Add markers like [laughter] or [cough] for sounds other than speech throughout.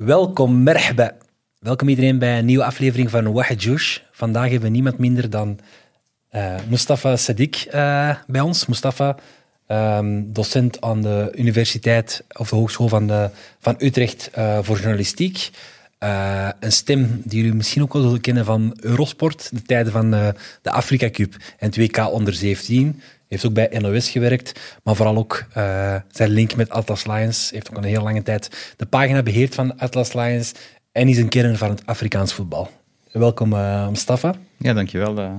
Welkom, merhaba. Welkom iedereen bij een nieuwe aflevering van Wahid Joush. Vandaag hebben we niemand minder dan uh, Mustafa Sadiq uh, bij ons. Mustafa, um, docent aan de universiteit of de Hogeschool van, de, van Utrecht uh, voor journalistiek. een stem die jullie misschien ook wel zullen kennen van Eurosport, de tijden van de Afrika Cup en het WK onder 17 heeft ook bij NOS gewerkt, maar vooral ook uh, zijn link met Atlas Lions. Heeft ook een heel lange tijd de pagina beheerd van Atlas Lions en is een kern van het Afrikaans voetbal. Welkom, uh, Mustafa. Ja, dankjewel. Uh,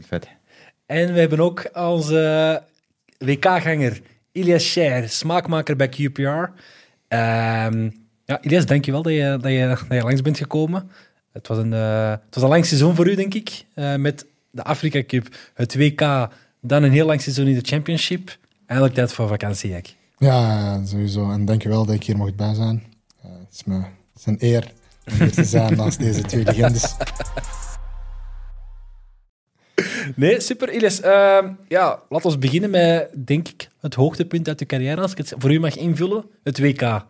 vet. En we hebben ook onze WK-ganger Ilias Scher, smaakmaker bij QPR. Ehm, ja, Ilias, dankjewel dat je, dat, je, dat je langs bent gekomen. Het was een, het was een lang seizoen voor u, denk ik, met de Afrika Cup, het WK dan een heel lang seizoen in de Championship. Eindelijk tijd voor vakantie, Jack. Ja, sowieso. En dankjewel dat ik hier mocht bij zijn. Uh, het, is me, het is een eer om hier te zijn [laughs] naast deze twee legendes. Nee, super. Iles, uh, ja, laten we beginnen met, denk ik, het hoogtepunt uit de carrière. Als ik het voor u mag invullen, het WK.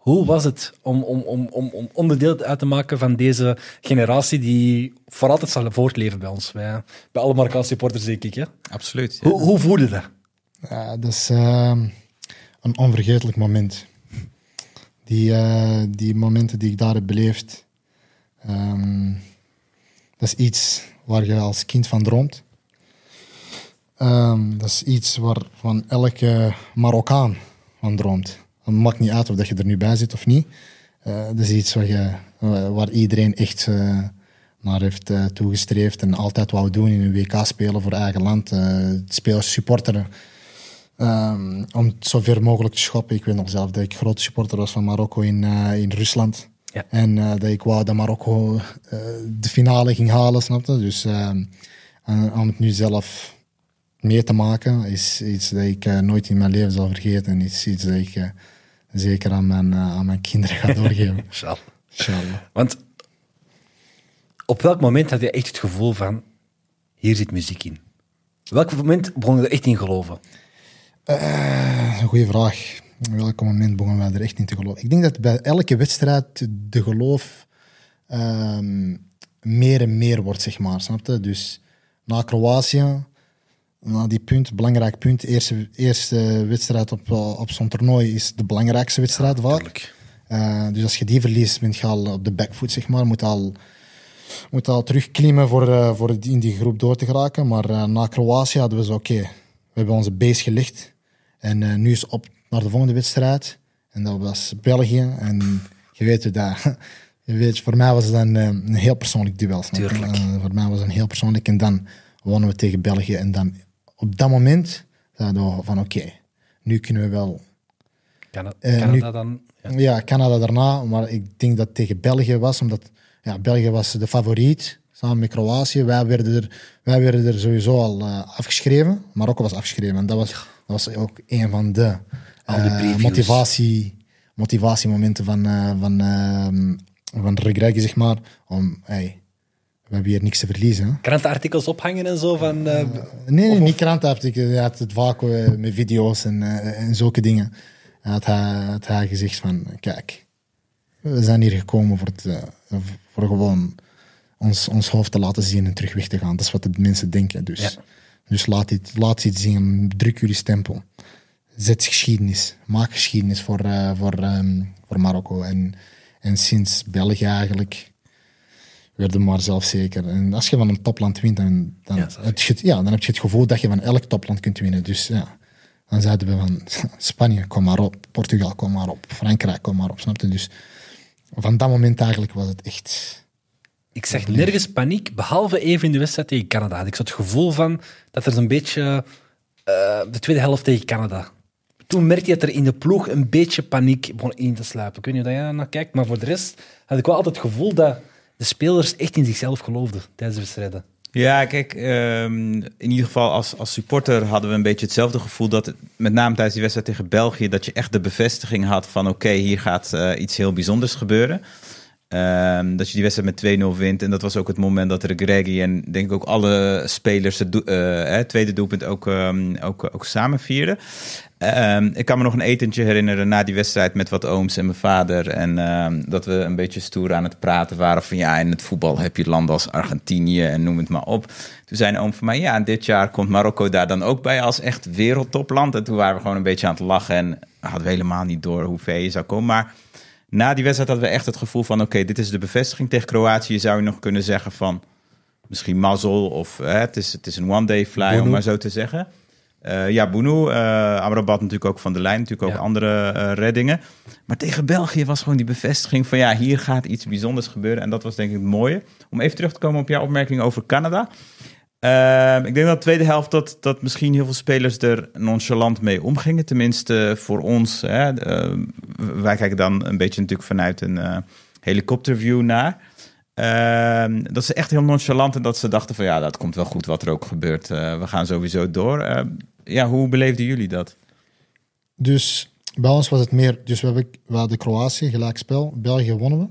Hoe was het om, om, om, om, om onderdeel uit te maken van deze generatie die voor altijd zal voortleven bij ons? Bij, bij alle Marokkaanse supporters, denk ik. Hè? Absoluut. Hoe, hoe voelde dat? Ja, dat is uh, een onvergetelijk moment. Die, uh, die momenten die ik daar heb beleefd, um, dat is iets waar je als kind van droomt. Um, dat is iets waarvan elke Marokkaan van droomt. Het maakt niet uit of dat je er nu bij zit of niet. Uh, dat is iets waar, je, waar iedereen echt uh, naar heeft uh, toegestreefd en altijd wou doen in een WK spelen voor eigen land. spelers supporteren. Um, om het zo ver mogelijk te schoppen. Ik weet nog zelf dat ik grote supporter was van Marokko in, in Rusland. Ja. En dat ik wou dat Marokko de finale ging halen, snapte. Dus ehm, om het nu zelf mee te maken is iets dat ik nooit in mijn leven zal vergeten. En is iets dat ik zeker aan mijn, uh, aan mijn kinderen ga doorgeven. [laughs] Inshallah. Want op welk moment had je echt het gevoel van, hier zit muziek in? Welk moment begon je er echt in geloven? Uh, een goede vraag. Op welk moment begonnen wij er echt in te geloven? Ik denk dat bij elke wedstrijd de geloof um, meer en meer wordt, zeg maar. Snap je? Dus na Kroatië na die punt, belangrijk punt. Eerste, eerste wedstrijd op, op zo'n toernooi is de belangrijkste wedstrijd ja, vaak. Uh, dus als je die verliest, ben je al op de backfoot, zeg maar. Moet al, moet al terugklimmen voor, uh, voor in die groep door te geraken. Maar uh, na Kroatië hadden we zo, oké, okay, we hebben onze base gelegd. En nu is op naar de volgende wedstrijd. En dat was België. En je weet dat... [laughs] Je weet, voor mij was het een, een heel persoonlijk duel. Tuurlijk. voor mij was het een heel persoonlijk. En dan wonnen we tegen België. En dan op dat moment zeiden we van oké, nu kunnen we wel... Canada, uh, Canada dan? Ja. ja. Canada daarna, maar ik denk dat het tegen België was, omdat ja, België was de favoriet, samen met Kroatië. Wij werden er, wij werden er sowieso al uh, afgeschreven, Marokko was afgeschreven. En dat was, dat was ook een van de, uh, motivatie, motivatiemomenten van, van, van zeg maar, om... Hey, we hebben hier niks te verliezen. Krantenartikels ophangen en zo? Van, uh, nee, nee niet krantenartikels. Hij had het vaak uh, met video's en, en zulke dingen. Had, hij, had hij gezegd van, kijk, we zijn hier gekomen voor, het, voor gewoon ons, ons hoofd te laten zien en terug weg te gaan. Dat is wat de mensen denken. Dus, ja. dus laat, dit, laat iets zien, druk jullie stempel. Zet geschiedenis, maak geschiedenis voor, voor, um, voor Marokko. En, en sinds België eigenlijk werden maar zelfzeker. En als je van een topland wint, dan, dan, ja, heb je, ja, dan heb je het gevoel dat je van elk topland kunt winnen. Dus ja, dan zeiden we van [laughs] Spanje, kom maar op. Portugal, kom maar op. Frankrijk, kom maar op. Snap je? Dus van dat moment eigenlijk was het echt... Ik zeg nergens paniek, behalve even in de wedstrijd tegen Canada. Had ik zo het gevoel van dat er zo'n beetje uh, de tweede helft tegen Canada. Toen merkte je dat er in de ploeg een beetje paniek begon in te sluipen. Ik weet niet of je daar naar kijkt, maar voor de rest had ik wel altijd het gevoel dat de spelers echt in zichzelf geloofden tijdens de wedstrijden. Ja, kijk, um, in ieder geval als, als supporter hadden we een beetje hetzelfde gevoel dat met name tijdens die wedstrijd tegen België, dat je echt de bevestiging had van oké, hier gaat uh, iets heel bijzonders gebeuren. Um, dat je die wedstrijd met 2-0 wint. En dat was ook het moment dat Greggy en denk ik ook alle spelers het uh, tweede doelpunt ook, um, ook, ook samen vierden. Ehm, ik kan me nog een etentje herinneren na die wedstrijd met wat ooms en mijn vader. En ehm, dat we een beetje stoer aan het praten waren van ja, in het voetbal heb je landen als Argentinië en noem het maar op. Toen zei een oom van mij, ja, dit jaar komt Marokko daar dan ook bij als echt wereldtopland. En toen waren we gewoon een beetje aan het lachen en hadden we helemaal niet door hoe ver je zou komen. Maar na die wedstrijd hadden we echt het gevoel van oké, dit is de bevestiging tegen Kroatië. Zou je nog kunnen zeggen van misschien mazzel of hè, het, is, het is een one-day fly, om maar zo te zeggen. Uh, ja, Boenu, uh, Amrabat natuurlijk ook van de lijn, natuurlijk ook Ja. andere uh, reddingen. Maar tegen België was gewoon die bevestiging van ja, hier gaat iets bijzonders gebeuren. En dat was denk ik het mooie. Om even terug te komen op jouw opmerking over Canada. Uh, ik denk dat de tweede helft dat, dat misschien heel veel spelers er nonchalant mee omgingen. Tenminste voor ons. Hè. wij kijken dan een beetje natuurlijk vanuit een helikopterview naar. Uh, dat ze echt heel nonchalant en dat ze dachten van ja, dat komt wel goed wat er ook gebeurt. Uh, we gaan sowieso door. Uh, ja, hoe beleefden jullie dat? Dus bij ons was het meer, dus we, hebben, we hadden Kroatië, gelijkspel, België wonnen we.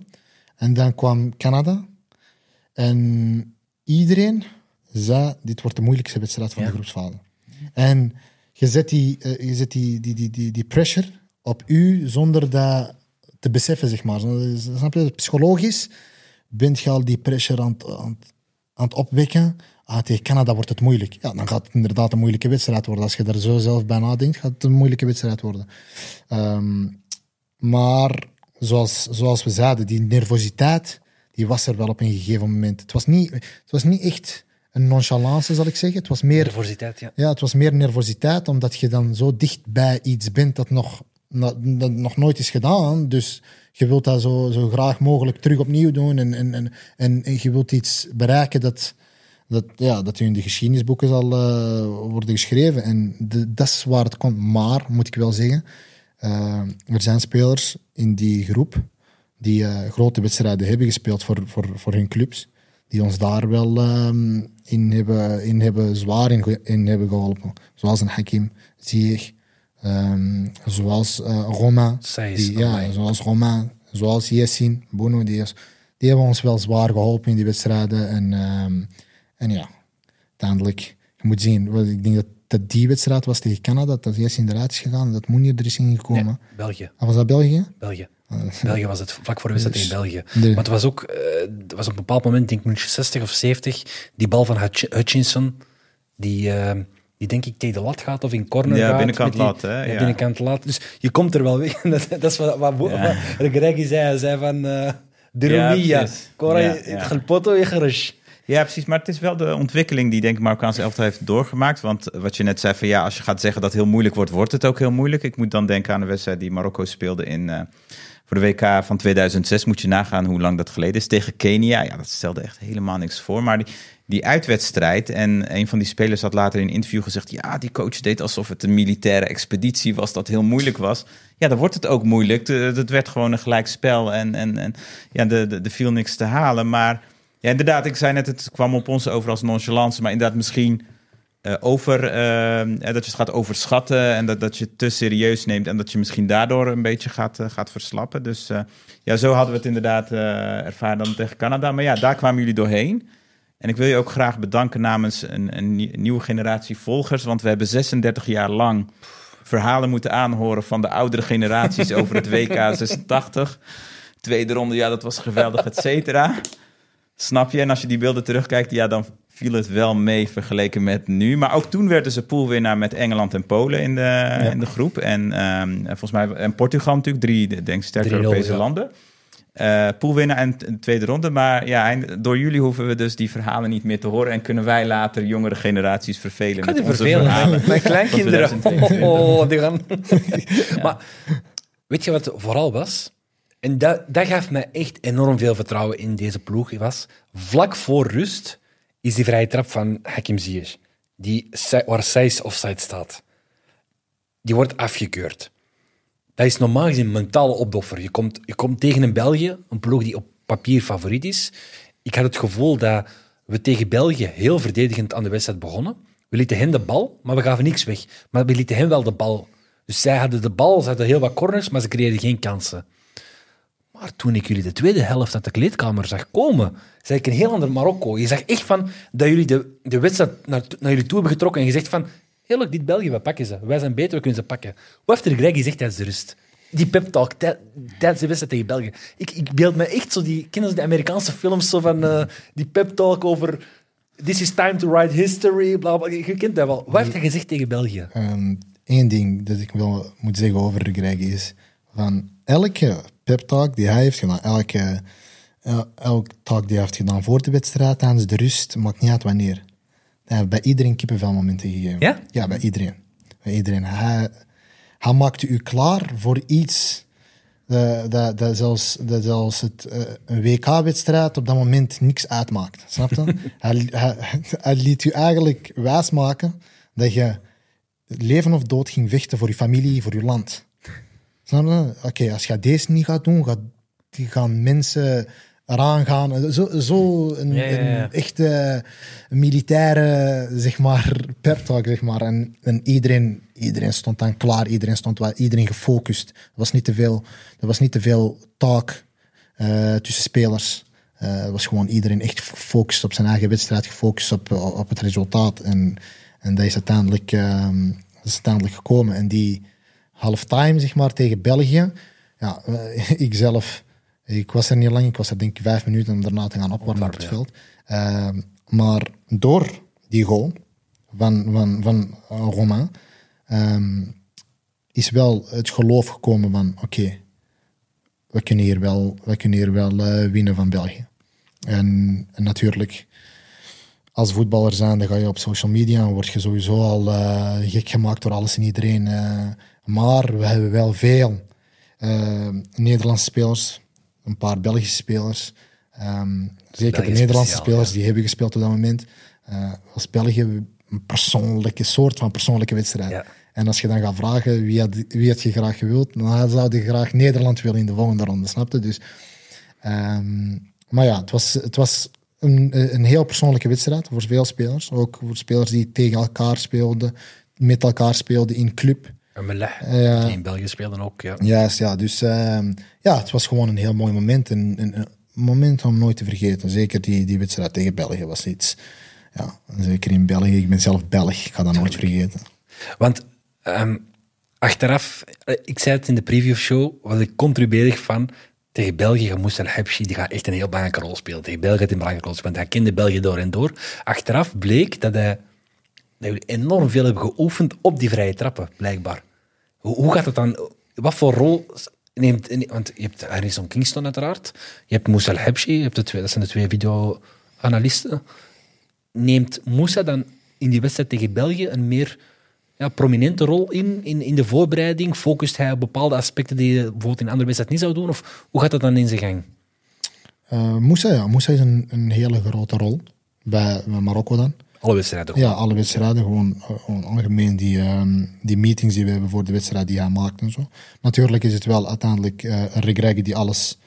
En dan kwam Canada. En iedereen zei, dit wordt de moeilijkste wedstrijd van ja. de groepsfase. En je zet, die, uh, je zet die, die, die, die, die pressure op u zonder dat te beseffen, zeg maar. Snap je? Psychologisch bent je al die pressure aan, aan, aan het opwekken. Ah, tegen Canada wordt het moeilijk. Ja, dan gaat het inderdaad een moeilijke wedstrijd worden. Als je er zo zelf bij nadenkt, gaat het een moeilijke wedstrijd worden. Um, maar zoals, zoals we zeiden, die nervositeit die was er wel op een gegeven moment. Het was niet, het was niet echt een nonchalance, zal ik zeggen. Het was meer nervositeit, ja. Ja, het was meer nervositeit, omdat je dan zo dicht bij iets bent dat nog, dat nog nooit is gedaan. Dus je wilt dat zo, zo graag mogelijk terug opnieuw doen en, en, en, en, en je wilt iets bereiken dat, dat, ja, dat in de geschiedenisboeken zal uh, worden geschreven. En de, dat is waar het komt. Maar, moet ik wel zeggen, uh, er zijn spelers in die groep die uh, grote wedstrijden hebben gespeeld voor, voor, voor hun clubs, die ons daar wel in, hebben, in hebben zwaar in, in hebben geholpen. Zoals een Hakim Ziyech, um, zoals uh, Romain, die, ja, zoals Romain, zoals Yessin, Bono, die, die hebben ons wel zwaar geholpen in die wedstrijden. En, um, en ja, uiteindelijk, je moet zien, ik denk dat, dat die wedstrijd was tegen Canada, dat Yessin eruit is gegaan, dat Moenier er is ingekomen. Nee, België. Ah, was dat België? België. België was het vlak voor de wedstrijd tegen België. Nee. Maar het was ook, uh, het was op een bepaald moment, denk ik, minuutje 60 of 70, die bal van Hutch Hutchinson, die, uh, die denk ik tegen de lat gaat of in corner ja, gaat. Binnenkant die, lat, hè? Ja, binnenkant lat. Dus je komt er wel weg. [laughs] dat, dat is wat, wat, ja. wat zei. Hij zei van, uh, de Romia, Cora, het poto je ja, precies. Maar het is wel de ontwikkeling die denk ik Marokkaanse elftal heeft doorgemaakt. Want wat je net zei van ja, als je gaat zeggen dat heel moeilijk wordt, wordt het ook heel moeilijk. Ik moet dan denken aan de wedstrijd die Marokko speelde in, uh, voor de WK van 2006. Moet je nagaan hoe lang dat geleden is. Tegen Kenia. Ja, dat stelde echt helemaal niks voor. Maar die, die uitwedstrijd. En een van die spelers had later in een interview gezegd: ja, die coach deed alsof het een militaire expeditie was, dat heel moeilijk was. Ja, dan wordt het ook moeilijk. Het werd gewoon een gelijk spel en, en, en ja, er de, de viel niks te halen. Maar ja, inderdaad, ik zei net, het kwam op ons over als nonchalance, maar inderdaad misschien uh, over, uh, dat je het gaat overschatten en dat, dat je het te serieus neemt en dat je misschien daardoor een beetje gaat, gaat verslappen. Dus ja, zo hadden we het inderdaad ervaren dan tegen Canada. Maar ja, daar kwamen jullie doorheen. En ik wil je ook graag bedanken namens een, een nieuwe generatie volgers, want we hebben 36 jaar lang verhalen moeten aanhoren van de oudere generaties over het WK 86. Tweede ronde, ja, dat was geweldig, et cetera. Snap je? En als je die beelden terugkijkt, ja, dan viel het wel mee vergeleken met nu. Maar ook toen werden ze poolwinnaar met Engeland en Polen in de, ja. in de groep. En um, volgens mij en Portugal natuurlijk, drie denk ik, sterke Europese landen. Uh, poolwinnaar en de tweede ronde. Maar ja, door jullie hoeven we dus die verhalen niet meer te horen. En kunnen wij later jongere generaties vervelen. Kan die vervelen? [laughs] Mijn kleinkinderen. [laughs] Oh, die gaan... ja. [laughs] Maar weet je wat vooral was? En dat, dat gaf mij echt enorm veel vertrouwen in deze ploeg. Was vlak voor rust is die vrije trap van Hakim Ziyech, die waar Seis offside staat. Die wordt afgekeurd. Dat is normaal gezien een mentale opdoffer. Je komt, je komt tegen een België, een ploeg die op papier favoriet is. Ik had het gevoel dat we tegen België heel verdedigend aan de wedstrijd begonnen. We lieten hen de bal, maar we gaven niks weg. Maar we lieten hen wel de bal. Dus zij hadden de bal, ze hadden heel wat corners, maar ze creëerden geen kansen. Maar toen ik jullie de tweede helft uit de kleedkamer zag komen, zag ik een heel ander Marokko. Je zag echt van dat jullie de, de wedstrijd naar, naar jullie toe hebben getrokken en gezegd van Heerlijk, dit België, we pakken ze. Wij zijn beter, we kunnen ze pakken. Wat heeft er Greg gezegd tijdens de rust? Die pep talk tij- tijdens de wedstrijd tegen België. Ik, ik beeld me echt zo die... Kennen ze de Amerikaanse films zo van eh, die pep talk over... This is time to write history, bla bla. Je kent dat wel. Wat heeft hij gezegd tegen België? Eén Ehm, ding dat ik wel moet zeggen over Greg is van elke pep talk die hij heeft gedaan, elke, el- elke talk die hij heeft gedaan voor de wedstrijd, tijdens de rust, maakt niet uit wanneer. Hij heeft bij iedereen kippenvelmomenten gegeven. Ja? Ja, bij iedereen. Bij iedereen. Hij, hij maakte u klaar voor iets eh, dat, dat, zelfs, dat zelfs het, eh, een WK-wedstrijd op dat moment niks uitmaakt. Snap je? [laughs] hij, hij, hij liet u eigenlijk wijsmaken dat je leven of dood ging vechten voor je familie, voor je land. Snap je? Oké, als je deze niet gaat doen, gaat, die gaan mensen eraan gaan. Zo, zo een, Ja, ja, ja. een echte militaire, zeg maar, pep talk, zeg maar. En, en iedereen, iedereen stond dan klaar, iedereen stond wel, iedereen gefocust. Er was niet te veel, er was niet te veel talk eh, tussen spelers. Eh, was gewoon iedereen echt gefocust op zijn eigen wedstrijd, gefocust op, op het resultaat. En, en dat is uiteindelijk, ehm, dat is uiteindelijk gekomen. En die halftime, zeg maar, tegen België. Ja, eh, [laughs] ik zelf, ik was er niet lang, ik was er denk ik vijf minuten om daarna te gaan opwarmen op het veld. Ehm, maar door die goal van, van, van eh, Romain ehm, is wel het geloof gekomen van oké, we kunnen hier wel, we kunnen hier wel eh, winnen van België. En, en natuurlijk, als voetballer zijn, dan ga je op social media en word je sowieso al gek gemaakt door alles en iedereen. Maar we hebben wel veel eh, Nederlandse spelers, een paar Belgische spelers. ehm, zeker de Nederlandse speciaal, spelers ja. die hebben gespeeld op dat moment. eh was België een persoonlijke soort van persoonlijke wedstrijd. Ja. En als je dan gaat vragen wie had, wie had je graag gewild, dan zou je graag Nederland willen in de volgende ronde, snap je? Dus, ehm, maar ja, het was, het was een, een heel persoonlijke wedstrijd voor veel spelers. Ook voor spelers die tegen elkaar speelden, met elkaar speelden in club. En Melech, Ja. die in België speelden ook. Ja. Juist, ja. Dus ehm, ja, het was gewoon een heel mooi moment. Een, een, een moment om nooit te vergeten. Zeker die, die wedstrijd tegen België was iets. Ja, zeker in België. Ik ben zelf Belg. Ik ga dat nooit vergeten. Want ehm, achteraf, eh, ik zei het in de preview show, was ik contribuerig van tegen België, Moussa El Habshi, die gaat echt een heel belangrijke rol spelen. Tegen België een belangrijke rol spelen, want hij kende België door en door. Achteraf bleek dat hij dat jullie enorm veel hebben geoefend op die vrije trappen, blijkbaar. Hoe, gaat het dan? Wat voor rol neemt... Want je hebt Harrison Kingston uiteraard, je hebt Moussa El Habshi, je hebt de twee, dat zijn de twee video-analisten. Neemt Moussa dan in die wedstrijd tegen België een meer ja, prominente rol in, in, in de voorbereiding? Focust hij op bepaalde aspecten die je bijvoorbeeld in een andere wedstrijd niet zou doen? Of hoe gaat dat dan in zijn gang? Eh Moussa, ja. Moussa is een, een hele grote rol bij Marokko dan. Alle wedstrijden Ja, gewoon. alle wedstrijden, gewoon, eh, algemeen die, ehm, die meetings die we hebben voor de wedstrijd die hij maakt en zo. Natuurlijk is het wel uiteindelijk eh een die alles,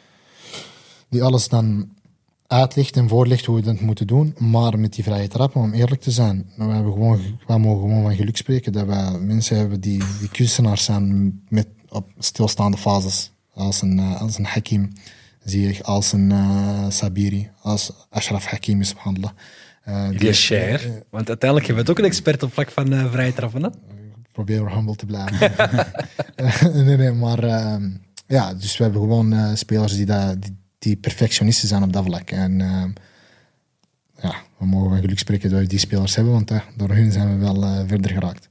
die alles dan uitlegt en voorlegt hoe we dat moeten doen. Maar met die vrije trappen, om eerlijk te zijn, we, hebben gewoon, we mogen gewoon van geluk spreken dat we mensen hebben die, die kunstenaars zijn met, op stilstaande fases. Als een, eh, als een Hakim, zie je, als een Sabiri, als Ashraf Hakim is Eh, die- share. Want uiteindelijk hebben we het ook een expert op vlak van eh, vrije trappen. Hè? probeer humble te blijven. [laughs] Eh, nee, nee, maar ehm, ja, dus we hebben gewoon eh, spelers die, dat, die, die perfectionisten zijn op dat vlak. En ehm, ja, we mogen van geluk spreken dat we die spelers hebben, want eh, door hun zijn we wel eh, verder geraakt.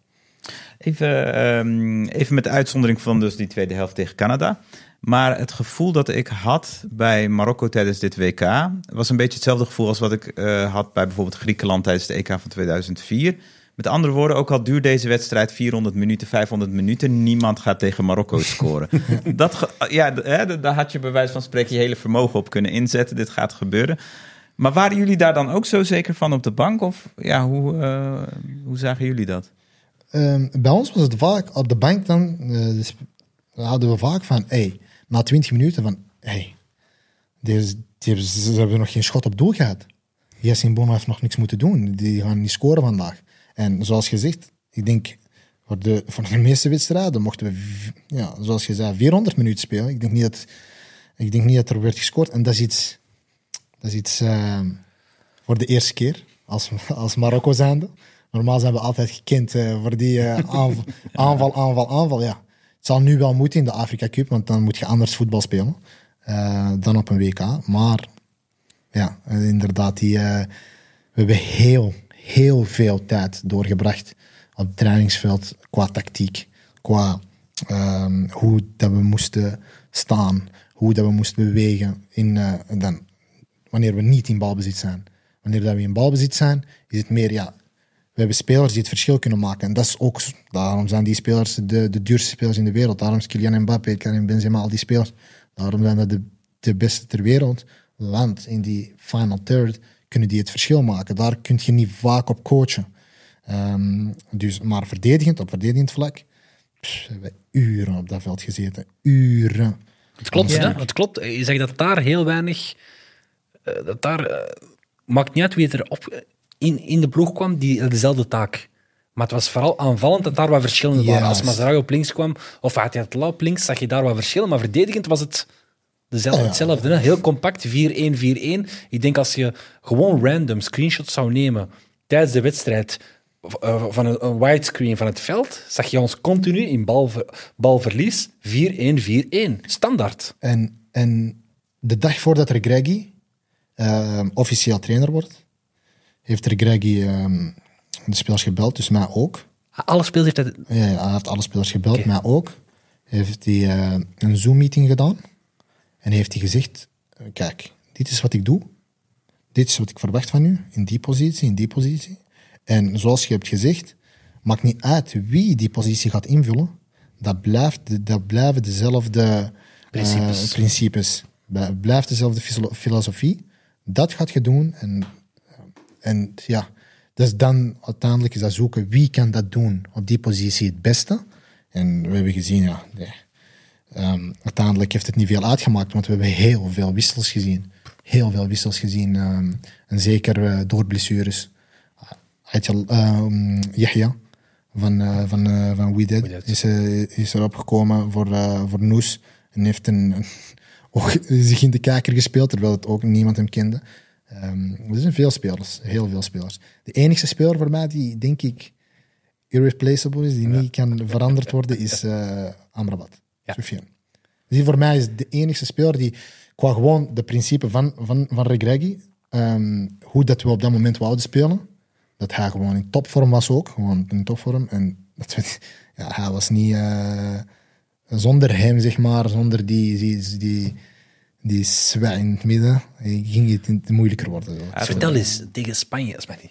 Even, ehm, even met de uitzondering van dus die tweede helft tegen Canada. Maar het gevoel dat ik had bij Marokko tijdens dit WK... was een beetje hetzelfde gevoel als wat ik eh, had bij bijvoorbeeld Griekenland tijdens de EK van 2004. Met andere woorden, ook al duurt deze wedstrijd 400 minuten, 500 minuten... niemand gaat tegen Marokko [laughs] scoren. dat, ge- ja, hè, daar had je bij wijze van spreken je hele vermogen op kunnen inzetten. Dit gaat gebeuren. Maar waren jullie daar dan ook zo zeker van op de bank? Of ja, hoe, eh, hoe zagen jullie dat? Ehm, bij ons was het vaak op de bank dan, eh, dus hadden we vaak van, hey, na 20 minuten van, hey, deze, ze hebben nog geen schot op doel gehad. Yassin Bono heeft nog niks moeten doen. Die gaan niet scoren vandaag. En zoals gezegd, ik denk, voor de, voor de meeste wedstrijden mochten we, ja, zoals je zei, 400 minuten spelen. Ik denk niet dat, ik denk niet dat er werd gescoord. En dat is iets, dat is iets ehm, voor de eerste keer als, als Marokko zijnde. Normaal zijn we altijd gekend eh, voor die eh, aanval, aanval, aanval, aanval. Ja. Het zal nu wel moeten in de Afrika Cup, want dan moet je anders voetbal spelen eh, dan op een WK. Maar ja, eh, inderdaad, die, eh, we hebben heel, heel veel tijd doorgebracht op het trainingsveld qua tactiek, qua ehm, hoe dat we moesten staan, hoe dat we moesten bewegen in, dan, wanneer we niet in balbezit zijn. Wanneer dat we in balbezit zijn, is het meer, ja, hebben spelers die het verschil kunnen maken. En dat is ook, daarom zijn die spelers de, de duurste spelers in de wereld. Daarom is Kylian Mbappé, Karim Benzema, al die spelers. Daarom zijn dat de, de beste ter wereld. Want in die final third kunnen die het verschil maken. Daar kun je niet vaak op coachen. Ehm, dus, maar verdedigend, op verdedigend vlak, pff, we hebben uren op dat veld gezeten. Uren. Het klopt, Ja. Het klopt. Je zegt dat daar heel weinig... eh, dat daar... eh, maakt niet uit wie er op, in, in de ploeg kwam, die dezelfde taak. Maar het was vooral aanvallend dat daar wat verschillen waren. Als Mazraoui op links kwam, of had hij het op links, zag je daar wat verschillen. Maar verdedigend was het dezelfde, Ja. hetzelfde. Hè? Heel compact, 4-1-4-1. Ik denk als je gewoon random screenshots zou nemen tijdens de wedstrijd eh, van een, een widescreen van het veld, zag je ons continu in balver, balverlies 4-1-4-1. Standaard. En, en de dag voordat er Greggy ehm, officieel trainer wordt, heeft er Greggy ehm, de spelers gebeld, dus mij ook. Alle spelers heeft dat... Ja, hij heeft alle spelers gebeld, mij ook. Heeft hij eh, een Zoom-meeting gedaan en heeft hij gezegd: eh, Kijk, dit is wat ik doe. Dit is wat ik verwacht van u, in die positie, in die positie. En zoals je hebt gezegd, maakt niet uit wie die positie gaat invullen. Dat, blijft, dat blijven dezelfde eh, Principes. principes. Blij- Blijft dezelfde filo- filosofie. Dat gaat je doen. En, en ja, dus dan uiteindelijk is dat zoeken wie kan dat doen op die positie het beste. En we hebben gezien, ja, nee. Ehm, uiteindelijk heeft het niet veel uitgemaakt, want we hebben heel veel wissels gezien. Heel veel wissels gezien. ehm, en zeker eh, door blessures. Ehm, Yahya van, eh van, eh van We is, is erop gekomen voor, voor Noes. En heeft een, een- [laughs] ook zich in de kijker gespeeld, terwijl het ook niemand hem kende. Ehm, er zijn veel spelers, heel veel spelers. De enige speler voor mij die, denk ik, irreplaceable is, die niet kan veranderd worden, is eh Amrabat. Ja. Die voor mij is de enige speler die, qua gewoon de principe van, van, van Regragui, ehm, hoe dat we op dat moment wouden spelen, dat hij gewoon in topvorm was ook, gewoon in topvorm. En dat we, [laughs] ja, hij was niet eh, zonder hem, zeg maar, zonder die, die, die, die zwaai in het midden, ging het moeilijker worden. Ja, Vertel eens, tegen Spanje, Smitty.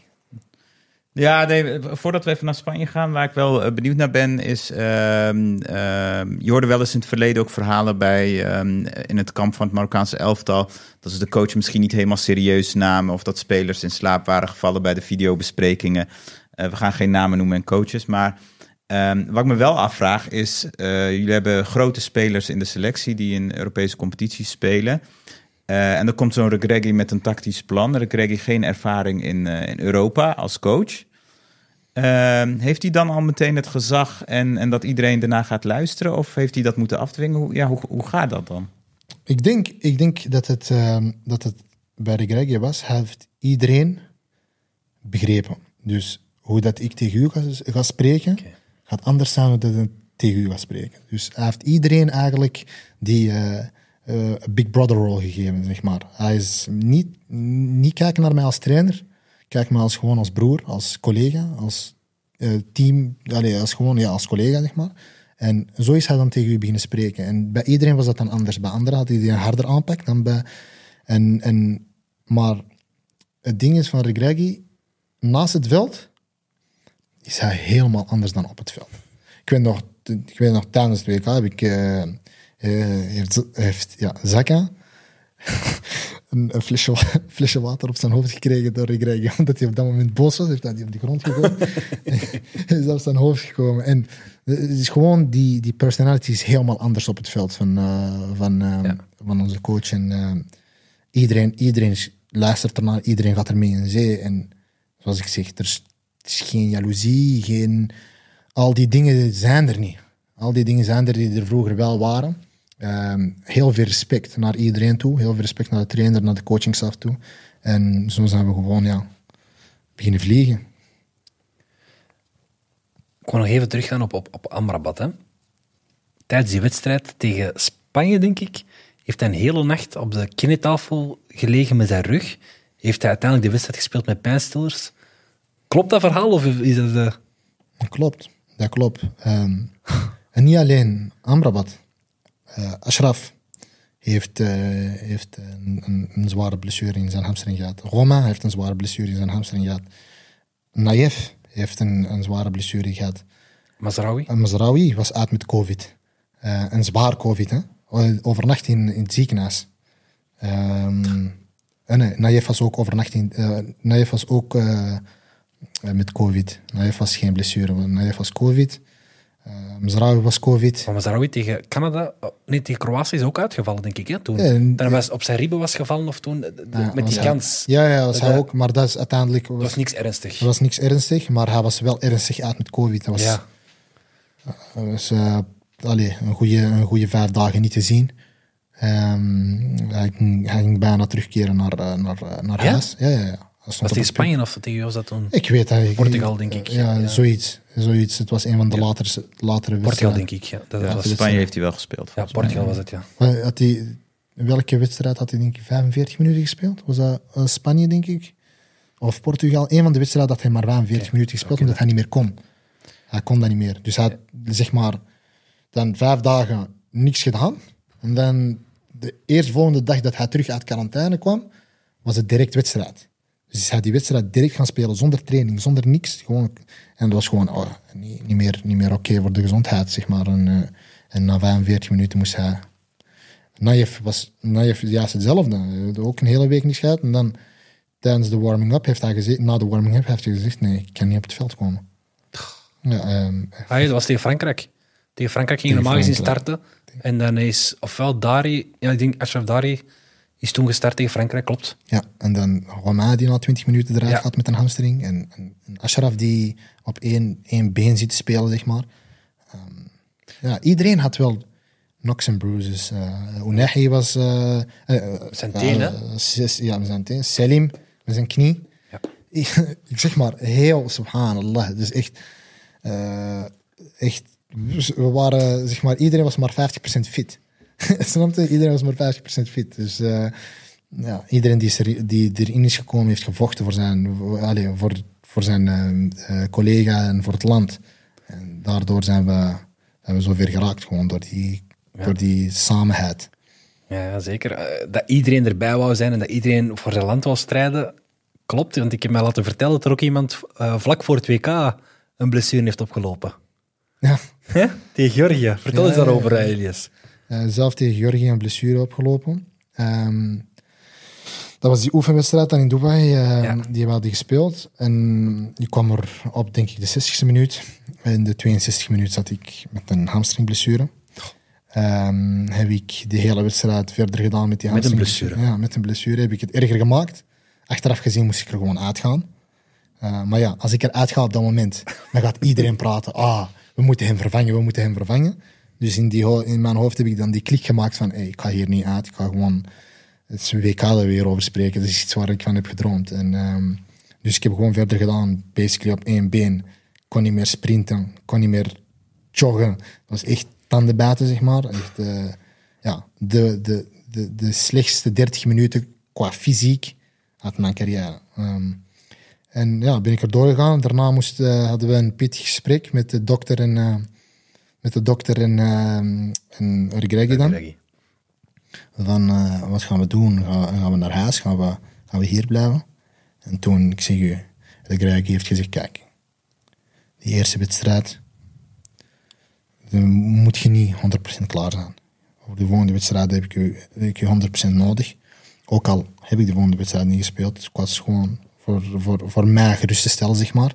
Ja, nee, voordat we even naar Spanje gaan, waar ik wel eh, benieuwd naar ben, is. ehm, ehm, je hoorde wel eens in het verleden ook verhalen bij. ehm, in het kamp van het Marokkaanse elftal. dat ze de coach misschien niet helemaal serieus namen. of dat spelers in slaap waren gevallen bij de videobesprekingen. Eh, we gaan geen namen noemen en coaches. Maar ehm, wat ik me wel afvraag is. eh, jullie hebben grote spelers in de selectie die in Europese competities spelen. Eh, en dan komt zo'n Regragui met een tactisch plan. Regragui geen ervaring in, eh, in Europa als coach. Ehm, heeft hij dan al meteen het gezag en, en dat iedereen daarna gaat luisteren? Of heeft hij dat moeten afdwingen? Hoe, ja, hoe, hoe gaat dat dan? Ik denk, ik denk dat, het, ehm, dat het bij de Gregje was, hij heeft iedereen begrepen. Dus hoe dat ik tegen u ga, ga spreken, gaat anders zijn dan ik tegen u ga spreken. Dus hij heeft iedereen eigenlijk die eh, Big Brother rol gegeven, zeg maar. Hij is niet, niet kijken naar mij als trainer, kijk me als gewoon als broer, als collega, als eh, team, allee, als gewoon ja, als collega, zeg maar. En zo is hij dan tegen u beginnen spreken. En bij iedereen was dat dan anders. Bij anderen had hij een harder aanpak dan bij. En, en, maar het ding is van Regragui, naast het veld is hij helemaal anders dan op het veld. Ik weet nog, ik weet nog tijdens het WK heb ik, eh, eh, heeft, heeft ja, Zaka [laughs] een, een flesje, flesje water op zijn hoofd gekregen door Regragui. [laughs] Omdat hij op dat moment boos was, heeft hij die op de grond gegooid. [laughs] Hij is op zijn hoofd gekomen. En het is gewoon, die, die personality is helemaal anders op het veld van, eh, van, eh, Ja. van onze coach. En eh, iedereen, iedereen is- luistert ernaar, iedereen gaat ermee in zee. En zoals ik zeg, er is, het is geen jaloezie, geen... Al die dingen zijn er niet. Al die dingen zijn er die er vroeger wel waren. Ehm, heel veel respect naar iedereen toe. Heel veel respect naar de trainer, naar de coachingstaf toe. En zo zijn we gewoon, ja, beginnen vliegen. Ik wil nog even teruggaan op, op, op Amrabat. Hè. Tijdens die wedstrijd tegen Spanje, denk ik, heeft hij een hele nacht op de kinetafel gelegen met zijn rug. Heeft hij uiteindelijk de wedstrijd gespeeld met pijnstillers. Klopt dat verhaal of is dat... eh, Dat klopt, dat klopt. Ehm, en niet alleen Amrabat. Eh, Ashraf heeft, eh, heeft een, een, een zware blessure in zijn hamstring gehad. Roma heeft een zware blessure in zijn hamstring gehad. Naïef heeft een, een zware blessure gehad. Mazraoui? Mazraoui was uit met COVID. Een zwaar COVID, hè. Overnacht in, in het ziekenhuis. Ehm, en nee, Naïef was ook overnacht in... Naïef was ook met COVID. Naïef was geen blessure, maar Naïef was COVID. Uh, Mazraoui was COVID. Maar Mazraoui tegen Canada, oh, nee, tegen Kroatië is ook uitgevallen, denk ik. Hè, toen Ja, en- toen hij was op zijn ribben was gevallen of toen, eh, Ja, met die kans. Ja, ja, was hij ook. Maar dat is uiteindelijk... Was, was niks ernstig. dat was niks ernstig, maar hij was wel ernstig uit met COVID. Dat was, ja. dat was eh, allee, een, goede, een goede vijf dagen niet te zien. Ehm, hij, ging, hij ging bijna terugkeren naar, eh, naar, eh, naar huis. Ja, ja, ja. Hij Was tegen het Spanje of tegen was dat toen? Ik weet dat. Portugal, denk ik. Ja, Ja. Zoiets, zoiets. Het was een van de latere, latere Portugal, wedstrijden. denk ik. Ja, dat Ja, was, Spanje heeft hij wel gespeeld. ja. Portugal was het, ja. Had hij, in welke wedstrijd had hij, denk ik, 45 minuten gespeeld? Was dat eh, Spanje, denk ik? Of Portugal? Een van de wedstrijden had hij maar 45 Oké. minuten gespeeld, omdat hij niet meer kon. Hij kon dat niet meer. Dus hij had, zeg maar, dan vijf dagen niks gedaan. En dan de eerstvolgende dag dat hij terug uit quarantaine kwam, was het direct wedstrijd. Dus hij had die wedstrijd direct gaan spelen, zonder training, zonder niks. Gewoon, en dat was gewoon oh, niet, niet meer, niet meer oké voor de gezondheid, zeg maar. En, eh, en na 45 minuten moest hij... Naïef was Naïef juist hetzelfde. Hij had ook een hele week niet gehad. En dan tijdens de warming-up heeft hij gezegd... Na de warming-up heeft hij gezegd, nee, ik kan niet op het veld komen. Ja, Ah, ja, dat was tegen Frankrijk. Tegen Frankrijk ging Tegen normaal gezien starten. En dan is ofwel Dari, ja, ik denk Ashraf Dari, is toen gestart tegen Frankrijk, klopt. Ja, en dan Roma die na 20 minuten eruit Ja. gaat met een hamstring. En, en, en Ashraf die op één, één been zit te spelen, zeg maar. Ehm, ja, iedereen had wel knocks en bruises. Uh, Unahi was... eh, eh, Zijn eh, teen, hè? Ja, met zijn teen. Selim met zijn knie. Ja. [laughs] Ik, zeg maar, heel subhanallah. Is echt... eh, echt we waren, zeg maar, iedereen was maar 50% fit. [laughs] Snap je? Iedereen was maar 50% fit. Dus eh, ja, iedereen die, er, die erin is gekomen heeft gevochten voor zijn, allee, voor, voor zijn eh, eh, collega en voor het land. En daardoor zijn we, zijn we zover geraakt, gewoon door die, door die samenheid. Ja, zeker. Dat iedereen erbij wou zijn en dat iedereen voor zijn land wou strijden, klopt. Want ik heb mij laten vertellen dat er ook iemand vlak voor het WK een blessure heeft opgelopen. Ja. Tegen Georgië. Vertel Ja, eens daarover, Elias. Eh, zelf tegen Georgië een blessure opgelopen. Ehm, dat was die oefenwedstrijd dan in Dubai. eh, Ja. Die we hadden gespeeld. En die kwam er op, denk ik, de 60ste minuut. In de 62 minuut zat ik met een hamstringblessure. Ehm, heb ik de hele wedstrijd verder gedaan met die Met een hamstringblessure. Ja, met een blessure heb ik het erger gemaakt. Achteraf gezien moest ik er gewoon uitgaan. Eh, maar ja, als ik eruit ga op dat moment, dan gaat iedereen praten. Ah, we moeten hem vervangen, we moeten hem vervangen. Dus in, die, in mijn hoofd heb ik dan die klik gemaakt van, hey, ik ga hier niet uit. Ik ga gewoon het WK we weer over spreken. Dat is iets waar ik van heb gedroomd. En, ehm, dus ik heb gewoon verder gedaan, basically op één been. Kon niet meer sprinten, kon niet meer joggen. Dat was echt tanden bijten, zeg maar. Echt, eh, ja, de, de, de, de slechtste 30 minuten qua fysiek uit mijn carrière. Ehm, en ja, ben ik er doorgegaan. Daarna moest, eh, hadden we een pittig gesprek met de dokter en, eh, met de dokter en, ehm en Regregi dan. Van, eh, wat gaan we doen? Gaan, gaan we naar huis? Gaan we, gaan we hier blijven? En toen, ik zeg u, de Greg heeft gezegd, kijk, die eerste wedstrijd, dan moet je niet 100% klaar zijn. Voor de volgende wedstrijd heb ik u, heb ik u 100% nodig. Ook al heb ik de volgende wedstrijd niet gespeeld. Ik was gewoon voor, voor, voor mij gerust te stellen, zeg maar.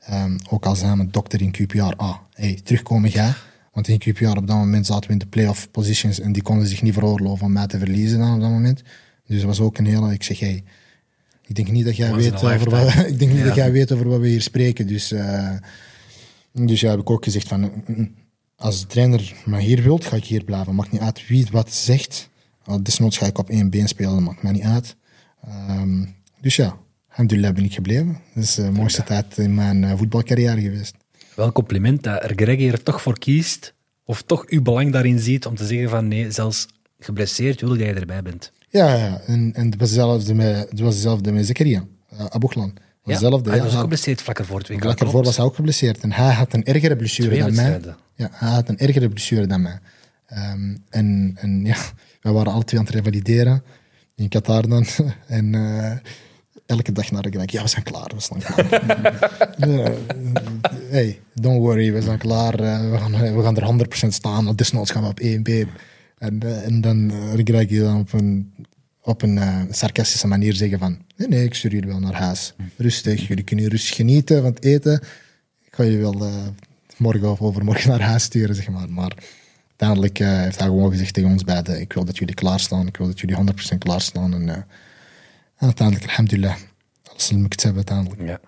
Ehm, ook al zei mijn dokter in QPR, ah, hey, terugkomen jij. Want in QPR op dat moment zaten we in de playoff positions en die konden zich niet veroorloven om mij te verliezen dan op dat moment. Dus dat was ook een hele, ik zeg, hey, ik denk niet dat jij Once weet a over wat, [laughs] ik denk niet Ja. dat jij weet over wat we hier spreken. Dus, eh, dus ja, heb ik ook gezegd van, mm, mm, als de trainer me hier wilt, ga ik hier blijven. Maakt niet uit wie wat zegt. Desnoods ga ik op één been spelen, dat maakt mij niet uit. Ehm, dus ja, alhamdulillah ben ik gebleven. Dat is de mooiste tijd in mijn eh, voetbalcarrière geweest. Wel een compliment dat Greggy er toch voor kiest, of toch uw belang daarin ziet, om te zeggen van nee, zelfs geblesseerd wil je erbij bent. Ja, ja. En, en het was hetzelfde met, het was hetzelfde met Zakaria, uh. Ja, Hetzelfde. hij was ook geblesseerd vlak ervoor het WK. Vlak ervoor klopt. was hij ook geblesseerd. En hij had een ergere blessure Twee dan mij. Ja, hij had een ergere blessure dan mij. Ehm, en, en ja, [laughs] we waren alle twee aan het revalideren in Qatar dan. [laughs] en eh, elke dag naar de gelijk, ja, we zijn klaar, we zijn klaar. [laughs] Ja, hey, don't worry, we zijn klaar. eh, we, gaan, we gaan er 100% staan. Desnoods gaan we op 1B. En, eh, en dan krijg je dan op een, op een eh, sarcastische manier zeggen van... Nee, nee, ik stuur jullie wel naar huis. Rustig, jullie kunnen rustig genieten van het eten. Ik ga je wel eh, morgen of overmorgen [laughs] naar huis sturen, zeg maar. Maar uiteindelijk eh, heeft hij gewoon gezegd tegen ons beiden... Ik wil dat jullie klaarstaan. Ik wil dat jullie 100% klaarstaan. En, eh, en uiteindelijk, alhamdulillah. Alles lukt hebben uiteindelijk. Ja.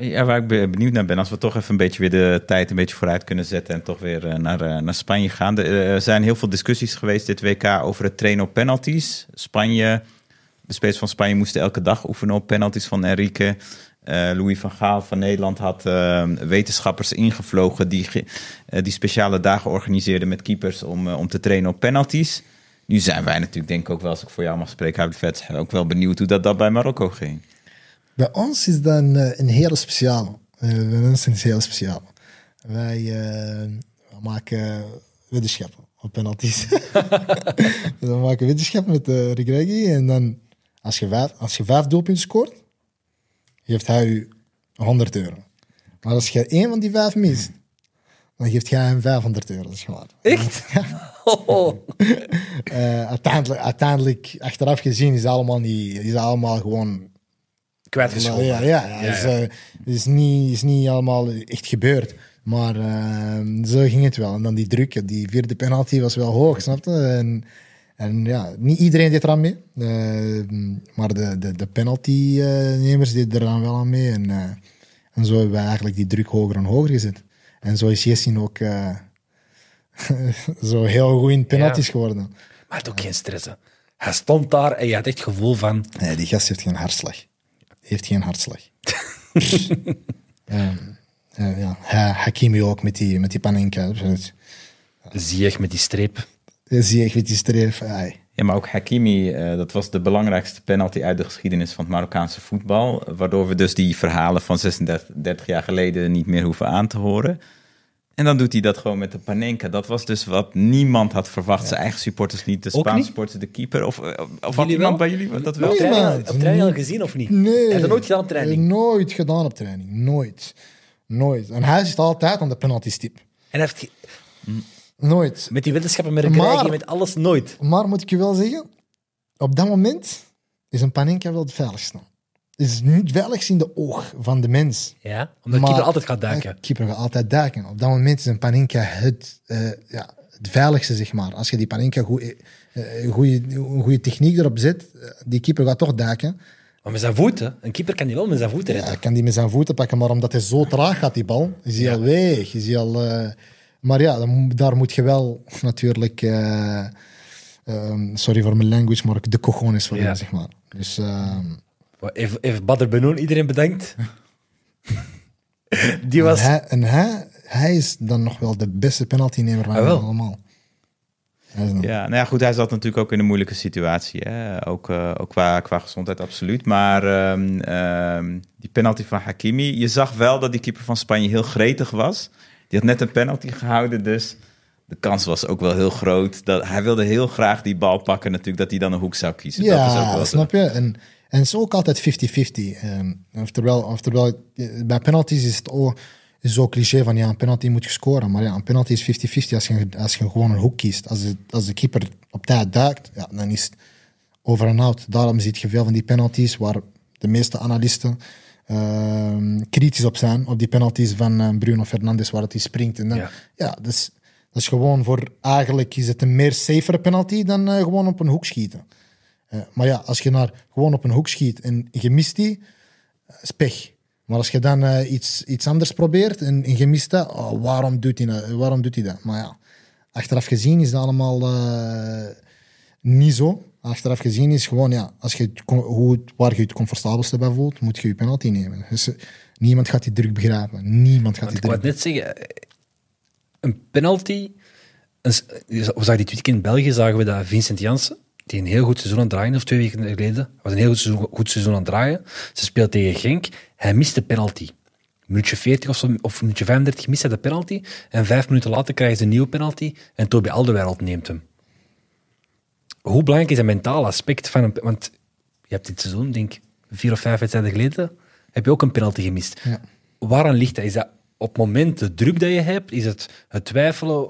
Ja, waar ik be- benieuwd naar ben, als we toch even een beetje weer de tijd een beetje vooruit kunnen zetten en toch weer eh, naar, eh, naar Spanje gaan. Eh, Er zijn heel veel discussies geweest dit WK over het trainen op penalties. Spanje, de spelers van Spanje moesten elke dag oefenen op penalties van Enrique. Louis van Gaal van Nederland had wetenschappers ingevlogen die, die speciale dagen organiseerden met keepers om, om te trainen op penalties. Nu zijn wij natuurlijk, denk ik ook wel, als ik voor jou mag spreken, Habib Vet, ook wel benieuwd hoe dat, dat bij Marokko ging. Bij ons is dat een, eh, een hele speciale. Eh, bij ons is het heel speciaal. Wij eh, maken wetenschappen op penalties. [laughs] we maken wetenschappen met de Regregi. En dan, als je, vijf, als je vijf doelpunten scoort, geeft hij u 100 euro. Maar als je één van die vijf mist, dan geeft hij hem 500 euro. Zeg maar. Echt? [laughs] Oh. [laughs] Eh, uiteindelijk, uiteindelijk, achteraf gezien, is allemaal, niet, is het allemaal gewoon Kwijtgescholden. ja, ja, ja. Ja, Is, ja. eh, is, niet, is niet allemaal echt gebeurd. Maar eh, zo ging het wel. En dan die druk, die vierde penalty was wel hoog, snap je? En, en ja, niet iedereen deed eraan mee. Maar de, de, de penaltynemers deden er dan wel aan mee. En, en zo hebben we eigenlijk die druk hoger en hoger gezet. En zo is Jessin ook eh, [laughs] zo heel goed in penalties Ja. geworden. Maar had ook geen stress. hè. Hij stond daar en je had echt het gevoel van... Nee, die gast heeft geen hartslag. Heeft geen hartslag. [laughs] Ehm, eh, ja, Ha- Hakimi ook met die, met die Panenka. Zie je met die streep. Zie je met die streef. ai. Ja, maar ook Hakimi, eh, dat was de belangrijkste penalty uit de geschiedenis van het Marokkaanse voetbal. Waardoor we dus die verhalen van 36 30 jaar geleden niet meer hoeven aan te horen. En dan doet hij dat gewoon met de Panenka. Dat was dus wat niemand had verwacht. Zijn eigen supporters niet, de Spaanse supporters, de keeper. Of, eh, of had iemand wel? bij jullie dat wel? Nee, Op training, man. op training al gezien of niet? Nee. Had dat nooit gedaan op training. Nooit gedaan op training. Nooit. Nooit. En hij zit altijd aan de penalty stip. En hij heeft ge- Nooit. met die wetenschappen, met alles nooit. Maar moet ik je wel zeggen, op dat moment is een Panenka wel het veiligste. Is niet het veiligst in de oog van de mens. Ja, omdat Maar- keeper altijd gaat duiken. Keeper gaat altijd duiken. Op dat moment is een Panenka het, eh, ja, het veiligste, zeg maar. Als je die Panenka goed, eh, eh, goede, een goede techniek erop zet, eh, die keeper gaat toch duiken. Maar met zijn voeten, een keeper kan die wel met zijn voeten Ja, redden. hij kan die met zijn voeten pakken, maar omdat hij zo traag gaat, die bal, is hij al weg. Is hij al, eh, maar ja, dan, daar moet je wel natuurlijk... eh, ehm, sorry voor mijn language, maar de cojones voor Ja. hebben, zeg maar. Dus... ehm, Even, even Badr Benoen, iedereen bedankt. [laughs] Die was... En, hij, en hij, hij is dan nog wel de beste penaltynemer van Ah, wel. allemaal. Ja, nou ja, goed, hij zat natuurlijk ook in een moeilijke situatie. Hè? Ook, eh, ook qua, qua gezondheid, absoluut. Maar ehm, ehm, die penalty van Hakimi, je zag wel dat die keeper van Spanje heel gretig was. Die had net een penalty gehouden, dus de kans was ook wel heel groot. Dat, hij wilde heel graag die bal pakken, natuurlijk, dat hij dan een hoek zou kiezen. dat is ook Ja, wel snap je? En, en het is ook altijd 50-50. Ehm, oftewel, oftewel, eh, bij penalties is het ook zo cliché van ja, een penalty moet je scoren. Maar ja, een penalty is 50-50 als je, als je gewoon een hoek kiest. Als de, als de keeper op tijd duikt, ja, dan is het over en out. Daarom zie je veel van die penalties waar de meeste analisten ehm, kritisch op zijn. Op die penalties van eh, Bruno Fernandes waar het hij springt. En dan, Ja. ja, dat is, dat is gewoon voor... Eigenlijk is het een meer safere penalty dan eh, gewoon op een hoek schieten. Eh, maar ja, als je naar, gewoon op een hoek schiet en je mist die, is pech. Maar als je dan iets, iets anders probeert en, en je mist dat, oh, waarom, doet hij, dat? waarom doet hij dat? Maar ja, achteraf gezien is dat allemaal niet zo. Achteraf gezien is gewoon, ja, als je het hoe, waar je het comfortabelste bij voelt, moet je je penalty nemen. Dus, eh, niemand gaat die druk begrijpen. Niemand gaat die ik wou druk net zeggen, eh, een penalty. Een, we zagen dit weekend in België, zagen we dat Vincent Janssen, die een heel goed seizoen aan het draaien, of twee weken geleden, was een heel goed seizoen, goed seizoen aan het draaien. Ze speelt tegen Genk, hij mist de penalty. Minuutje 40 of, zo, of minuutje 35 mist hij de penalty. En vijf minuten later krijgen ze een nieuwe penalty en Toby Alderweireld neemt hem. Hoe belangrijk is het mentale aspect van een... Want je hebt dit seizoen, denk ik, vier of vijf wedstrijden geleden, heb je ook een penalty gemist. Ja. Waaraan ligt dat? Is dat op het moment de druk dat je hebt? Is het het twijfelen?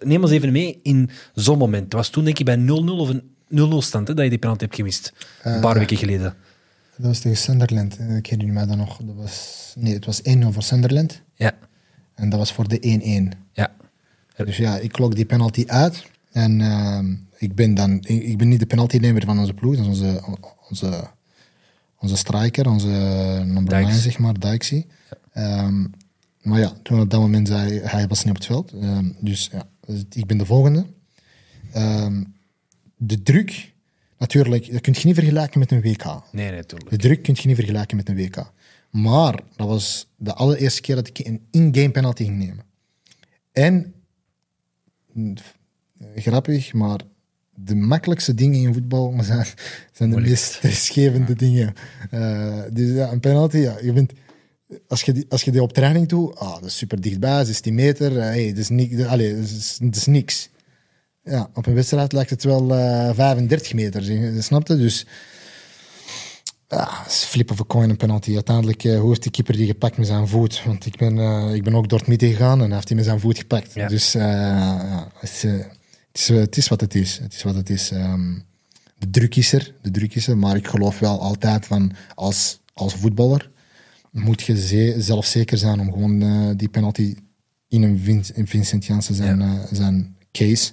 Neem ons even mee in zo'n moment. Het was toen denk ik bij 0-0 of een 0-0 stand hè, dat je die penalty hebt gemist. Een paar weken geleden. Dat was tegen Sunderland. Eh, Ik herinner me dat nog. Dat was, nee, het was 1-0 voor Sunderland. Ja, En dat was voor de 1-1. ja. Dus ja, ik klok die penalty uit. En ehm, ik ben dan... Ik, ben niet de penaltynemer van onze ploeg. Dat is onze, onze, onze striker, onze number Dijks. 9, zeg maar, Dijksie. Ehm, maar ja, toen op dat moment zei hij was niet op het veld. Ehm, dus ja, dus ik ben de volgende. Ehm, de druk, natuurlijk, dat kun je niet vergelijken met een WK. Nee, nee, tuurlijk. De druk kun je niet vergelijken met een WK. Maar dat was de allereerste keer dat ik een in-game penalty ging nemen. En, mm, grappig, maar de makkelijkste dingen in voetbal zijn, zijn de Moeilijk. meest stressgevende dingen. Eh, dus ja, een penalty, ja, je bent, als, je die, als je die op training doet, ah, dat is super dichtbij, 16 meter, eh, hey, dat, is ni, dat, allee, dat, is, dat is niks. Ja, op een wedstrijd lijkt het wel eh 35 meter, zeg- snap je? Dus ja, is flip of a coin, een penalty. Uiteindelijk eh, hoe heeft de keeper die gepakt met zijn voet. Want ik ben, eh, ik ben ook door het midden gegaan en hij heeft hij met zijn voet gepakt. Ja. Dus eh, ja, is, eh, het, is, het is wat het is. Het is wat het is. Ehm, de druk is er, de druk is er. Maar ik geloof wel altijd van als, als voetballer moet je ze- zelfzeker zijn om gewoon eh, die penalty in een Vin- in Vincent Janssen zijn, Ja. eh, zijn case,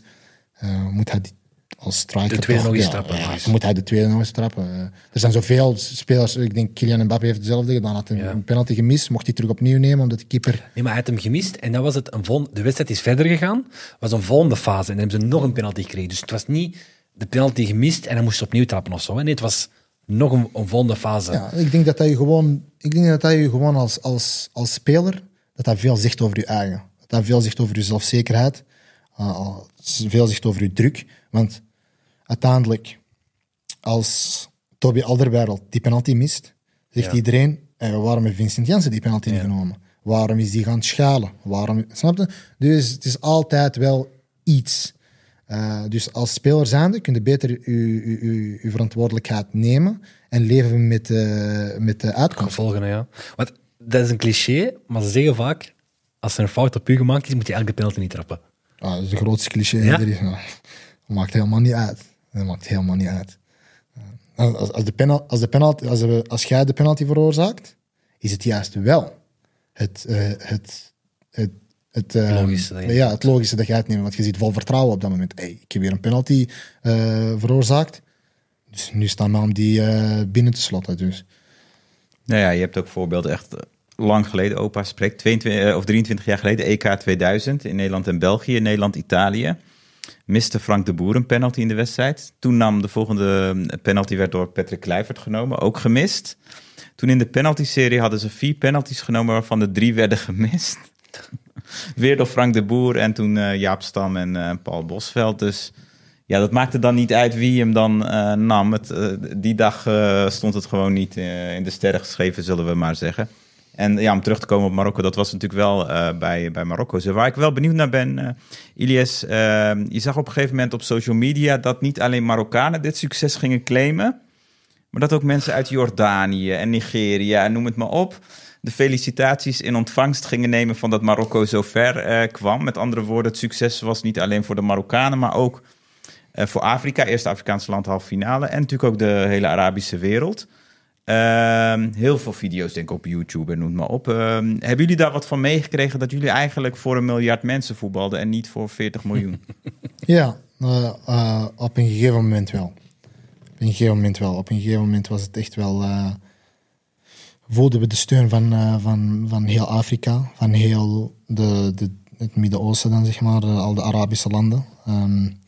eh, moet hij die als striker De tweede nog eens trappen, ja, moet hij de tweede nog eens trappen. Eh, er zijn zoveel spelers, ik denk Kylian Mbappé heeft hetzelfde gedaan, had een, een penalty gemist, mocht hij terug opnieuw nemen omdat de keeper... Nee, maar hij had hem gemist en dan was het een volgende... De wedstrijd is verder gegaan, was een volgende fase en dan hebben ze nog een penalty gekregen. Dus het was niet de penalty gemist en dan moest ze opnieuw trappen of zo. Nee, het was nog een, een volgende fase. Ja, ik denk dat je gewoon, ik denk dat je gewoon als, als, als speler, dat dat veel zegt over je eigen. Dat dat veel zegt over je zelfzekerheid, uh, al- veel zegt over je druk. Want uiteindelijk, als Toby Alderweireld die penalty mist, zegt Ja. iedereen, eh, waarom heeft Vincent Janssen die penalty niet genomen? Waarom is die gaan schalen? Waarom, snap je? Dus het is altijd wel iets. Uh, dus als speler zijnde kun je beter je verantwoordelijkheid nemen en leven met, uh, met de uitkomst. Gevolgen, ja. Want dat is een cliché, maar ze zeggen vaak, als er een fout op u gemaakt is, moet je elke penalty niet trappen. Ah, dat is de grootste cliché. Ja? Er is. Nou, dat maakt helemaal niet uit. Dat maakt helemaal niet uit. Uh, Als, als, de penal, als, de penalty, als, we, als jij de penalty veroorzaakt, is het juist wel het, uh, het, het, het, uh, logische, ja, het logische dat je uitneemt. Want je ziet vol vertrouwen op dat moment. Hey, ik heb weer een penalty veroorzaakt. Dus nu staan we om die binnen te slotten. Dus. Nou ja, je hebt ook voorbeelden echt eh, lang geleden. Opa spreekt 22, of 23 jaar geleden, EK 2000 in Nederland en België, Nederland, Italië. Miste Frank de Boer een penalty in de wedstrijd. Toen nam de volgende penalty werd door Patrick Kluivert genomen, ook gemist. Toen in de penalty-serie hadden ze vier penalties genomen, waarvan er drie werden [laughs] gemist. Weer door Frank de Boer en toen uh, Jaap Stam en uh, Paul Bosveld. Dus ja, dat maakte dan niet uit wie hem dan uh, nam. Het, die dag eh, stond het gewoon niet in de sterren geschreven, zullen we maar zeggen. En ja, om terug te komen op Marokko, dat was natuurlijk wel uh, bij, bij Marokko zo. Waar ik wel benieuwd naar ben, uh, je zag op een gegeven moment op social media dat niet alleen Marokkanen dit succes gingen claimen, maar dat ook mensen uit Jordanië en Nigeria en noem het maar op, de felicitaties in ontvangst gingen nemen van dat Marokko zo ver kwam. Met andere woorden, het succes was niet alleen voor de Marokkanen, maar ook voor Afrika, eerste Afrikaanse land halve finale en natuurlijk ook de hele Arabische wereld. Uh, heel veel video's, denk ik, op YouTube en noem maar op. Uh, hebben jullie daar wat van meegekregen dat jullie eigenlijk voor een miljard mensen voetbalden en niet voor 40 miljoen? [laughs] ja, uh, op een gegeven moment wel. Op een gegeven moment wel. Op een gegeven moment was het echt wel. eh, voelden we de steun van, eh, van, van heel Afrika, van heel de, de, het Midden-Oosten, dan zeg maar, al de Arabische landen. Um,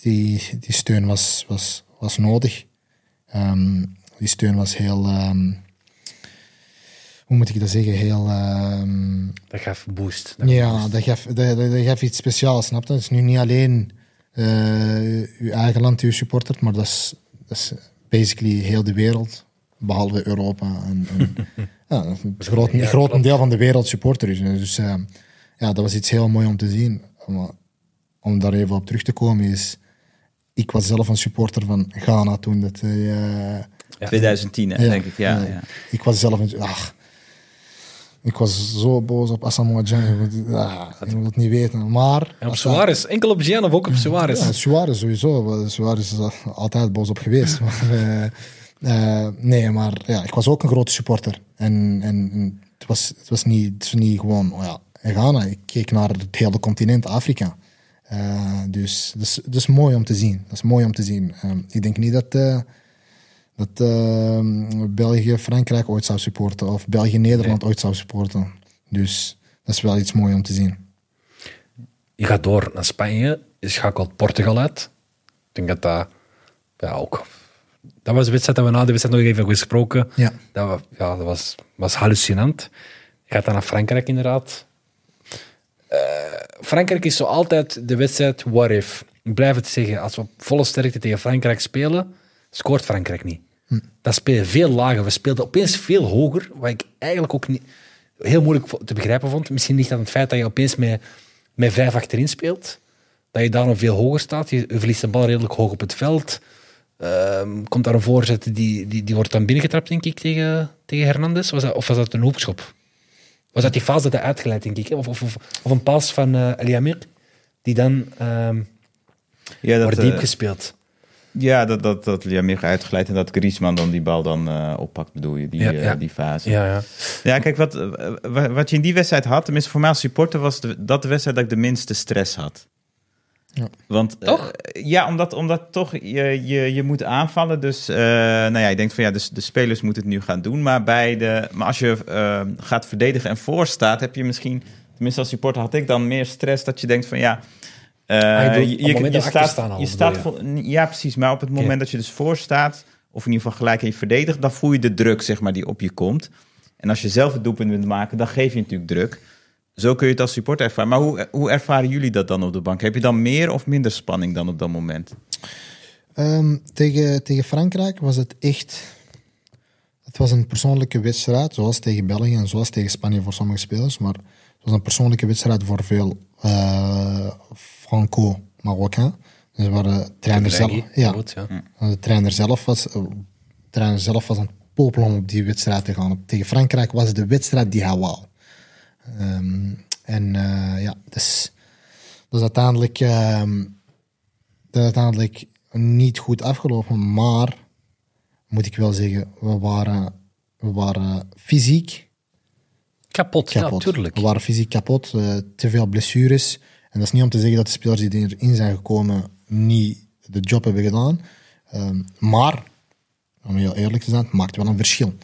die, die steun was, was, was nodig. Ehm, die steun was heel, ehm, hoe moet ik dat zeggen, heel... ehm, Dat gaf boost. Dat gaf ja, boost. dat geeft, dat, dat, dat geeft iets speciaals, snap je? Het is nu niet alleen eh uw eigen land die u supportert, maar dat is, dat is basically heel de wereld, behalve Europa. En, en, [laughs] ja, een groot, deel van de wereld supporter is. Dus eh, ja, dat was iets heel mooi om te zien. Maar om daar even op terug te komen is... Ik was zelf een supporter van Ghana toen dat... eh. 2010, hè, ja, denk ik. Ja, ja. ja. Ik was zelf een... Ach, ik was zo boos op Asamoah Gyan. Ah, je het niet weten. Maar... En op Suarez, enkel op Gian of ook op Suarez? Ja, Suarez sowieso. Suarez is er altijd boos op geweest. [laughs] maar, eh, eh, nee, maar ja, ik was ook een grote supporter. En, en, en het, was, het, was niet, het was niet gewoon oh ja, Ghana. Ik keek naar het hele continent Afrika. Eh, dus dat is, dat is mooi om te zien. Dat is mooi om te zien. Eh, ik denk niet dat, eh, dat eh, België Frankrijk ooit zou supporten. Of België Nederland ooit zou supporten. Dus dat is wel iets moois om te zien. Je gaat door naar Spanje, je schakelt Portugal uit. Ik denk dat dat ja, ook... Dat was de wedstrijd dat we na de wedstrijd nog even hebben gesproken. Ja. Dat, ja, dat was, was hallucinant. Je gaat dan naar Frankrijk inderdaad. Eh, Frankrijk is zo altijd de wedstrijd what if. Ik blijf het zeggen, als we op volle sterkte tegen Frankrijk spelen, scoort Frankrijk niet. Dan speel je veel lager. We speelden opeens veel hoger, wat ik eigenlijk ook niet, heel moeilijk te begrijpen vond. Misschien ligt dat aan het feit dat je opeens met, met vijf achterin speelt. Dat je daarom veel hoger staat. Je, je verliest de bal redelijk hoog op het veld. Ehm, komt daar een voorzet, die, die, die wordt dan binnengetrapt, denk ik, tegen, tegen Hernandez? Was dat, of was dat een hoekschop? Was dat die fase dat hij uitgeleid, denk ik? Of, of, of, of een pas van eh El Amir, die dan ehm Ja, wordt dat, diep eh, gespeeld. Ja, dat, dat, dat Liamir uitgeleid en dat Griezmann dan die bal dan eh, oppakt, bedoel je, die, Ja, eh, ja. die fase. Ja, ja. Ja, kijk, wat, eh, wa- wat je in die wedstrijd had, tenminste voor mij als supporter, was de, dat de wedstrijd dat ik de minste stress had. Ja. Want, Toch? ja, omdat, omdat toch je, je, je moet aanvallen. Dus, eh, nou ja, ik denk van ja, dus de spelers moeten het nu gaan doen. Maar, bij de, maar als je gaat verdedigen en voorstaat, heb je misschien, tenminste als supporter had ik dan meer stress dat je denkt van ja. Eh, je dat we staat, achterstaan al, je staat je? vol- ja, precies. Maar op het moment dat je dus voor staat, of in ieder geval gelijk en je verdedigt, dan voel je de druk, zeg maar, die op je komt. En als je zelf het doelpunt wilt maken, dan geef je natuurlijk druk. Zo kun je het als supporter ervaren. Maar hoe, hoe ervaren jullie dat dan op de bank? Heb je dan meer of minder spanning dan op dat moment? Ehm, tegen, tegen Frankrijk was het echt. Het was een persoonlijke wedstrijd, zoals tegen België en zoals tegen Spanje voor sommige spelers. Maar het was een persoonlijke wedstrijd voor veel eh, Franco-Marokkaan. Dus waar de trainer zelf. Ja, de trainer zelf was. eh, de trainer zelf was aan het popelen om op die wedstrijd te gaan. Tegen Frankrijk was het de wedstrijd die hij wou. Ehm, en eh, ja, dus, dus uiteindelijk. ehm, dat is uiteindelijk niet goed afgelopen, maar moet ik wel zeggen, we waren, we waren fysiek Kapot, kapot. ja, tuurlijk. We waren fysiek kapot, eh, te veel blessures. En dat is niet om te zeggen dat de spelers die erin zijn gekomen niet de job hebben gedaan. Ehm, maar, om heel eerlijk te zijn, het maakt wel een verschil.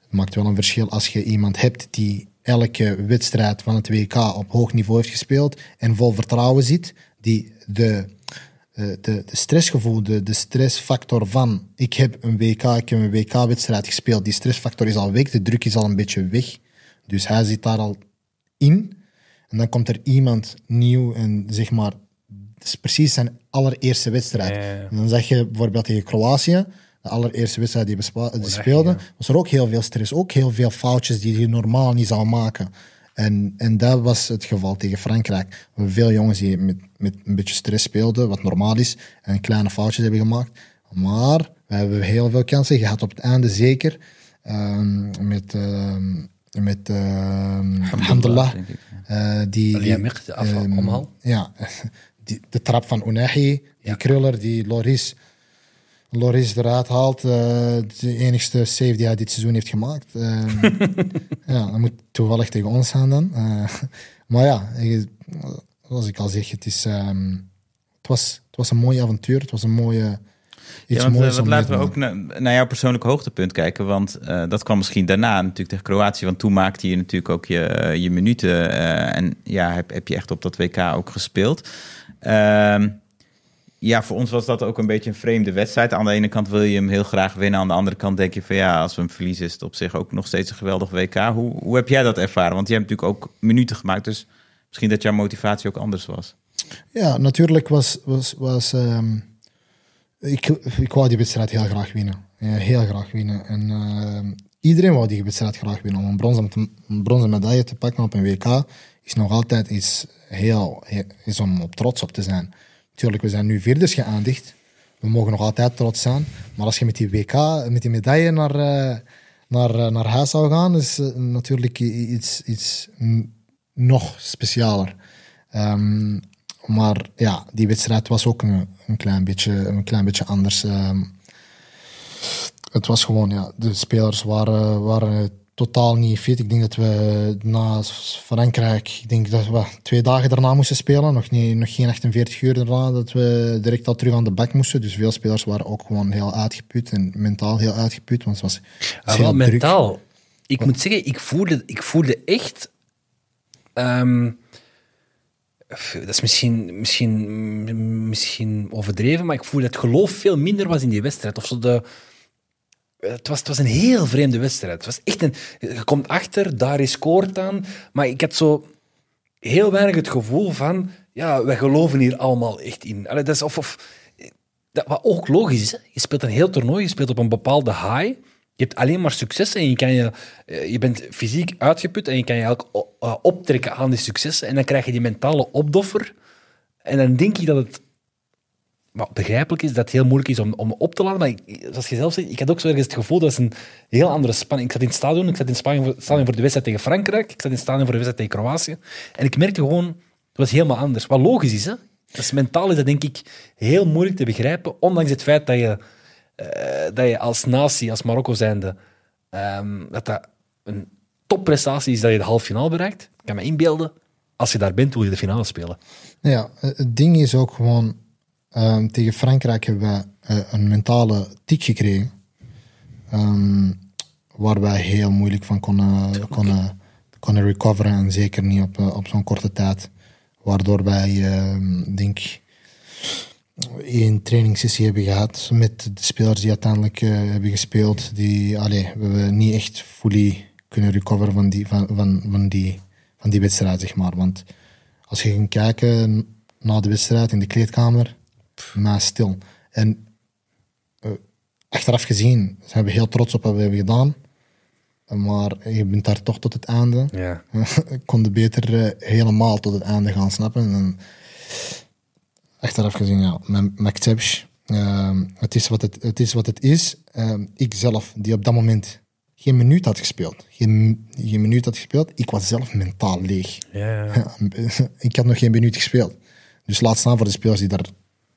Het maakt wel een verschil als je iemand hebt die elke wedstrijd van het WK op hoog niveau heeft gespeeld en vol vertrouwen zit, die de, eh, de, de stressgevoel, de, de stressfactor van ik heb een WK, ik heb een WK-wedstrijd gespeeld, die stressfactor is al weg, de druk is al een beetje weg. Dus hij zit daar al in. En dan komt er iemand nieuw en zeg maar, het is precies zijn allereerste wedstrijd. Ja, ja, ja. En dan zeg je bijvoorbeeld tegen Kroatië, de allereerste wedstrijd die we spa- die speelden, was er ook heel veel stress, ook heel veel foutjes die je normaal niet zou maken. En, en dat was het geval tegen Frankrijk. We hebben veel jongens die met, met een beetje stress speelden, wat normaal is, en kleine foutjes hebben gemaakt. Maar we hebben heel veel kansen gehad op het einde, zeker. ehm, met ehm, met ehm Alhamdulillah. Die, Ali die, af- ehm, omhaal. Ja, [laughs] die, de trap van Unahi, die kruller die Loris, Loris eruit haalt. eh, de enigste save die hij dit seizoen heeft gemaakt. Ehm, [laughs] ja, dat moet toevallig tegen ons gaan dan. Eh, [laughs] maar ja, ik- zoals ik al zeg, het, is, ehm, het, was, het was een mooi avontuur. Het was een mooie... Iets Ja, want, eh, moois wat laten te we ook naar, naar jouw persoonlijke hoogtepunt kijken. Want eh, dat kwam misschien daarna natuurlijk tegen Kroatië. Want toen maakte je natuurlijk ook je, je minuten. eh, en ja, heb, heb je echt op dat WK ook gespeeld. Ehm, ja, voor ons was dat ook een beetje een vreemde wedstrijd. Aan de ene kant wil je hem heel graag winnen. Aan de andere kant denk je van ja, als we hem verliezen is het op zich ook nog steeds een geweldig WK. Hoe, hoe heb jij dat ervaren? Want je hebt natuurlijk ook minuten gemaakt. Dus misschien dat jouw motivatie ook anders was. Ja, natuurlijk was... was, was ehm, ik, ik wou die wedstrijd heel graag winnen. Heel graag winnen. En ehm, iedereen wou die wedstrijd graag winnen. Om een bronzen, een bronzen medaille te pakken op een WK is nog altijd iets heel, is om op trots op te zijn. Natuurlijk, we zijn nu vierders geëindigd. We mogen nog altijd trots zijn. Maar als je met die WK, met die medaille naar, eh, naar, eh, naar huis zou gaan, is eh, natuurlijk iets, iets nog specialer. Ehm, maar ja, die wedstrijd was ook een, een, klein, beetje, een klein beetje anders. Ehm, het was gewoon, ja, de spelers waren, waren totaal niet fit. Ik denk dat we na Frankrijk, ik denk dat we twee dagen daarna moesten spelen. Nog, niet, nog geen 48 uur daarna, dat we direct al terug aan de bak moesten. Dus veel spelers waren ook gewoon heel uitgeput en mentaal heel uitgeput. Want het was, Ah, heel wel druk. mentaal. Ik moet zeggen, ik voelde, ik voelde echt. ehm, dat is misschien, misschien, misschien overdreven, maar ik voelde dat het geloof veel minder was in die wedstrijd. Of zo de, het, was, het was een heel vreemde wedstrijd. Het was echt een, je komt achter, daar is scoort aan. Maar ik had zo heel weinig het gevoel van. Ja, wij geloven hier allemaal echt in. Allee, dat is of, of, dat, wat ook logisch is. Je speelt een heel toernooi, je speelt op een bepaalde high. Je hebt alleen maar successen en je, kan je, eh, je bent fysiek uitgeput en je kan je eigenlijk eh, optrekken aan die successen. En dan krijg je die mentale opdoffer. En dan denk ik dat het begrijpelijk is dat het heel moeilijk is om, om op te laden. Maar zoals je zelf zegt, ik had ook zo ergens het gevoel dat het een heel andere spanning. Ik zat in het stadion, ik zat in stadion voor, stadion voor de wedstrijd tegen Frankrijk, ik zat in het stadion voor de wedstrijd tegen Kroatië. En ik merkte gewoon, het was helemaal anders. Wat logisch is, hè? Dat is mentaal is dat denk ik heel moeilijk te begrijpen, ondanks het feit dat je, dat je als natie, als Marokko zijnde, ehm, dat dat een topprestatie is dat je de halve finale bereikt. Ik kan me inbeelden, als je daar bent, wil je de finale spelen. Ja, het ding is ook gewoon, ehm, tegen Frankrijk hebben we eh, een mentale tik gekregen. ehm, waar wij heel moeilijk van konden, konden, konden recoveren. En zeker niet op, eh, op zo'n korte tijd. Waardoor wij, ehm, denk ik, één trainingssessie hebben gehad met de spelers die uiteindelijk eh, hebben gespeeld. Die, allee, we hebben niet echt fully kunnen recoveren van die, van, van, van die, van die wedstrijd, zeg maar. Want als je ging kijken na de wedstrijd in de kleedkamer, maar stil. En eh, achteraf gezien zijn we heel trots op wat we hebben gedaan. Maar je bent daar toch tot het einde. Ja. [laughs] Kon beter eh, helemaal tot het einde gaan snappen. En achteraf gezien, ja, met McTavish, ehm, het, is wat het, het is wat het is. Ehm, ik zelf, die op dat moment geen minuut had gespeeld, geen, geen minuut had gespeeld, ik was zelf mentaal leeg. Ja, ja. Ja, [laughs] ik had nog geen minuut gespeeld. Dus laat staan voor de spelers die daar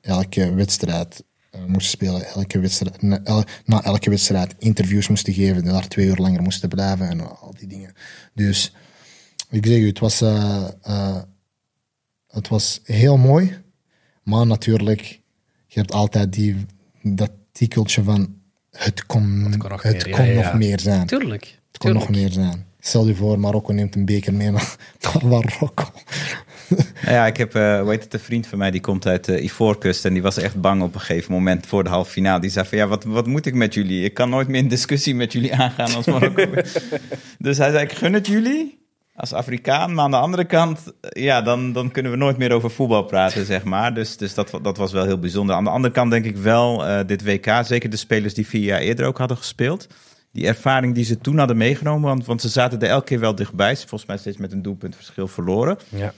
elke wedstrijd eh, moesten spelen. Elke wedstrijd, na, el- na elke wedstrijd interviews moesten geven. Daar twee uur langer moesten blijven en al die dingen. Dus ik zeg u, het was, eh, eh, het was heel mooi. Maar natuurlijk, je hebt altijd die, dat tikkeltje van het kon, het kon nog meer, ja, ja, nog ja. meer zijn. Tuurlijk. Het kon nog meer zijn. Stel je voor, Marokko neemt een beker mee naar, [laughs] naar Marokko. Nou ja, ik heb, eh hoe heet het, een vriend van mij die komt uit de Ivoorkust en die was echt bang op een gegeven moment voor de halve finale. Die zei van ja, wat, wat moet ik met jullie? Ik kan nooit meer in discussie met jullie aangaan als Marokko. [laughs] dus hij zei, ik gun het jullie als Afrikaan, maar aan de andere kant, ja, dan, dan kunnen we nooit meer over voetbal praten, [laughs] zeg maar. Dus, dus dat, dat was wel heel bijzonder. Aan de andere kant denk ik wel, eh, dit WK, zeker de spelers die vier jaar eerder ook hadden gespeeld, die ervaring die ze toen hadden meegenomen, want, want ze zaten er elke keer wel dichtbij, volgens mij steeds met een doelpuntverschil verloren. Ja.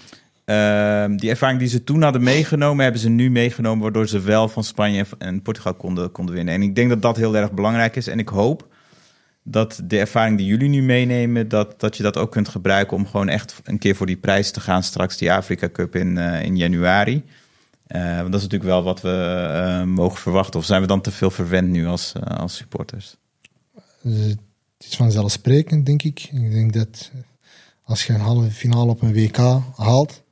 Ehm, die ervaring die ze toen hadden meegenomen, hebben ze nu meegenomen, waardoor ze wel van Spanje en- en Portugal konden, konden winnen. En ik denk dat dat heel erg belangrijk is. En ik hoop dat de ervaring die jullie nu meenemen, dat, dat je dat ook kunt gebruiken om gewoon echt een keer voor die prijs te gaan, straks die Afrika Cup in, eh, in januari. Eh, want dat is natuurlijk wel wat we eh, mogen verwachten. Of zijn we dan te veel verwend nu als, als supporters? Het is vanzelfsprekend, denk ik. Ik denk dat als je een halve finale op een WK haalt,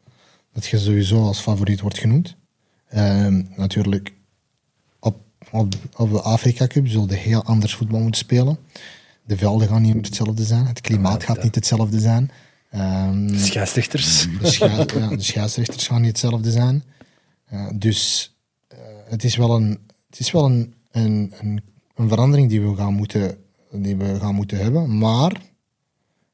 dat je sowieso als favoriet wordt genoemd. Ehm, natuurlijk, op, op, op de Afrika Cup zullen je heel anders voetbal moeten spelen. De velden gaan niet meer hetzelfde zijn. Het klimaat gaat niet hetzelfde zijn. Scheidsrechters. [laughs] de, schei- ja, de scheidsrechters gaan niet hetzelfde zijn. Eh, dus eh, het is wel een, het is wel een, een, een, een verandering die we, gaan moeten, die we gaan moeten hebben. Maar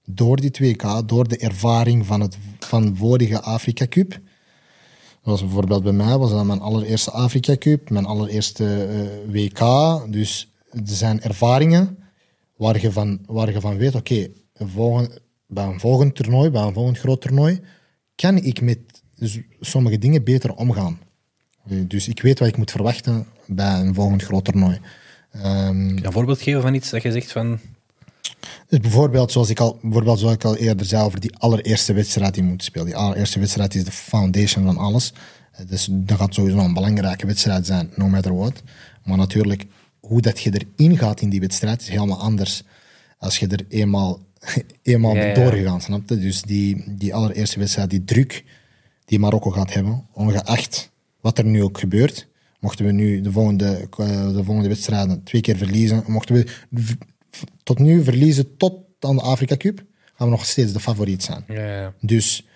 door die 2K, door de ervaring van het van vorige Afrika Cup. Zoals bijvoorbeeld bij mij was dat mijn allereerste Afrika Cup, mijn allereerste eh, WK. Dus er zijn ervaringen waar je van, waar je van weet, oké, bij een volgend toernooi, bij een volgend groot toernooi, kan ik met sommige dingen beter omgaan. Eh, Dus ik weet wat ik moet verwachten bij een volgend groot toernooi. Ehm, Een voorbeeld geven van iets dat je zegt van... dus bijvoorbeeld, zoals ik al, bijvoorbeeld zoals ik al eerder zei over die allereerste wedstrijd die je moet spelen. Die allereerste wedstrijd is de foundation van alles. Eh, Dus dat gaat sowieso een belangrijke wedstrijd zijn, no matter what. Maar natuurlijk, hoe dat je erin gaat in die wedstrijd is helemaal anders als je er eenmaal, [laughs] eenmaal Ja, doorgegaan, snap je? Dus die, die allereerste wedstrijd, die druk die Marokko gaat hebben, ongeacht wat er nu ook gebeurt. Mochten we nu de volgende, eh, de volgende wedstrijden twee keer verliezen, mochten we tot nu verliezen tot aan de Afrika Cup, gaan we nog steeds de favoriet zijn. Ja. Dus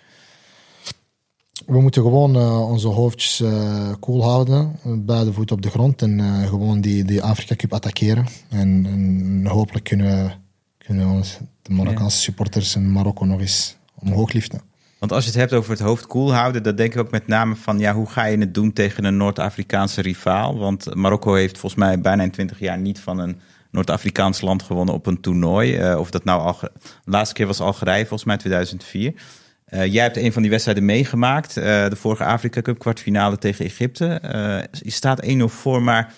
we moeten gewoon eh, onze hoofdjes eh koel houden, beide voeten op de grond en eh, gewoon die, die Afrika Cup attackeren. En, en hopelijk kunnen we, kunnen we ons, de Marokkaanse supporters in Marokko nog eens omhoog liften. Want als je het hebt over het hoofd koel houden, dan denk ik ook met name van ja, hoe ga je het doen tegen een Noord-Afrikaanse rivaal? Want Marokko heeft volgens mij bijna in 20 jaar niet van een Noord-Afrikaans land gewonnen op een toernooi. Of dat nou al. De laatste keer was Algerije, volgens mij 2004. Eh, jij hebt een van die wedstrijden meegemaakt. eh, de vorige Afrika Cup kwartfinale tegen Egypte. Eh, je staat 1-0 voor, maar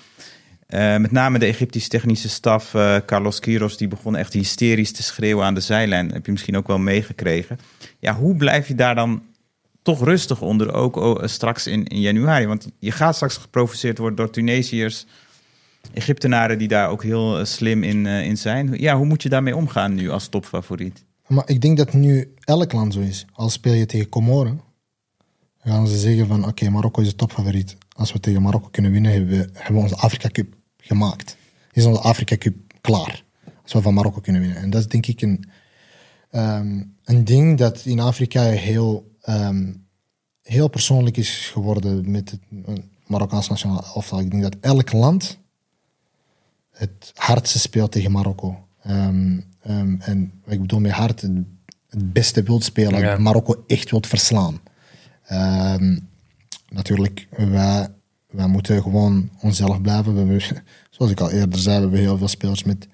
met name de Egyptische technische staf, Carlos Quiros, die begon echt hysterisch te schreeuwen aan de zijlijn. Heb je misschien ook wel meegekregen. Ja, hoe blijf je daar dan toch rustig onder, ook straks in, januari? Want je gaat straks geprovoceerd worden door Tunesiërs, Egyptenaren die daar ook heel slim in, in zijn. Ja, hoe moet je daarmee omgaan nu als topfavoriet? Maar ik denk dat nu elk land zo is. Als speel je tegen Comoren, gaan ze zeggen van oké, Marokko is de topfavoriet. Als we tegen Marokko kunnen winnen, hebben we, onze Afrika Cup gemaakt. Is onze Afrika Cup klaar. Als we van Marokko kunnen winnen. En dat is denk ik een, ehm, een ding dat in Afrika heel, ehm, heel persoonlijk is geworden met het eh, Marokkaans nationaal elftal. Ik denk dat elk land het hardste speelt tegen Marokko. Ehm, ehm, en ik bedoel met hard het, beste wilt spelen, Ja. Marokko echt wilt verslaan. Ehm, natuurlijk, wij, wij moeten gewoon onszelf blijven. We hebben, [laughs] zoals ik al eerder zei, we hebben heel veel spelers met,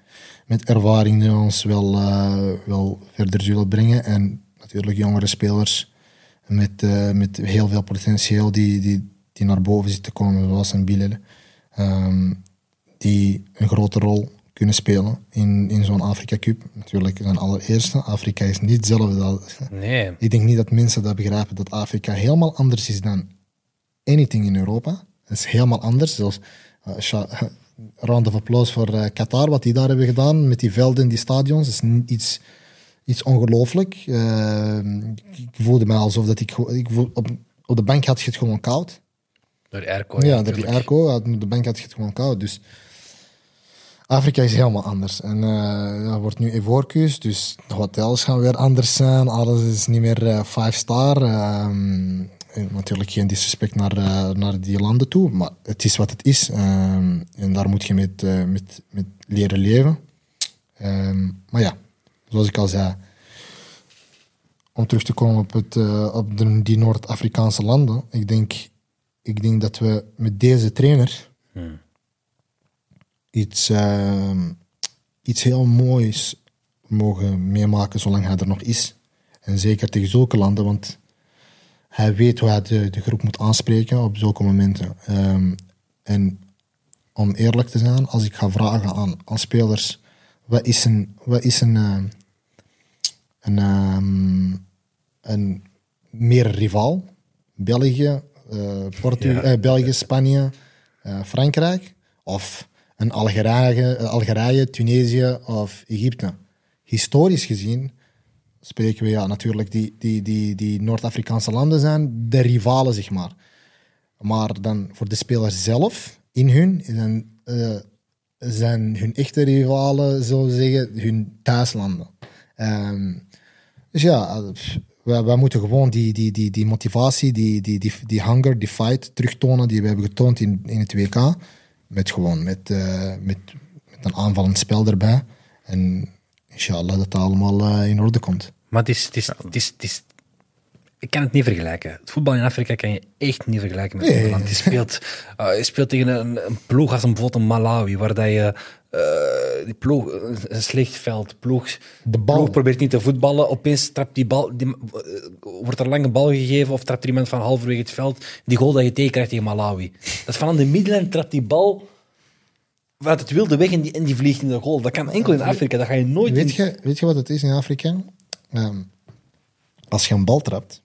met ervaring die ons wel, eh, wel verder zullen brengen. En natuurlijk jongere spelers met, eh, met heel veel potentieel die, die, die naar boven zitten komen, zoals een. Ehm, die een grote rol kunnen spelen in, in zo'n Afrika Cup. Natuurlijk zijn allereerste. Afrika is niet hetzelfde. als- Nee. Ik denk niet dat mensen dat begrijpen, dat Afrika helemaal anders is dan anything in Europa. Het is helemaal anders. Zelfs, uh, sha- [laughs] round of applause voor eh, Qatar, wat die daar hebben gedaan met die velden, die stadions. Dat is iets, iets ongelooflijk. Eh, ik voelde me alsof dat ik, ik voel, op, op de bank had je het gewoon koud. Door airco. Ja, door die airco, op de bank had je het gewoon koud. Dus Afrika is helemaal anders. En eh er wordt nu Evorcus, dus de hotels gaan weer anders zijn. Alles is niet meer eh, five star. Ehm, en natuurlijk geen disrespect naar, eh, naar die landen toe, maar het is wat het is. Ehm, en daar moet je met, eh, met, met leren leven. Ehm, maar ja, zoals ik al zei, om terug te komen op, het, eh, op de, die Noord-Afrikaanse landen, ik denk, ik denk dat we met deze trainer iets, ehm, iets heel moois mogen meemaken zolang hij er nog is. En zeker tegen zulke landen, want hij weet hoe hij de, de groep moet aanspreken op zulke momenten. Ehm, en om eerlijk te zijn, als ik ga vragen aan, aan spelers, wat is een, wat is een, ehm, een, een meer rivaal? België, Portu- Ja. eh, België, Spanje, eh, Frankrijk of een Algerije, Algerije, Tunesië of Egypte. Historisch gezien spreken we ja, natuurlijk die, die, die, die Noord-Afrikaanse landen zijn de rivalen, zeg maar. Maar dan voor de spelers zelf, in hun, zijn, eh, zijn hun echte rivalen, we zeggen, hun thuislanden. Ehm, dus ja, eh, wij moeten gewoon die, die, die, die motivatie, die, die, die, die hunger, die fight terugtonen die we hebben getoond in, in het WK. Met gewoon met, eh, met, met een aanvallend spel erbij. En inshallah dat het allemaal eh, in orde komt. Maar het is, het, is, het, is, het is... Ik kan het niet vergelijken. Het voetbal in Afrika kan je echt niet vergelijken met Nee. Nederland. Je speelt, [laughs] je speelt tegen een, een ploeg als een, bijvoorbeeld een Malawi, waar dat je... eh, die ploeg, een slecht veld, ploeg, De bal. ploeg probeert niet te voetballen, opeens trapt die bal, die, eh, wordt er lang een bal gegeven of trapt er iemand van halverwege het veld, die goal dat je tegenkrijgt tegen Malawi. Dat is van aan de middenlijn, trapt die bal vanuit het wilde weg en die, en die vliegt in de goal. Dat kan enkel in Afrika, dat ga je nooit Weet in... je, weet je wat het is in Afrika? Ehm, als je een bal trapt,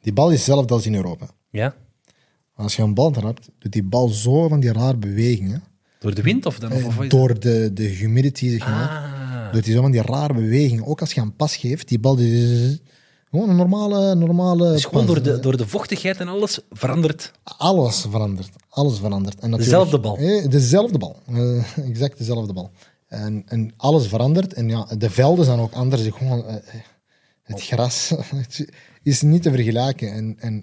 die bal is hetzelfde als in Europa. Ja? Als je een bal trapt, doet die bal zo van die rare bewegingen. Door de wind of dan? Of, of wat is Door de, de humidity, zeg maar. Ah. Doet hij zo van die rare bewegingen. Ook als je een pas geeft, die bal... Die, gewoon een normale, normale Dus gewoon pas. door de, door de vochtigheid en alles verandert. Alles verandert. Alles verandert. En Dezelfde bal. Eh, dezelfde bal. Eh, exact dezelfde bal. En, en alles verandert. En ja, de velden zijn ook anders. Gewoon, eh, het gras [laughs] is niet te vergelijken. En, en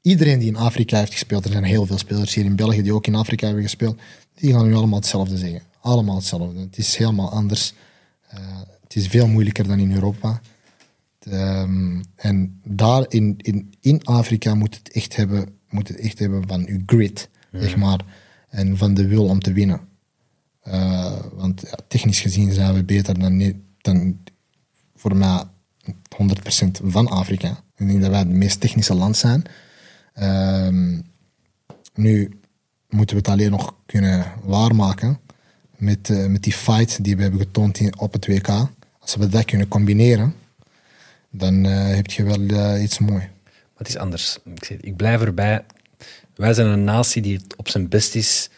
iedereen die in Afrika heeft gespeeld, er zijn heel veel spelers hier in België die ook in Afrika hebben gespeeld, die gaan nu allemaal hetzelfde zeggen. Allemaal hetzelfde. Het is helemaal anders. Eh, het is veel moeilijker dan in Europa. Ehm, en daar in, in, in Afrika moet het echt hebben, moet het echt hebben van uw grit, zeg maar. En van de wil om te winnen. Eh, want ja, technisch gezien zijn we beter dan, dan voor mij 100% van Afrika. Ik denk dat wij het meest technische land zijn. Ehm, nu moeten we het alleen nog kunnen waarmaken met, eh, met die fight die we hebben getoond in, op het WK. Als we dat kunnen combineren, dan eh, heb je wel eh, iets moois. Het is anders. Ik, zeg, ik blijf erbij. Wij zijn een natie die op zijn best is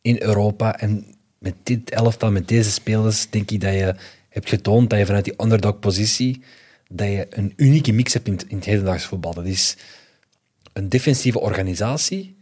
in Europa. En met dit elftal, met deze spelers, denk ik dat je hebt getoond dat je vanuit die underdog-positie dat je een unieke mix hebt in in het hedendaags voetbal. Dat is een defensieve organisatie,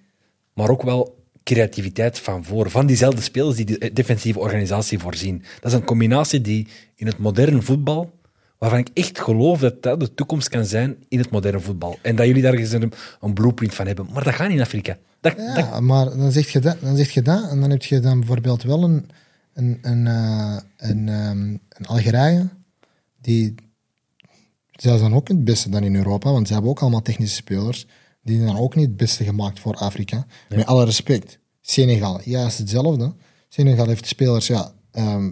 maar ook wel creativiteit van voor. Van diezelfde spelers die de defensieve organisatie voorzien. Dat is een combinatie die in het moderne voetbal, waarvan ik echt geloof dat dat de toekomst kan zijn in het moderne voetbal. En dat jullie daar eens een, een blueprint van hebben. Maar dat gaat niet in Afrika. Dat, dat, Ja, maar dan zeg, je dat, dan zeg je dat en dan heb je dan bijvoorbeeld wel een, een, een, eh, een, ehm, een Algerije die zij zijn ook het beste dan in Europa, want ze hebben ook allemaal technische spelers. Die zijn ook niet het beste gemaakt voor Afrika. Met alle respect. Senegal, ja, is hetzelfde. Senegal heeft spelers, ja, ehm,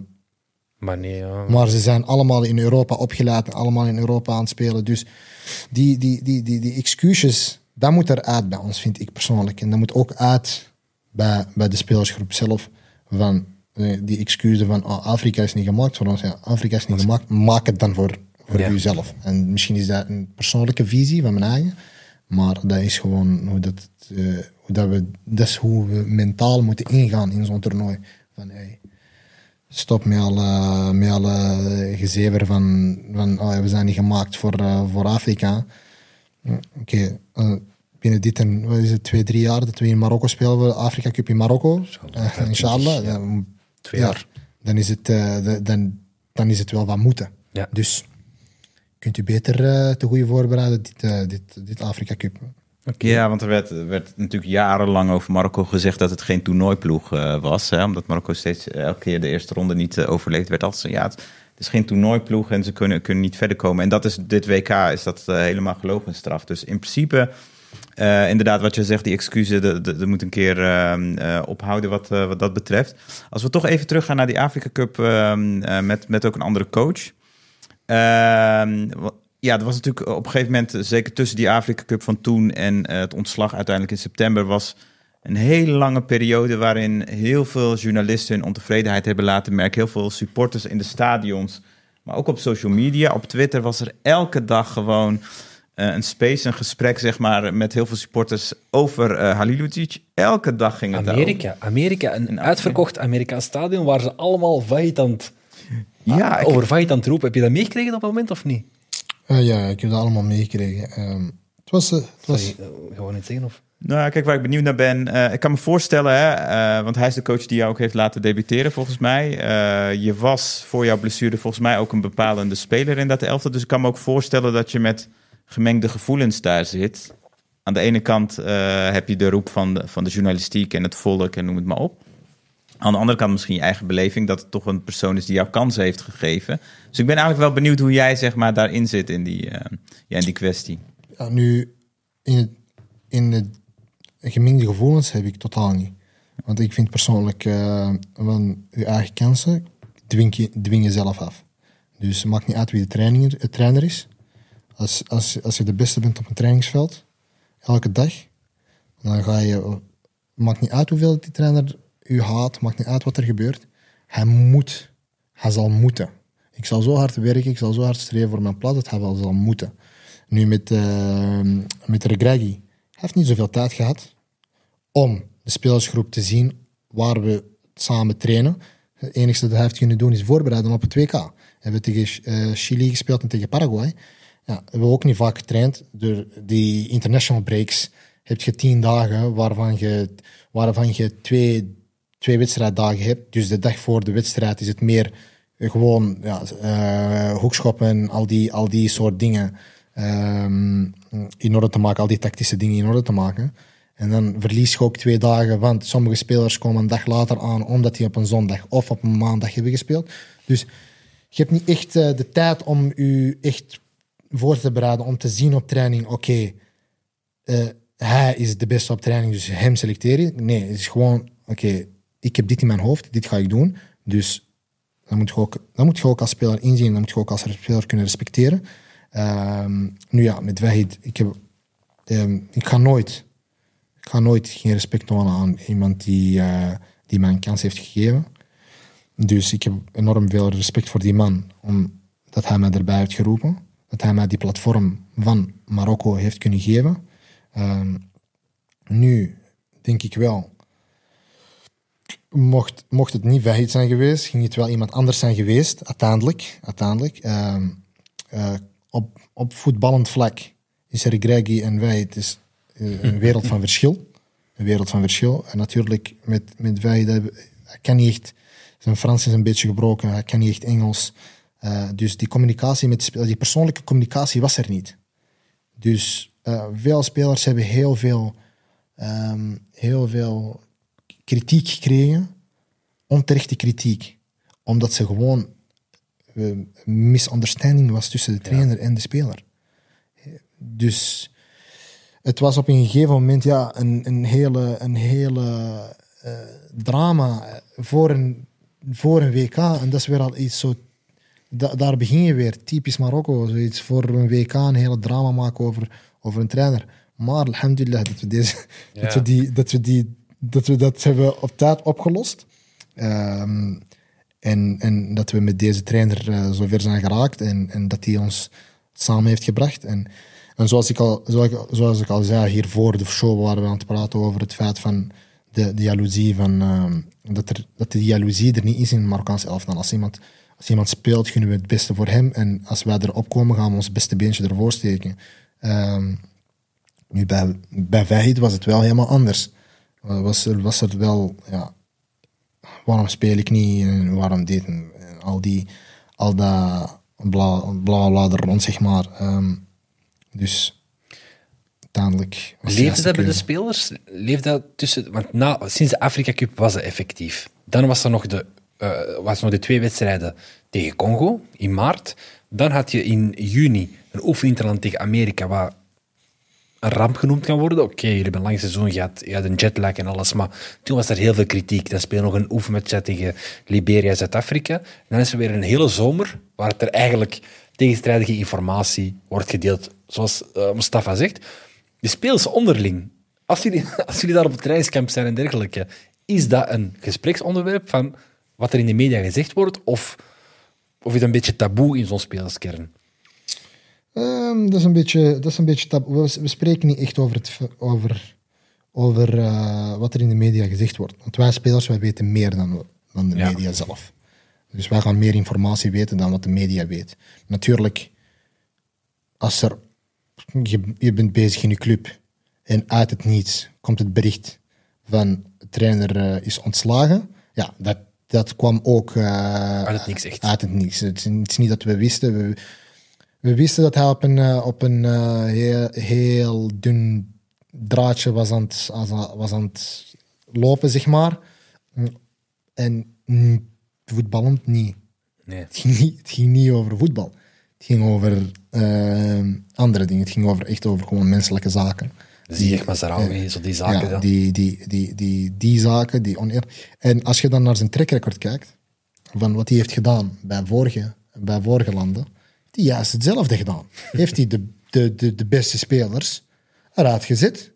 maar nee, ja. maar ze zijn allemaal in Europa opgeleid en allemaal in Europa aan het spelen. Dus die, die, die, die, die excuses, dat moet eruit bij ons, vind ik persoonlijk. En dat moet ook uit bij, bij de spelersgroep zelf. Van eh, die excuses van oh, Afrika is niet gemaakt voor ons. Ja, Afrika is niet gemaakt, maak het dan voor, voor Ja. jezelf. En misschien is dat een persoonlijke visie van mijn eigen. Maar dat is gewoon hoe dat, eh, hoe dat we, dat is hoe we mentaal moeten ingaan in zo'n toernooi. Van, hey, Stop met alle, met alle gezever van, van oh, we zijn niet gemaakt voor, eh, voor Afrika. Oké, eh, binnen dit en wat is het, twee, drie jaar dat we in Marokko spelen, we Afrika Cup in Marokko. Eh, inshallah. dan- Twee ja, jaar. Dan is, het, dan, dan is het wel wat moeten. Ja. Dus kunt u beter eh, te goede voorbereiden, dit, eh, dit, dit Afrika Cup. Ja, want er werd, er werd natuurlijk jarenlang over Marokko gezegd dat het geen toernooiploeg eh, was. Hè, omdat Marokko steeds elke keer de eerste ronde niet eh, overleefd werd. Zo, ja, het, het is geen toernooiploeg en ze kunnen, kunnen niet verder komen. En dat is dit WK is dat helemaal gelogen straf. Dus in principe, eh, inderdaad, wat je zegt, die excuses, dat- moet een keer ehm, eh, ophouden wat, eh, wat dat betreft. Als we toch even teruggaan naar die Afrika Cup ehm, eh, met, met ook een andere coach. Ehm, ja, er was natuurlijk op een gegeven moment, zeker tussen die Afrika Cup van toen en eh, het ontslag uiteindelijk in september, was een hele lange periode waarin heel veel journalisten hun ontevredenheid hebben laten merken. Heel veel supporters in de stadions, maar ook op social media. Op Twitter was er elke dag gewoon eh, een space, een gesprek, zeg maar, met heel veel supporters over eh Halilovic. Elke dag ging het daarover. Amerika, Amerika, een uitverkocht Amerikaans stadion waar ze allemaal het, Ja, ik- over het roepen. Heb je dat meegekregen op dat moment of niet? Eh, ja, ik heb dat allemaal meegekregen. Ehm, het was... eh, het was Sorry, eh, gewoon niet zeggen of... Nou, ja, kijk, waar ik benieuwd naar ben. eh, ik kan me voorstellen, hè, eh, want hij is de coach die jou ook heeft laten debuteren, volgens mij. Eh, je was voor jouw blessure volgens mij ook een bepalende speler in dat elftal. Dus ik kan me ook voorstellen dat je met gemengde gevoelens daar zit. Aan de ene kant eh, heb je de roep van de, van de journalistiek en het volk en noem het maar op. Aan de andere kant misschien je eigen beleving, dat het toch een persoon is die jou kansen heeft gegeven. Dus ik ben eigenlijk wel benieuwd hoe jij zeg maar, daarin zit in die, eh, ja, in die kwestie. Ja, nu, in, het, in het gemengde gevoelens heb ik totaal niet. Want ik vind persoonlijk, eh van je eigen kansen, dwing je, dwing je zelf af. Dus het maakt niet uit wie de trainer, de trainer is. Als, als, als je de beste bent op een trainingsveld, elke dag, dan ga je... maakt niet uit hoeveel die trainer u haat, maakt niet uit wat er gebeurt. Hij moet. Hij zal moeten. Ik zal zo hard werken, ik zal zo hard streven voor mijn plaats, dat hij wel zal moeten. Nu met, eh met. Hij heeft niet zoveel tijd gehad om de spelersgroep te zien waar we samen trainen. Het enige dat hij heeft kunnen doen is voorbereiden op het WK. We hebben tegen eh, Chili gespeeld en tegen Paraguay. Ja, we hebben ook niet vaak getraind. Door die international breaks heb je tien dagen waarvan je, waarvan je twee, twee wedstrijddagen hebt. Dus de dag voor de wedstrijd is het meer eh, gewoon ja, eh, hoekschoppen en al die, al die soort dingen ehm, in orde te maken, al die tactische dingen in orde te maken. En dan verlies je ook twee dagen, want sommige spelers komen een dag later aan omdat die op een zondag of op een maandag hebben gespeeld. Dus je hebt niet echt eh, de tijd om je echt voor te bereiden, om te zien op training, oké, hij is de beste op training, dus hem selecteer je. Nee, het is gewoon, oké, ik heb dit in mijn hoofd, dit ga ik doen. Dus dan moet je ook, dan moet je ook als speler inzien, dan moet je ook als speler kunnen respecteren. Ehm, nu ja, met Wahid, ik, heb, ehm, ik ga nooit, ik ga nooit geen respect tonen aan iemand die, eh, die mij een kans heeft gegeven. Dus ik heb enorm veel respect voor die man, omdat hij mij erbij heeft geroepen. Dat hij mij die platform van Marokko heeft kunnen geven. Ehm, nu denk ik wel, mocht, mocht het niet Vahid zijn geweest, ging het wel iemand anders zijn geweest, uiteindelijk. uiteindelijk. Ehm, eh, op, op voetballend vlak is er en Vahid is, eh, een wereld van verschil. Een wereld van verschil. En natuurlijk, met, met Vahid, hij kan niet echt... Zijn Frans is een beetje gebroken, hij kan niet echt Engels. Eh, dus die communicatie met die persoonlijke communicatie was er niet. Dus veel spelers hebben heel veel, ehm, heel veel kritiek gekregen. Onterechte kritiek. Omdat ze gewoon eh, een misunderstanding was tussen de trainer en de speler. Dus het was op een gegeven moment ja, een, een hele, een hele eh, drama voor een, voor een WK. En dat is weer al iets zo. da- daar begin je weer, typisch Marokko. Zoiets voor een WK een hele drama maken over, over een trainer. Maar alhamdulillah dat we, deze, [laughs] dat, we die, dat, we die, dat we dat hebben op tijd opgelost. Ehm, en, en dat we met deze trainer eh, zover zijn geraakt en, en dat hij ons samen heeft gebracht. En, en zoals, ik al, zoals, ik, al zei, hier voor de show waren we aan het praten over het feit van de, de jaloezie, van, ehm, dat, er, dat die jaloezie er niet is in het Marokkaanse elftal. Als iemand, als iemand speelt, gunnen we het beste voor hem. En als wij erop komen, gaan we ons beste beentje ervoor steken. Ehm, nu, bij, bij was het wel helemaal anders. Was er, was er wel, ja, waarom speel ik niet en waarom dit en al die, al dat bla bla, bla er rond, zeg maar. Ehm, dus uiteindelijk. Leefde dat bij de spelers? Leefde dat tussen... Want na, sinds de Afrika Cup was het effectief. Dan was er nog de, eh, was nog de twee wedstrijden tegen Congo in maart. Dan had je in juni een oefeninterland tegen Amerika, een ramp genoemd kan worden. Oké, jullie hebben een lang seizoen gehad, je had een jetlag en alles, maar toen was er heel veel kritiek. Dan speel je nog een oefenwedstrijd tegen Liberia, Zuid-Afrika. Dan is er weer een hele zomer waar er eigenlijk tegenstrijdige informatie wordt gedeeld. Zoals eh, Mustafa zegt, de spelers onderling. Als jullie, [laughs] als jullie daar op het trainingskamp zijn en dergelijke, is dat een gespreksonderwerp van wat er in de media gezegd wordt? Of, of is het een beetje taboe in zo'n spelerskern? Ehm, dat is een beetje, dat is een beetje tab- we, we spreken niet echt over, het, over, over eh, wat er in de media gezegd wordt. Want wij spelers, wij weten meer dan, dan de Ja. media zelf. Dus wij gaan meer informatie weten dan wat de media weet. Natuurlijk, als er, je, je bent bezig in je club En uit het niets komt het bericht van de trainer eh, is ontslagen. Ja, dat, dat kwam ook eh, Uit het niks, echt. Uit het niks. Het is, het is niet dat we wisten. We, we wisten dat hij op een, eh, op een eh, heel, heel dun draadje was aan, het, was aan het lopen, zeg maar. En mm, voetballend niet. Nee. Het ging niet, het ging niet over voetbal. Het ging over eh, andere dingen. Het ging over, echt over gewoon menselijke zaken. Zie je Mazarawi, zo die zaken. Ja, dan. die, die, die, die, die zaken, die oneer. En als je dan naar zijn trackrecord kijkt, van wat hij heeft gedaan bij vorige, bij vorige landen, heeft hij juist hetzelfde gedaan. heeft hij de, de, de, de beste spelers eruit gezet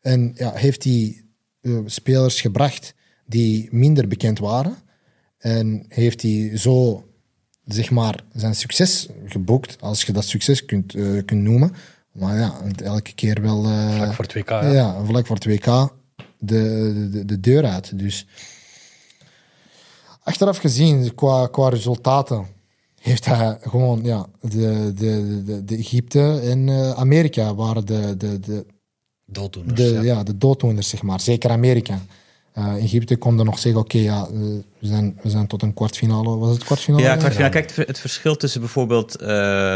en ja, heeft hij eh, spelers gebracht die minder bekend waren en heeft hij zo zeg maar, zijn succes geboekt, als je dat succes kunt, eh, kunt noemen. Maar ja, elke keer wel... eh, Vlak voor het WK. ja. Ja. vlak voor het WK de, de, de deur uit. Dus achteraf gezien, qua, qua resultaten, heeft hij gewoon, ja, de, de, de, de Egypte en eh, Amerika waren de, de, de, Dooddoeners. de, ja. ja. de dooddoeners, zeg maar. Zeker Amerika. Eh, Egypte kon er nog zeggen, oké, ja, eh, we, zijn, we zijn tot een kwartfinale. Was het kwartfinale? Ja, kwartfinale. Kijk, het ver- het verschil tussen bijvoorbeeld eh,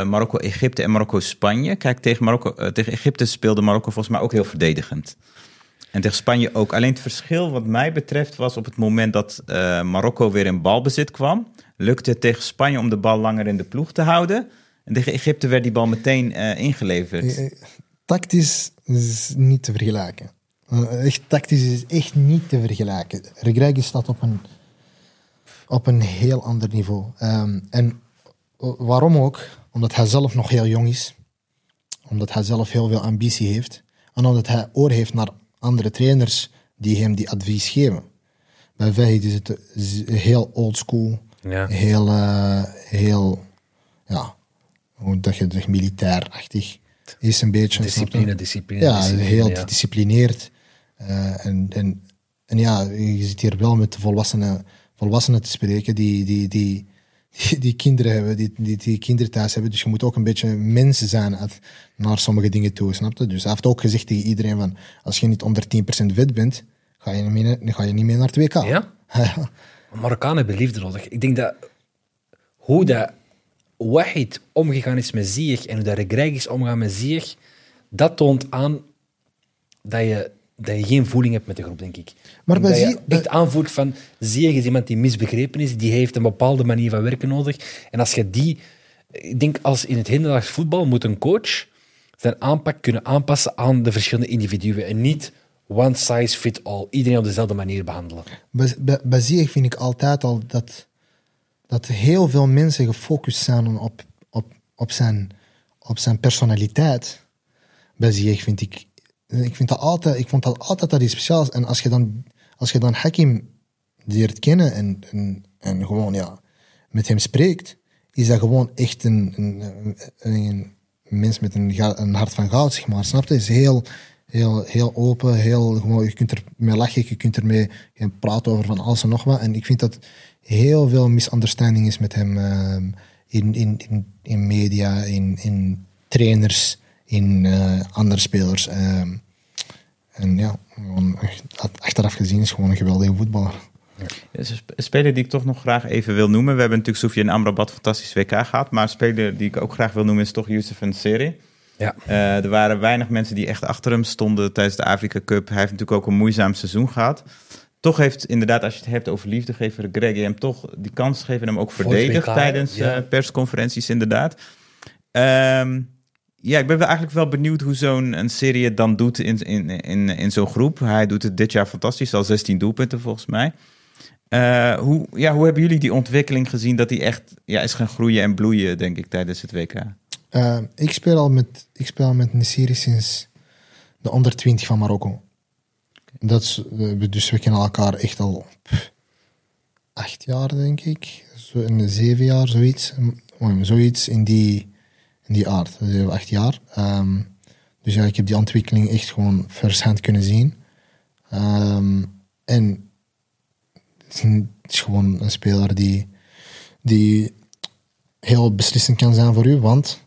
Marokko-Egypte en Marokko-Spanje. Kijk, tegen, Marokko, tegen Egypte speelde Marokko volgens mij ook heel verdedigend. En tegen Spanje ook. Alleen het verschil wat mij betreft was op het moment dat eh, Marokko weer in balbezit kwam. Lukte het tegen Spanje om de bal langer in de ploeg te houden. En tegen Egypte werd die bal meteen eh, ingeleverd. Eh, Tactisch is niet te vergelijken. Eh, Echt tactisch is echt niet te vergelijken. Regregi staat op een, op een heel ander niveau. Ehm, en eh, waarom ook? Omdat hij zelf nog heel jong is. Omdat hij zelf heel veel ambitie heeft. En omdat hij oor heeft naar andere trainers die hem die advies geven. Bij Vahid is het eh, heel old school. Ja. Heel, eh, heel, ja, hoe dat je zegt, militair-achtig is een beetje. Discipline, discipline. Ja, discipline, heel ja. gedisciplineerd. Eh, en, en, en ja, je zit hier wel met volwassenen, volwassenen te spreken die, die, die, die, die kinderen hebben, die, die, die kinderen thuis hebben. Dus je moet ook een beetje mensen zijn uit, naar sommige dingen toe, snap je? Dus hij heeft ook gezegd tegen iedereen van, als je niet onder 10% wit bent, ga je, niet mee, ga je niet mee naar het WK. Ja? [laughs] Marokkanen hebben liefde nodig. Ik denk dat hoe dat Wahid omgegaan is met Ziyech en hoe dat Regreg is omgegaan met Ziyech, dat toont aan dat je, dat je geen voeling hebt met de groep, denk ik. Maar bij dat je echt van Ziyech is iemand die misbegrepen is, die heeft een bepaalde manier van werken nodig. En als je die... Ik denk, als in het hedendaags voetbal moet een coach zijn aanpak kunnen aanpassen aan de verschillende individuen en niet one size fit all. Iedereen op dezelfde manier behandelen. Ziyech vind ik altijd al dat, dat heel veel mensen gefocust zijn op, op, op, zijn, op zijn personaliteit. Ziyech vind ik, ik, vind dat altijd, ik vond dat altijd dat iets speciaals. En als je dan, als je dan Hakim leert kennen en, en, en gewoon ja, met hem spreekt, is dat gewoon echt een, een, een, mens met een, een hart van goud, zeg maar. Snap je? Is heel, heel, heel open, heel, gewoon, je kunt er mee lachen, je kunt ermee praten over van alles en nog wat. En ik vind dat heel veel misunderstanding is met hem ehm, in, in, in, in media, in, in trainers, in eh, andere spelers. ehm. en ja, gewoon, echt, achteraf gezien is gewoon een geweldige voetballer. Er is een sp- een speler die ik toch nog graag even wil noemen. We hebben natuurlijk Soufiane Amrabat fantastisch WK gehad. Maar een speler die ik ook graag wil noemen is toch Youssef Seri. Ja. Eh, er waren weinig mensen die echt achter hem stonden tijdens de Afrika Cup. Hij heeft natuurlijk ook een moeizaam seizoen gehad. Toch heeft inderdaad, als je het hebt over liefde, geven Greg hem toch die kans gegeven en hem ook verdedigd tijdens ja. eh, persconferenties inderdaad. Ehm, ja, ik ben wel eigenlijk wel benieuwd hoe zo'n een serie het dan doet in, in, in, in zo'n groep. Hij doet het dit jaar fantastisch, al 16 doelpunten volgens mij. Eh, hoe, ja, hoe hebben jullie die ontwikkeling gezien dat hij echt ja, is gaan groeien en bloeien, denk ik, tijdens het WK? Eh, ik speel al met, ik speel met serie sinds de onder 20 van Marokko. Dat is, dus we kennen elkaar echt al pff, acht jaar, denk ik. Zo in de zeven jaar, zoiets. Zoiets in die, in die aard. Hebben acht jaar. Ehm, dus ja, ik heb die ontwikkeling echt gewoon firsthand kunnen zien. Ehm, en het is, gewoon een speler die, die heel beslissend kan zijn voor u, want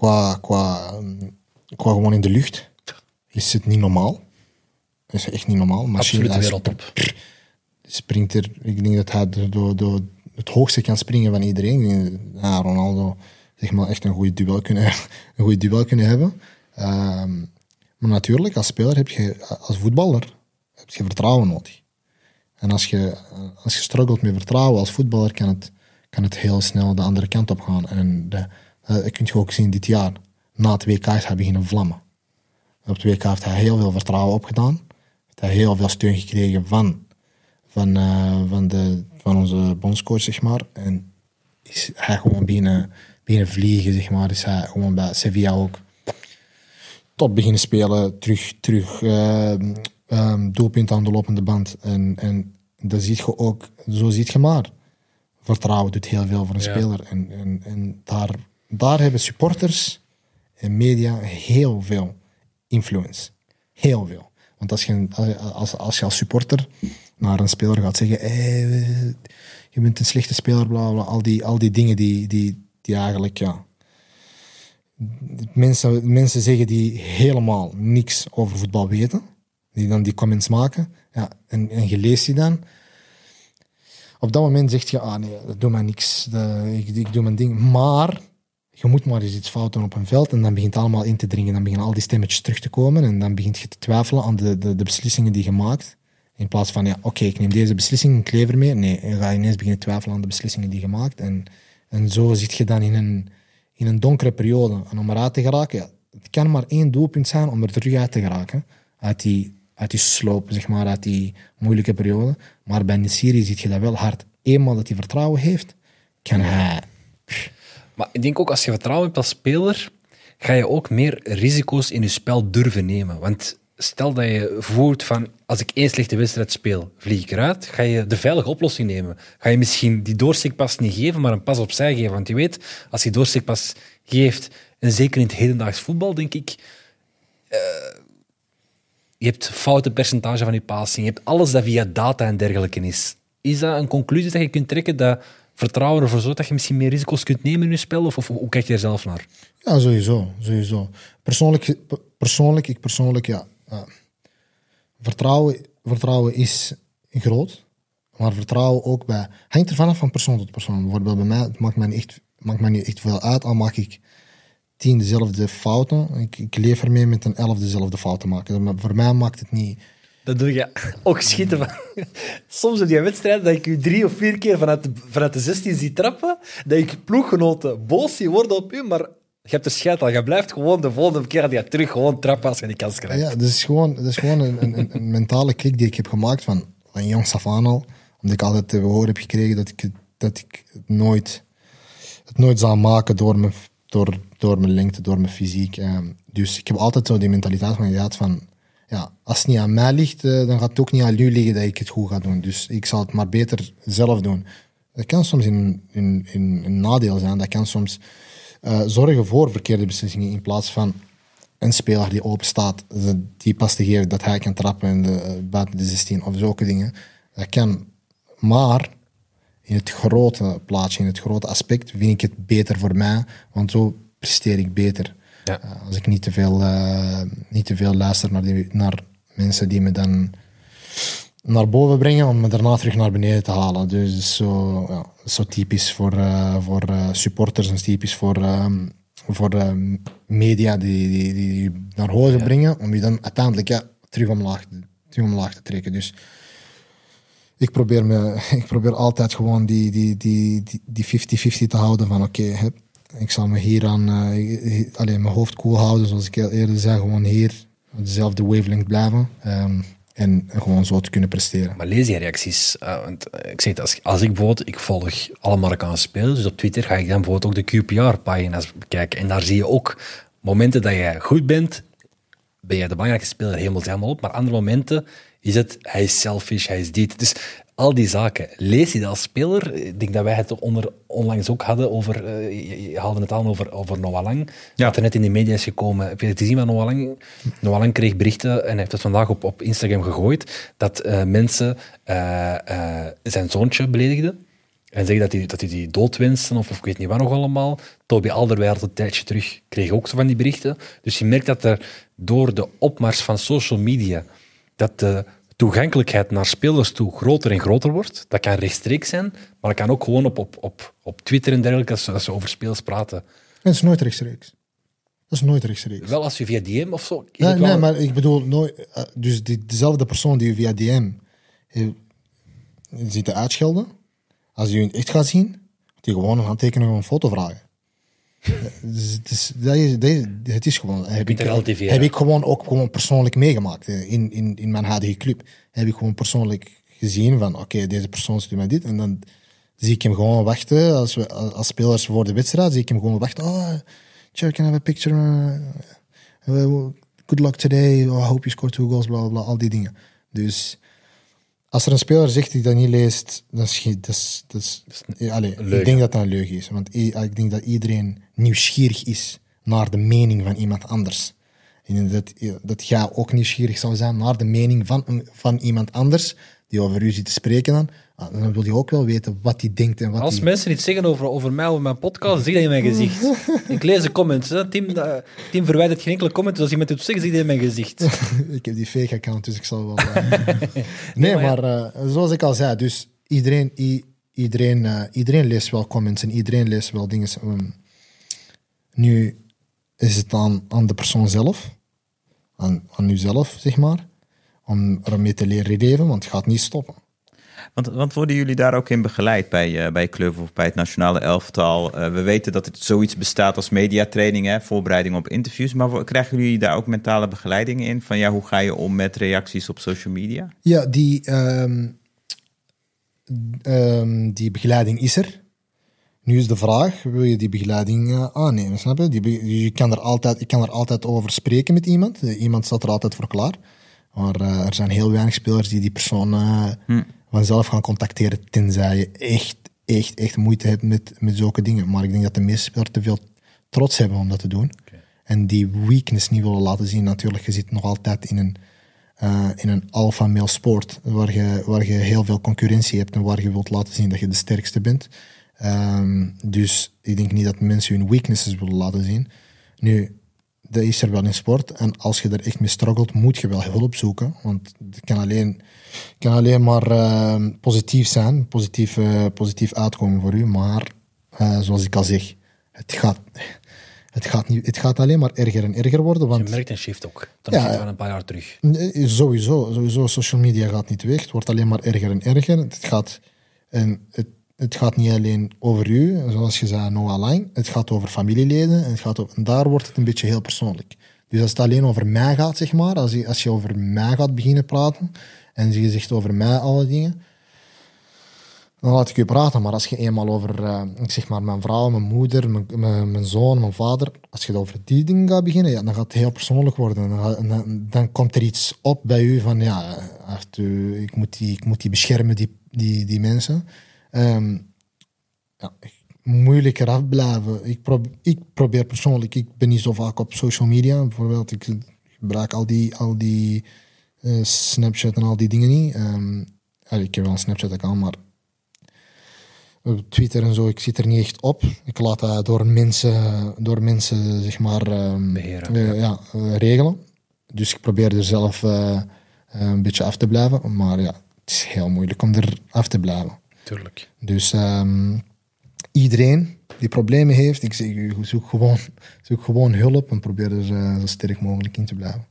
qua, qua, ehm, qua gewoon in de lucht is het niet normaal. Is echt niet normaal. Absolute hij wereldtop. springt er, ik denk dat hij door, door, door het hoogste kan springen van iedereen. Dat, Ja, Ronaldo zeg maar echt een goede duel kunnen, [laughs] een goede duel kunnen hebben. Ehm, maar natuurlijk, als speler heb je, als voetballer, heb je vertrouwen nodig. En als je, als je struggelt met vertrouwen als voetballer, kan het, kan het heel snel de andere kant op gaan. En de, dat kun je ook zien dit jaar. Na het WK is hij beginnen vlammen. Op het WK heeft hij heel veel vertrouwen opgedaan. Heeft hij heel veel steun gekregen van, van, eh, van, de, van onze bondscoach, zeg maar. En is hij gewoon beginnen, beginnen vliegen, zeg maar. Is hij gewoon bij Sevilla ook tot beginnen spelen, terug, terug ehm, ehm, doelpunt aan de lopende band. En, en dat ziet je ook, zo ziet je maar. Vertrouwen doet heel veel voor een Ja. speler. En, en, en daar, daar hebben supporters en media heel veel influence. Heel veel. Want als je, als, als je als supporter naar een speler gaat zeggen: hey, eh, je bent een slechte speler, bla bla, al die, al die dingen die, die, die eigenlijk, ja. Mensen, mensen zeggen die helemaal niks over voetbal weten, die dan die comments maken, ja, en, en je leest die dan. Op dat moment zeg je: ah nee, dat doet mij niks, ik, ik doe mijn ding. Maar je moet maar eens iets fout doen op een veld en dan begint het allemaal in te dringen. Dan beginnen al die stemmetjes terug te komen en dan begint je te twijfelen aan de, de, beslissingen die je maakt. In plaats van, ja, oké, ik neem deze beslissing, ik lever mee. Nee, je gaat ineens beginnen twijfelen aan de beslissingen die je maakt. En, en zo zit je dan in een, in een donkere periode. En om eruit te geraken, het kan maar één doelpunt zijn om er terug uit te geraken. Uit die, uit die sloop, zeg maar, uit die moeilijke periode. Maar bij Nesiri ziet je dat wel hard. Eenmaal dat hij vertrouwen heeft, kan hij... Maar ik denk ook als je vertrouwen hebt als speler, ga je ook meer risico's in je spel durven nemen. Want stel dat je voelt van, als ik één slechte wedstrijd speel, vlieg ik eruit, ga je de veilige oplossing nemen. Ga je misschien die doorsteekpas niet geven, maar een pas opzij geven. Want je weet, als je doorsteekpas geeft, en zeker in het hedendaags voetbal, denk ik, eh, je hebt foute percentage van je passing, je hebt alles dat via data en dergelijke is. Is dat een conclusie dat je kunt trekken dat vertrouwen ervoor zorgt dat je misschien meer risico's kunt nemen in je spel? Of, of hoe kijk je er zelf naar? Ja, sowieso. sowieso. Persoonlijk, persoonlijk, ik persoonlijk, ja. Vertrouwen, vertrouwen is groot, maar vertrouwen ook bij... Hangt er vanaf van persoon tot persoon. Bijvoorbeeld bij mij, het maakt mij echt, maakt mij niet echt veel uit, al maak ik tien dezelfde fouten. Ik, ik leef ermee met een elf dezelfde fouten maken. Voor mij maakt het niet... Dat doe je ook schieten van. Soms in die wedstrijd dat ik u drie of vier keer vanuit de, vanuit de 16 zie trappen, dat ik ploeggenoten boos zie worden op u, maar je hebt er scheid aan. Je blijft gewoon de volgende keer dat je terug gewoon trappen als je die kans krijgt. Ja, dat is gewoon, dat is gewoon een, een, mentale klik die ik heb gemaakt van, van jongs af al. Omdat ik altijd te horen heb gekregen dat ik, dat ik het, nooit, het nooit zou maken door mijn, door, door mijn lengte, door mijn fysiek. Ehm, dus ik heb altijd zo die mentaliteit van van, ja, als het niet aan mij ligt, eh, dan gaat het ook niet aan u liggen dat ik het goed ga doen. Dus ik zal het maar beter zelf doen. Dat kan soms een nadeel zijn. Dat kan soms eh, zorgen voor verkeerde beslissingen in plaats van een speler die open staat, die pas te geven dat hij kan trappen in de, eh, buiten de 16 of zulke dingen. Dat kan. Maar in het grote plaatje, in het grote aspect, vind ik het beter voor mij, want zo presteer ik beter. Ja. Eh, als ik niet te veel, eh, niet te veel luister naar, die, naar mensen die me dan naar boven brengen om me daarna terug naar beneden te halen. Dus is zo, ja, zo typisch voor, eh, voor supporters en typisch voor, ehm, voor media die, die, die je naar hoger brengen om je dan uiteindelijk ja, terug, omlaag, terug omlaag te trekken. Dus ik probeer, me, [laughs] ik probeer altijd gewoon die die, die, die, die 50-50 te houden van oké, heb ik zal me hier aan eh, alleen mijn hoofd koel houden, zoals ik al eerder zei, gewoon hier op dezelfde wavelength blijven ehm, en gewoon zo te kunnen presteren. Maar lees die reacties. eh, want eh, ik zeg het, als, als ik bijvoorbeeld, ik volg alle Marokkaanse spelers, dus op Twitter ga ik dan bijvoorbeeld ook de QPR-pagina's bekijken. En daar zie je ook momenten dat jij goed bent, ben jij de belangrijkste speler helemaal helemaal op. Maar andere momenten is het, hij is selfish, hij is dit. Dus al die zaken, lees je dat als speler? Ik denk dat wij het onder, onlangs ook hadden over, eh, je, je haalde het aan over, over Noah Lang. Ja. Wat er net in de media is gekomen. Heb je het gezien van Noah Lang? Noah Lang kreeg berichten en heeft het vandaag op, op Instagram gegooid dat eh, mensen eh, zijn zoontje beledigden. En zeggen dat hij, dat hij die dood wensen, of, of ik weet niet wat nog allemaal. Toby Alderweireld een tijdje terug kreeg ook zo van die berichten. Dus je merkt dat er door de opmars van social media, dat de toegankelijkheid naar spelers toe groter en groter wordt. Dat kan rechtstreeks zijn, maar dat kan ook gewoon op, op, op, op Twitter en dergelijke, als ze, als ze over spelers praten. Dat is nooit rechtstreeks. Dat is nooit rechtstreeks. Wel als je via DM of zo... Nee, wel- maar ik bedoel, nooit, eh, dus die, dezelfde persoon die u via DM eh, ziet te uitschelden, als je het echt gaat zien, moet je gewoon een handtekening of een foto vragen. Eh, dus het, is, dat is, dat is, het is gewoon. Heb ik, heb ik gewoon ook gewoon persoonlijk meegemaakt eh, in, in, in mijn huidige club. Heb ik gewoon persoonlijk gezien van, oké, deze persoon stuurt mij dit. En dan zie ik hem gewoon wachten. Als, we, als spelers voor de wedstrijd, zie ik hem gewoon wachten. Oh, Chair, can I have a picture? Uh, uh, good luck today. Oh, I hope you score two goals, bla, bla, bla. Al die dingen. Dus als er een speler zegt die dat niet leest, dan is dat is, dat is, ik denk dat dat een leugen is. Want ik denk dat iedereen nieuwsgierig is naar de mening van iemand anders. En dat, dat jij ook nieuwsgierig zou zijn naar de mening van, van iemand anders die over u zit te spreken dan. Ah, Dan wil je ook wel weten wat hij denkt en wat Als mensen iets zeggen over, over mij of mijn podcast, zeg dat in mijn gezicht. [laughs] ik lees de comments. Hè. Tim, eh, Tim verwijdert geen enkele comment. Dus als iemand het zeggen, zeg dat in mijn gezicht. [laughs] ik heb die fake account, dus ik zal wel. eh, [laughs] nee, maar eh, zoals ik al zei, dus iedereen, iedereen, iedereen leest wel comments en iedereen leest wel dingen. Ehm, nu is het aan, aan de persoon zelf, aan, aan uzelf, zeg maar, om ermee te leren leven, want het gaat niet stoppen. Want, want worden jullie daar ook in begeleid bij, eh bij club of bij het nationale elftal? Eh, we weten dat er zoiets bestaat als mediatraining, hè, voorbereiding op interviews. Maar krijgen jullie daar ook mentale begeleiding in? Van ja, hoe ga je om met reacties op social media? Ja, die, ehm, ehm, die begeleiding is er. Nu is de vraag, wil je die begeleiding eh, aannemen, snap je? Die, je kan er altijd, ik kan er altijd over spreken met iemand. Eh, Iemand staat er altijd voor klaar. Maar eh, er zijn heel weinig spelers die die persoon eh, vanzelf gaan contacteren, tenzij je echt, echt, echt moeite hebt met, met zulke dingen. Maar ik denk dat de meeste spelers te veel trots hebben om dat te doen. En die weakness niet willen laten zien. Natuurlijk, je zit nog altijd in een, eh, in een alpha male sport, waar je, waar je heel veel concurrentie hebt en waar je wilt laten zien dat je de sterkste bent. Ehm, dus ik denk niet dat mensen hun weaknesses willen laten zien. Nu, dat is er wel in sport. En als je er echt mee struggelt, moet je wel hulp zoeken. Want het kan alleen, kan alleen maar ehm, positief zijn, positief, eh, positief uitkomen voor u. Maar eh, zoals ik al zeg, het gaat, het, gaat niet, het gaat alleen maar erger en erger worden. Je Want merkt een shift ook. Ten Ja, een paar jaar terug. Nee, Sowieso, sowieso. Social media gaat niet weg. Het wordt alleen maar erger en erger. Het gaat, en het, het gaat niet alleen over u, zoals je zei, no line. Het gaat over familieleden. En, het gaat over, en daar wordt het een beetje heel persoonlijk. Dus als het alleen over mij gaat, zeg maar, als je, als je over mij gaat beginnen praten en je zegt over mij alle dingen, dan laat ik u praten. Maar als je eenmaal over, eh, zeg maar, mijn vrouw, mijn moeder, mijn, mijn, zoon, mijn vader, als je over die dingen gaat beginnen, ja, dan gaat het heel persoonlijk worden. Dan, dan, komt er iets op bij u van, ja, heeft u- ik, moet die, ik moet die beschermen, die, die, die mensen. Ehm, ja, moeilijker afblijven. Ik, probe- ik probeer persoonlijk, ik ben niet zo vaak op social media. Bijvoorbeeld, ik gebruik al die, al die eh, Snapchat en al die dingen niet. Ja, ik heb wel een Snapchat-account, maar op Twitter en zo, ik zit er niet echt op. Ik laat dat door mensen, door mensen zeg maar, ehm, Beheren. eh, ja, regelen. Dus ik probeer er zelf eh, een beetje af te blijven. Maar ja, het is heel moeilijk om er af te blijven. Tuurlijk. Dus ehm, iedereen die problemen heeft, ik zeg u, zoek gewoon, zoek gewoon hulp en probeer er eh, zo sterk mogelijk in te blijven.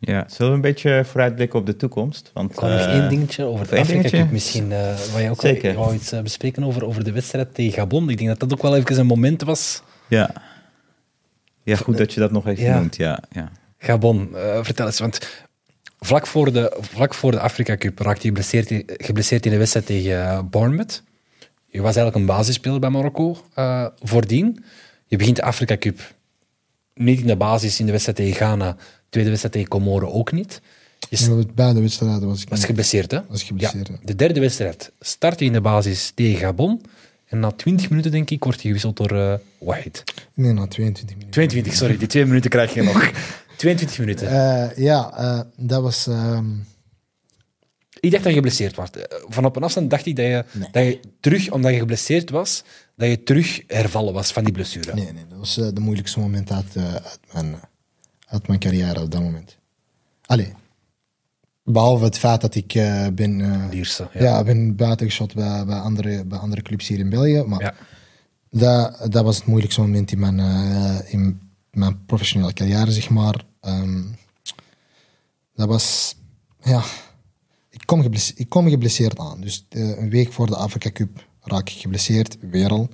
Ja, zullen we een beetje vooruitblikken op de toekomst? Want, Ik had nog eh, één dingetje over of de Afrika dingetje? Cup misschien. eh waar je ook Zeker. wou iets bespreken over, over de wedstrijd tegen Gabon. Ik denk dat dat ook wel even een moment was. Ja. Ja, goed dat je dat nog even Ja. noemt. Ja, ja. Gabon, eh, vertel eens. Want vlak voor de, vlak voor de Afrika Cup raakte je geblesseerd, in- geblesseerd in de wedstrijd tegen eh, Bournemouth. Je was eigenlijk een basisspeler bij Marokko eh, voordien. Je begint de Afrika Cup niet in de basis in de wedstrijd tegen Ghana. Tweede wedstrijd tegen Comoren ook niet. Je beide wedstrijden was ik was geblesseerd, hè? Was geblesseerd, Ja. De derde wedstrijd start je in de basis tegen Gabon. En na 20 minuten, denk ik, wordt je gewisseld door Wahid. Nee, na 22 minuten. 22, sorry. Die twee minuten krijg je nog. [laughs] 22 minuten. Eh, ja, eh, dat was... ehm, Ik dacht dat je geblesseerd was. Eh, Van op een afstand dacht ik dat je, Nee. dat je terug, omdat je geblesseerd was, dat je terug hervallen was van die blessure. Nee, nee, dat was de moeilijkste moment uit, uit, mijn, uit mijn carrière op dat moment. Allee, behalve het feit dat ik ben, Lierse, ja. ja. ben buitengeschot bij, bij, andere, bij andere clubs hier in België. Maar Ja. dat, dat was het moeilijkste moment in mijn, in mijn professionele carrière, zeg maar. Ehm, dat was, ja, ik kom, geblesseerd, ik kom geblesseerd aan. Dus eh, een week voor de Afrika Cup raak ik geblesseerd, weer al.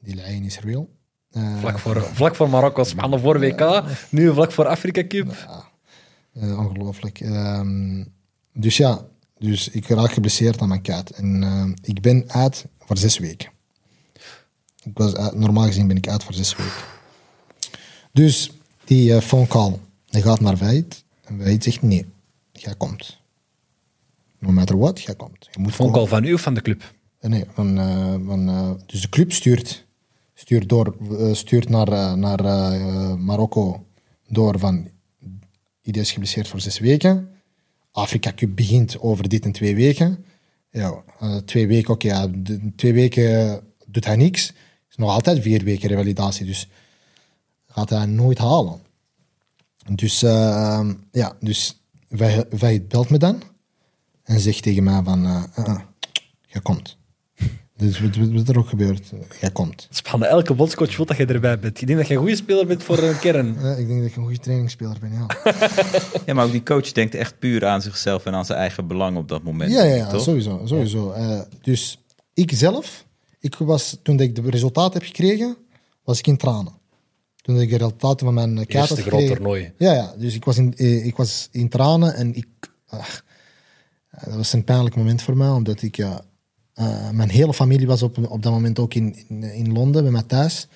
Die lijn is real. Eh, Vlak, voor, vlak voor Marokko, Spanje voor WK, nu vlak voor Afrika Cup. Eh, ongelooflijk. Ehm, dus ja, dus ik raak geblesseerd aan mijn kaart. En ik ben uit voor zes weken. Ik was uit- normaal gezien ben ik uit voor zes weken. Dus die eh, phone call, die gaat naar Veit. En Veit zegt nee, jij komt. No matter what, jij komt. Je moet Phone komen. call van u of van de club? Eh, Nee, van, eh, van, dus de club stuurt, stuurt, door, stuurt naar, naar Marokko door van iedereen is geblesseerd voor zes weken. Afrika Cup begint over dit en twee weken. Ja, twee weken, oké, ja, twee weken doet hij niks. is nog altijd vier weken revalidatie, dus gaat hij nooit halen. Dus eh, ja, dus wij, wij belt me dan en zegt tegen mij van, jij komt. [laughs] Dus wat, wat, wat er ook gebeurt, jij komt. Spanje, elke bondscoach wil dat je erbij bent. Ik denk dat je een goede speler bent voor een kern. [laughs] Eh, ik denk dat ik een goede trainingsspeler ben, ja. [laughs] Ja, maar ook die coach denkt echt puur aan zichzelf en aan zijn eigen belang op dat moment. Ja, ja, ja toch? sowieso. sowieso. Eh, dus ik zelf, ik was, toen ik de resultaten heb gekregen, was ik in tranen. Toen ik de resultaten van mijn kaart Eerste groot toernooi. Ja, ja, dus ik was in, eh, ik was in tranen en ik... ach, eh, dat was een pijnlijk moment voor mij, omdat ik... Ja, eh, mijn hele familie was op, op dat moment ook in, in, in Londen, bij mij thuis.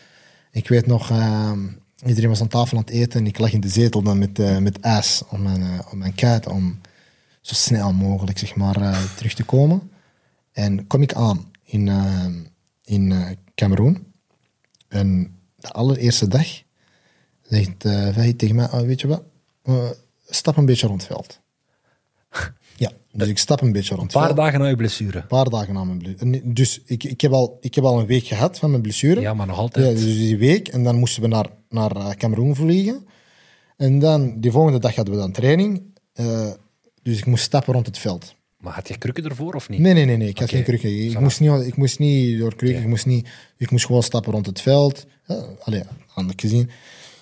Ik weet nog, eh, iedereen was aan tafel aan het eten en ik lag in de zetel dan met, eh, met ijs op mijn, op mijn kuit om zo snel mogelijk zeg maar, terug te komen. En kom ik aan in, in Cameroen. En de allereerste dag zegt uh, tegen mij, "Oh, weet je wat, Eh, stap een beetje rond het veld. [laughs] ja, dus ik stap een beetje rond Een paar veld. dagen na je blessure. Een paar dagen na mijn blessure. Dus ik, ik, heb al, ik heb al een week gehad van mijn blessure. Ja, maar nog Ja, altijd. dus die week. En dan moesten we naar, naar eh, Cameroen vliegen. En dan, die volgende dag hadden we dan training. Dus ik moest stappen rond het veld. Maar had je krukken ervoor of niet? Nee, nee, nee, nee. Ik had geen krukken. Ik moest, niet, ik moest niet door krukken. Ik, moest niet, ik moest gewoon stappen rond het veld. Uh, allee, handig gezien.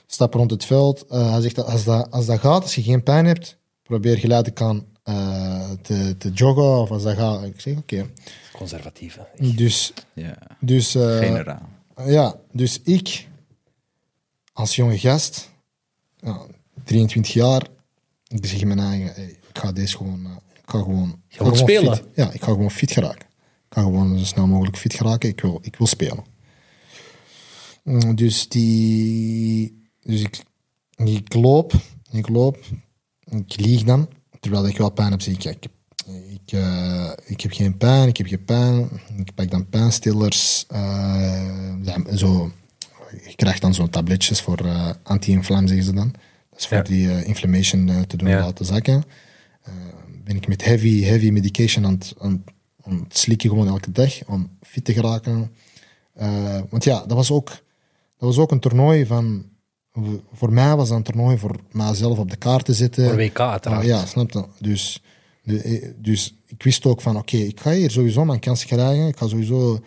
Stappen rond het veld. Eh, hij zegt, dat als dat, als dat gaat, als je geen pijn hebt, probeer geleidelijk aan eh, te, te joggen. Of als dat gaat. Ik zeg, oké. Conservatief. hè. Dus, Ja, dus eh, generaal. ja, dus ik, als jonge gast, ja, 23 jaar, ik zeg in mijn eigen, hey, ik ga deze gewoon, ga gewoon, ik ga gewoon spelen? fit. Ja, ik ga gewoon fit geraken. Ik ga gewoon zo snel mogelijk fit geraken. Ik wil, ik wil spelen. Mm, Dus die, dus ik, ik loop, ik loop, ik lieg dan, terwijl ik wel pijn heb. Zeg ik, kijk, ik, eh, ik heb geen pijn, ik heb geen pijn. Ik pak dan pijnstillers. ja, zo, je krijgt dan zo'n tabletjes voor eh, anti-inflam, zeggen ze dan. Dat is voor Ja. die inflammation te doen Ja. laten zakken. Ben ik met heavy, heavy medication aan het, aan, aan het slikken gewoon elke dag om fit te geraken. Eh, want ja, dat was, ook, dat was ook een toernooi van... Voor mij was dat een toernooi voor mijzelf op de kaart te zetten. Voor WK uiteraard. Ja, snap je? Dus, de, eh, dus ik wist ook van, oké, ik ga hier sowieso mijn kans krijgen. Ik ga sowieso...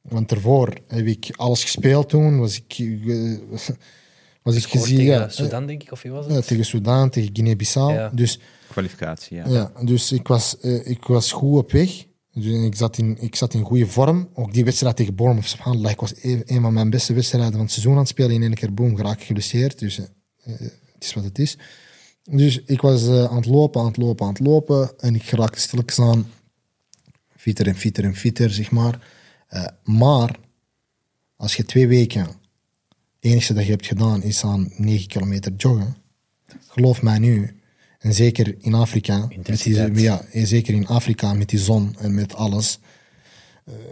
Want daarvoor heb ik alles gespeeld toen. Was ik, eh, [laughs] was ik gezien... tegen Ja, Sudan, denk ik, of wie was het? tegen Sudan, tegen Guinea-Bissau. Ja. Dus Kwalificatie, ja. ja, dus ik was, eh, ik was goed op weg. Dus ik, zat in, ik zat in goede vorm. Ook die wedstrijd tegen Bournemouth, subhanallah, ik was een, van mijn beste wedstrijden van het seizoen aan het spelen. In één keer, boom, geraak ik geblesseerd. Dus eh, eh, het is wat het is. Dus ik was aan het lopen, aan het lopen, aan het lopen. En ik geraakte stilletjes aan. Fitter en fitter en fitter, zeg maar. Maar, als je twee weken... Het enige dat je hebt gedaan is aan 9 kilometer joggen. Geloof mij nu. En zeker in Afrika. Met die, ja, en zeker in Afrika met die zon en met alles.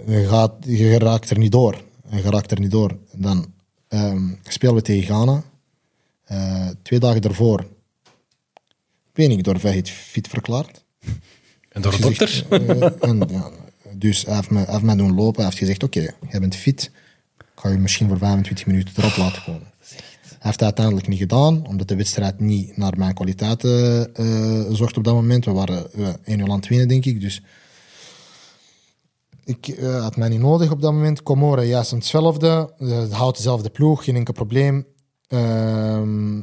eh, Je, gaat, je raakt er niet door. Je raakt er niet door. Dan ehm, spelen we tegen Ghana. Eh, twee dagen daarvoor ben ik door Vahid fit verklaard. En door de gezegd, dokter? eh, en, ja, dus hij heeft, me, hij heeft mij doen lopen. Hij heeft gezegd, oké, jij bent fit. Ik ga je misschien voor 25 minuten erop laten komen. Hij heeft dat uiteindelijk niet gedaan, omdat de wedstrijd niet naar mijn kwaliteiten eh, zocht op dat moment. We waren 1 0 aan het winnen, denk ik. Dus ik eh, had mij niet nodig op dat moment. Comoren, juist hetzelfde. Het houdt dezelfde ploeg, geen enkel probleem. Ehm,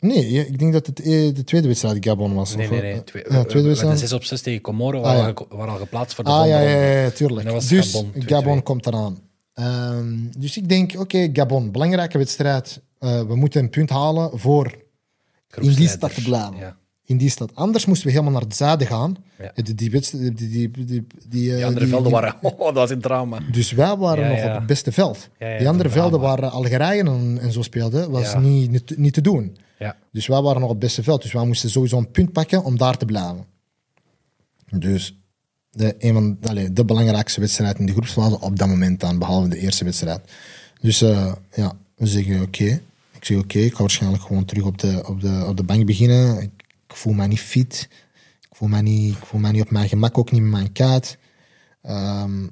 nee, ik denk dat het eh, de tweede wedstrijd Gabon was. Nee, Of, nee, nee. Twee, tweede de wedstrijd. 6 op 6 tegen Comoren Ah, waren, ja. al, waren al geplaatst voor de Ah ja, ja, ja, tuurlijk. Dus Gabon, Gabon, 2-2. komt eraan. Ehm, dus ik denk, oké, Gabon, belangrijke wedstrijd. Eh, we moeten een punt halen voor in die stad te blijven. Ja. In die stad. Anders moesten we helemaal naar het zuiden gaan. Ja. Die, die, die, die, die, eh, andere velden waren... [laughs] Oh, dat was een drama. Dus wij waren nog op het beste veld. Die andere velden waar Algerije en, en zo speelden, was niet, niet, niet te doen. Ja. Dus wij waren nog op het beste veld. Dus wij moesten sowieso een punt pakken om daar te blijven. Dus de, een van, allee, de belangrijkste wedstrijd in de groepsfase op dat moment dan, behalve de eerste wedstrijd. Dus eh, ja, we zeggen oké. Ik zeg oké, ik ga waarschijnlijk gewoon terug op de, op de, op de bank beginnen. Ik, voel mij niet fit. Ik voel mij niet, ik voel mij niet op mijn gemak, ook niet met mijn kaart. Ehm,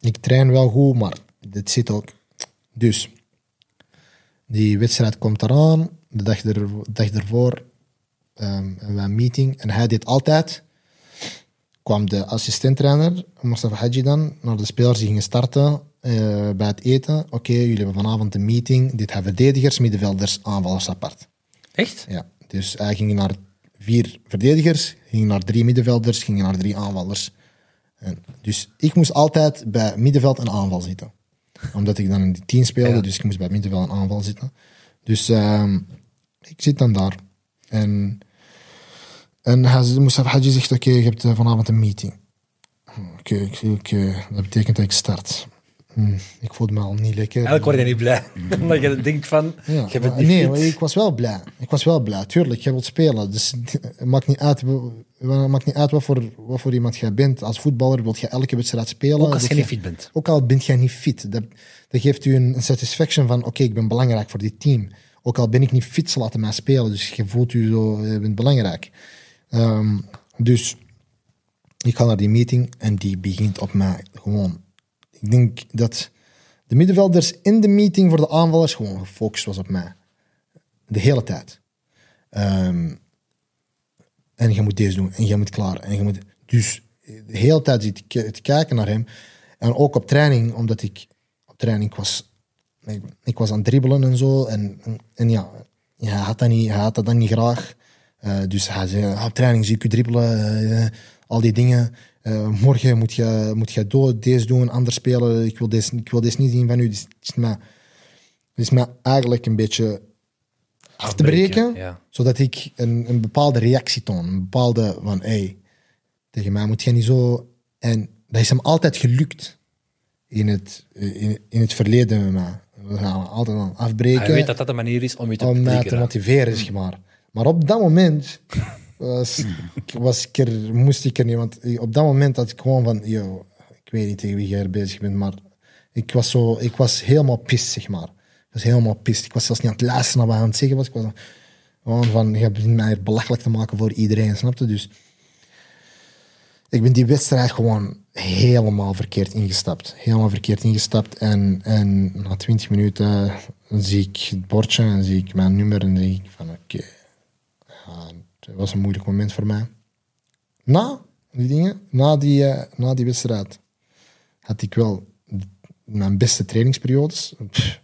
ik train wel goed, maar dit zit ook. Dus, die wedstrijd komt eraan. De dag, dag ervoor ehm, hebben we een meeting. En hij deed altijd. kwam de assistent-trainer, Mustafa Hadji dan, naar de spelers die gingen starten eh, bij het eten. Oké, jullie hebben vanavond een meeting. Dit gaan verdedigers, middenvelders, aanvallers apart. Echt? Ja, dus hij ging naar vier verdedigers, ging naar drie middenvelders, ging naar drie aanvallers. En dus ik moest altijd bij middenveld en aanval zitten. Omdat ik dan in die team speelde, Ja. dus ik moest bij middenveld en aanval zitten. Dus ehm, ik zit dan daar. En, en Mustafa Hadji zegt, oké, je hebt eh, vanavond een meeting. Oké, oké, dat betekent dat ik start. Hm, ik voelde me al niet lekker. Eigenlijk word je niet blij. [laughs] [laughs] Omdat je denkt van... Ja, je bent maar niet nee, maar ik was wel blij. Ik was wel blij. Tuurlijk, jij wilt spelen. Dus het [laughs] maakt niet uit, het maakt niet uit wat, voor, wat voor iemand jij bent. Als voetballer wil je elke wedstrijd spelen. Ook als je niet fit bent. Ook al ben jij niet fit. Dat, dat geeft u een, een satisfaction van, oké, ik ben belangrijk voor dit team. Ook al ben ik niet fit, ze laten mij spelen. Dus je voelt je zo, je bent belangrijk. Ehm, dus ik ga naar die meeting en die begint op mij gewoon. Ik denk dat de middenvelders in de meeting voor de aanvallers gewoon gefocust was op mij. De hele tijd. Ehm, en je moet deze doen en je moet klaar. En je moet, dus de hele tijd zit ik te kijken naar hem. En ook op training, omdat ik op training was, ik, was aan het dribbelen en zo. En, en, ja, hij, had dat niet, hij had dat dan niet graag. Eh, dus hij zei, "Ah, op training zie ik u dribbelen, eh, al die dingen. Eh, morgen moet je, moet je do- deze doen, anders spelen. Ik wil deze, ik wil deze niet zien van u. Dus het is mij, is mij eigenlijk een beetje af te breken, ja. zodat ik een, een bepaalde reactie toon. Een bepaalde van, hey, tegen mij moet je niet zo... En dat is hem altijd gelukt in het, in, in het verleden met mij. We gaan altijd aan afbreken Hij weet dat dat de manier is om je te om te motiveren, zeg maar. Maar op dat moment was, was ik er, moest ik er niet, want op dat moment had ik gewoon van, yo, ik weet niet tegen wie jij er bezig bent, maar ik was, zo, ik was helemaal pist, zeg maar. Ik was helemaal pist. Ik was zelfs niet aan het luisteren naar wat hij aan het zeggen was. Ik was gewoon van, je begint mij hier belachelijk te maken voor iedereen, snapte? Dus ik ben die wedstrijd gewoon helemaal verkeerd ingestapt. Helemaal verkeerd ingestapt. En, en na twintig minuten zie ik het bordje en zie ik mijn nummer en denk ik van oké. Het was een moeilijk moment voor mij. Na die dingen, na die, eh, na die wedstrijd, had ik wel mijn beste trainingsperiodes. Pff,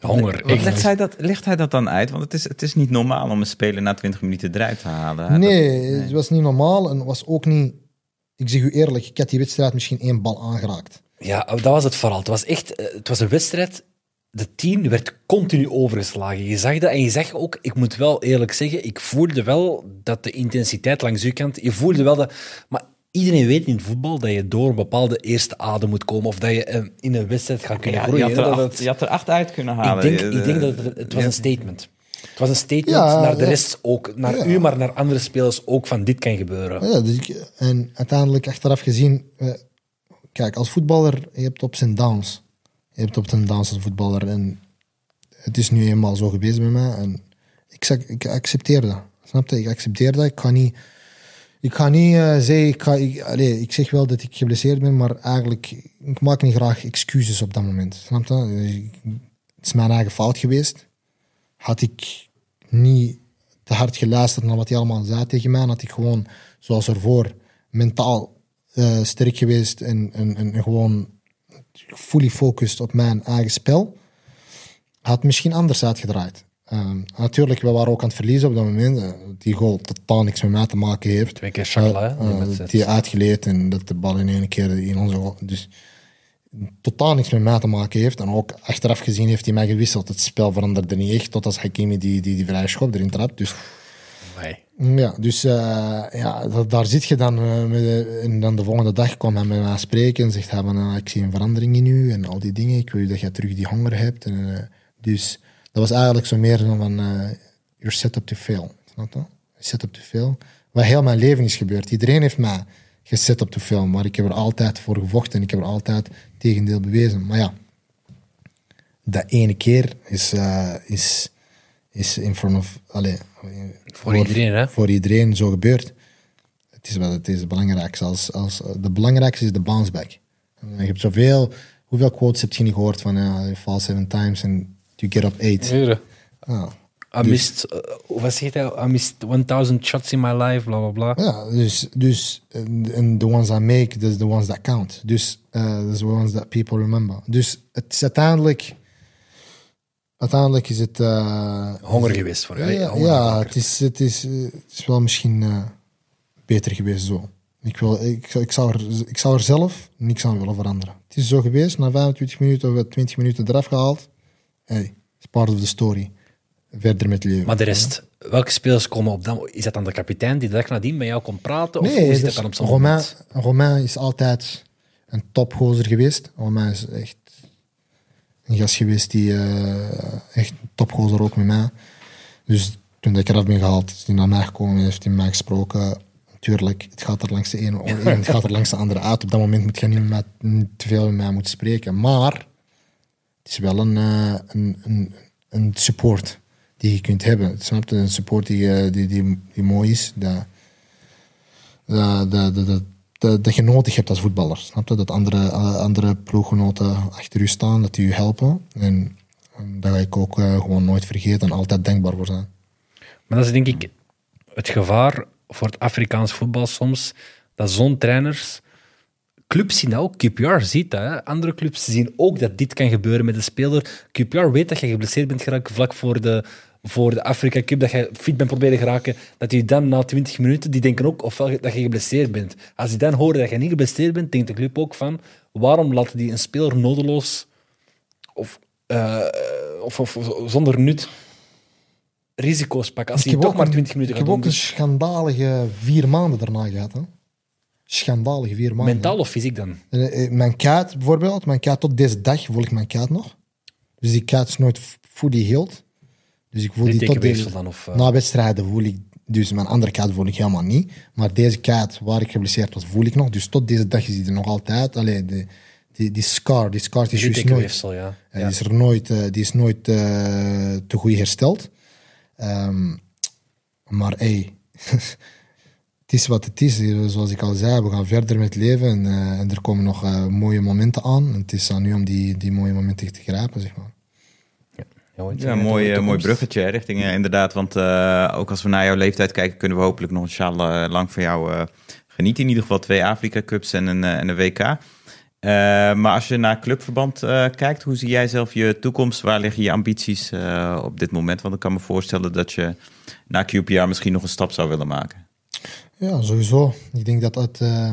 Honger. Echt. legt, hij dat, legt hij dat dan uit? Want het is, het is niet normaal om een speler na 20 minuten eruit te halen. nee, Dat- het was niet normaal en was ook niet. Ik zeg u eerlijk, ik had die wedstrijd misschien één bal aangeraakt. Ja, dat was het vooral. Het was echt... eh, Het was een wedstrijd... De tien werd continu overgeslagen. Je zag dat en je zag ook... Ik moet wel eerlijk zeggen, ik voelde wel dat de intensiteit langs uw kant... Je voelde wel dat... Maar iedereen weet in voetbal dat je door een bepaalde eerste adem moet komen. Of dat je eh, in een wedstrijd gaat kunnen Ja, je, groeien. had er acht, het- je had er acht uit kunnen halen. ik denk, Je- ik denk dat het, het was een statement. Het was een statement Ja, naar de ja. rest ook. Naar Ja. u, maar naar andere spelers ook van dit kan gebeuren. Ja, dus ik, en uiteindelijk achteraf gezien, eh, kijk, als voetballer, je hebt ups en downs. Je hebt ups en downs als voetballer. En het is nu eenmaal zo geweest bij mij. En ik, ik accepteer dat. Snap je? Ik accepteer dat. Ik ga niet, Ik ga niet eh, zeggen, ik, ga, ik, allee, ik zeg wel dat ik geblesseerd ben, maar eigenlijk, ik maak niet graag excuses op dat moment. Snap? Dus Het is mijn eigen fout geweest. Had ik niet te hard geluisterd naar wat hij allemaal zei tegen mij, had ik gewoon, zoals ervoor, mentaal eh, sterk geweest en, en, en gewoon fully focused op mijn eigen spel, had misschien anders uitgedraaid. Ehm, natuurlijk, we waren ook aan het verliezen op dat moment. eh, die goal totaal niks met mij te maken heeft. Twee keer Shakla, hè, die Eh, uitgeleerd en dat de bal in één keer in onze goal. Dus totaal niks met mij te maken heeft. En ook achteraf gezien heeft hij mij gewisseld. Het spel veranderde niet echt, tot als Hakimi die, die, die vrije schop erin trapt. Dus Amai. Ja, dus eh, ja, da- daar zit je dan. eh, met, eh, en dan de volgende dag kwam hij met mij spreken en zegt hij van, ah, ik zie een verandering in u en al die dingen. Ik wil dat je terug die honger hebt. En, dus dat was eigenlijk zo meer dan van, you're set up to fail. Snap je? Set up to fail. Wat heel mijn leven is gebeurd. Iedereen heeft mij geset up to fail, maar ik heb er altijd voor gevochten en ik heb er altijd tegendeel bewezen. Maar ja, dat ene keer is, is, is in front of... Allez, Voor iedereen, hè? Voor iedereen zo gebeurd. Het is wat het is, het belangrijkste. Als, als, de belangrijkste is de bounce back. Je hebt zoveel... Hoeveel quotes heb je niet gehoord van... Ja, you fall seven times and you get up eight. Ja, I missed, uh, wat zegt hij? I missed 1000 shots in my life, bla bla bla. ja dus... dus en the ones I make, that's the ones that count. Dus uh, that's the ones that people remember. Dus het is uiteindelijk... Uiteindelijk is het... eh, Honger geweest voor jou. Ja, ja het, is, het, is, het is wel misschien eh, beter geweest zo. Ik, wil, ik, ik, zou er, ik zou er zelf niks aan willen veranderen. Het is zo geweest, na 25 minuten of 20 minuten eraf gehaald. Hey, it's part of the story. Verder met leven. Maar de rest, welke spelers komen op dan? Is dat dan de kapitein die de dag nadien met jou komt praten? Of nee, zit dat dus dan op zo'n Romain? Romain is altijd een topgozer geweest. Romain is echt een gast geweest die eh, echt topgozer ook met mij. Dus toen ik eraf ben gehaald, is hij naar mij gekomen en heeft hij met mij gesproken. Natuurlijk, het gaat er langs de ene oor [laughs] het gaat er langs de andere uit. Op dat moment moet je niet met, niet te veel met mij moeten spreken. Maar het is wel een, eh, een, een, een support die je kunt hebben. Snap je? Een support die, eh, die, die, die mooi is. Dat, dat, dat, dat, dat, dat, je nodig hebt als voetballer. Snap je? Dat andere, eh, andere ploeggenoten achter u staan, dat die u helpen. En, en dat ga ik ook eh, gewoon nooit vergeten en altijd denkbaar voor zijn. Maar dat is denk ik het gevaar voor het Afrikaans voetbal soms, dat zo'n trainers... Clubs zien dat ook, QPR ziet dat. Hè. Andere clubs zien ook dat dit kan gebeuren met een speler. QPR weet dat je geblesseerd bent geraakt vlak voor de, voor de Afrika Cup, dat je fit bent proberen geraken, dat die dan na 20 minuten, die denken ook ofwel dat je geblesseerd bent. Als die dan horen dat je niet geblesseerd bent, denkt de club ook van, waarom laten die een speler nodeloos of, eh, of, of, of zonder nut risico's pakken als hij toch maar een- 20 minuten Ik gaat heb ook doen? een schandalige vier maanden daarna gehad. Hè? Schandalige vier maanden. Mentaal of fysiek dan? Eh, eh, Mijn kaart bijvoorbeeld, mijn kaart tot deze dag voel ik mijn kaart nog. Dus die kaart is nooit fully healed. Dus ik voel die tot deze, dan? Of, eh? Na wedstrijden voel ik, dus mijn andere kaart voel ik helemaal niet. Maar deze kaart waar ik geblesseerd was, voel ik nog. Dus tot deze dag is die er nog altijd. Allee, die, die, die scar, die scar tissue is nooit, ja. ja. die is er nooit, die is nooit te goed hersteld. Ehm, maar hey, [laughs] het is wat het is. Eh, Zoals ik al zei, we gaan verder met leven en, eh, en er komen nog mooie momenten aan. En het is aan nu om die, die mooie momenten te grijpen, zeg maar. Ja, net mooi, eh, mooi bruggetje richting eh, inderdaad. Want eh, ook als we naar jouw leeftijd kijken, kunnen we hopelijk nog inshallah eh, lang van jou eh, genieten. In ieder geval twee Afrika Cups en een, eh, en een WK. Eh, maar als je naar clubverband eh, kijkt, hoe zie jij zelf je toekomst? Waar liggen je ambities eh, op dit moment? Want ik kan me voorstellen dat je na QPR misschien nog een stap zou willen maken. Ja, sowieso. Ik denk dat het eh,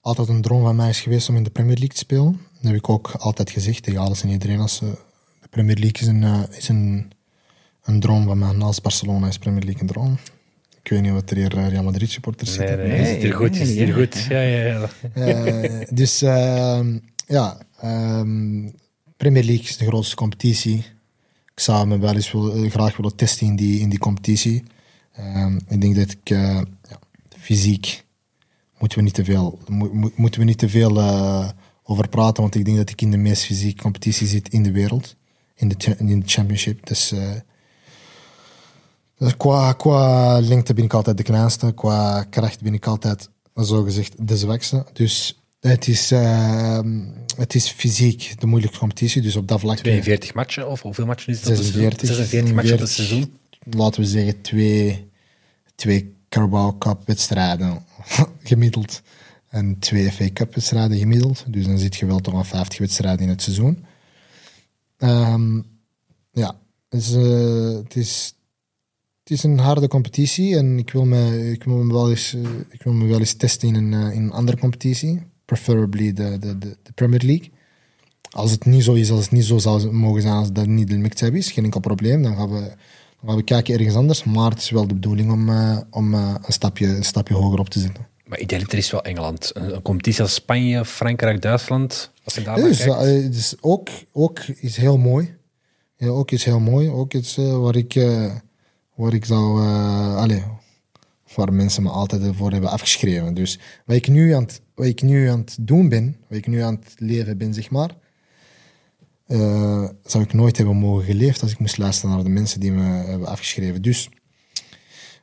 altijd een droom van mij is geweest om in de Premier League te spelen. Dat heb ik ook altijd gezegd tegen alles en iedereen. Als, eh, de Premier League is, een, eh, is een, een droom van mij. Naast Barcelona is Premier League een droom. Ik weet niet wat er hier eh, Real Madrid supporters Nee, zitten. nee, zit hier goed, zit hier goed. Ja, ja, ja. Eh, dus ehm, ja, ehm, Premier League is de grootste competitie. Ik zou me wel eens wil- graag willen testen in die, in die competitie. Ehm, ik denk dat ik eh, ja, fysiek moeten we niet te veel, mo- mo- moeten we niet te veel eh, over praten, want ik denk dat ik in de meest fysieke competitie zit in de wereld, in de, in de championship. Dus eh, Dus qua, qua lengte ben ik altijd de kleinste. Qua kracht ben ik altijd, zo gezegd, de zwakste. Dus het is, eh, het is fysiek de moeilijkste competitie. Dus op dat vlak... 42 matchen, of hoeveel matchen is dat? 46, 46 matchen op het seizoen. Laten we zeggen twee, twee Carabao Cup wedstrijden [laughs] gemiddeld. En twee FA Cup wedstrijden gemiddeld. Dus dan zit je wel toch aan 50 wedstrijden in het seizoen. Ehm, ja, dus, eh, het, is, het is een harde competitie en ik wil me, ik wil me, wel, eens, eh, ik wil me wel eens testen in een, eh, in een andere competitie. Preferably de, de, de, Premier League. Als het niet zo is, als het niet zo zou mogen zijn als dat niet de mix is, geen enkel probleem. Dan gaan we, we kijken ergens anders. Maar het is wel de bedoeling om, om een, stapje, een stapje hoger op te zitten. Maar idealiter is wel Engeland. Een, een competitie als Spanje, Frankrijk, Duitsland. Als je daar Dus, kijkt. dus ook, ook is heel mooi. Ja, ook is heel mooi. Ook iets eh, waar ik, eh, waar ik zou, allee, waar mensen me altijd voor hebben afgeschreven. Dus wat ik nu aan het, wat ik nu aan het doen ben, wat ik nu aan het leven ben, zeg maar, zou ik nooit hebben mogen geleefd als ik moest luisteren naar de mensen die me hebben afgeschreven. Dus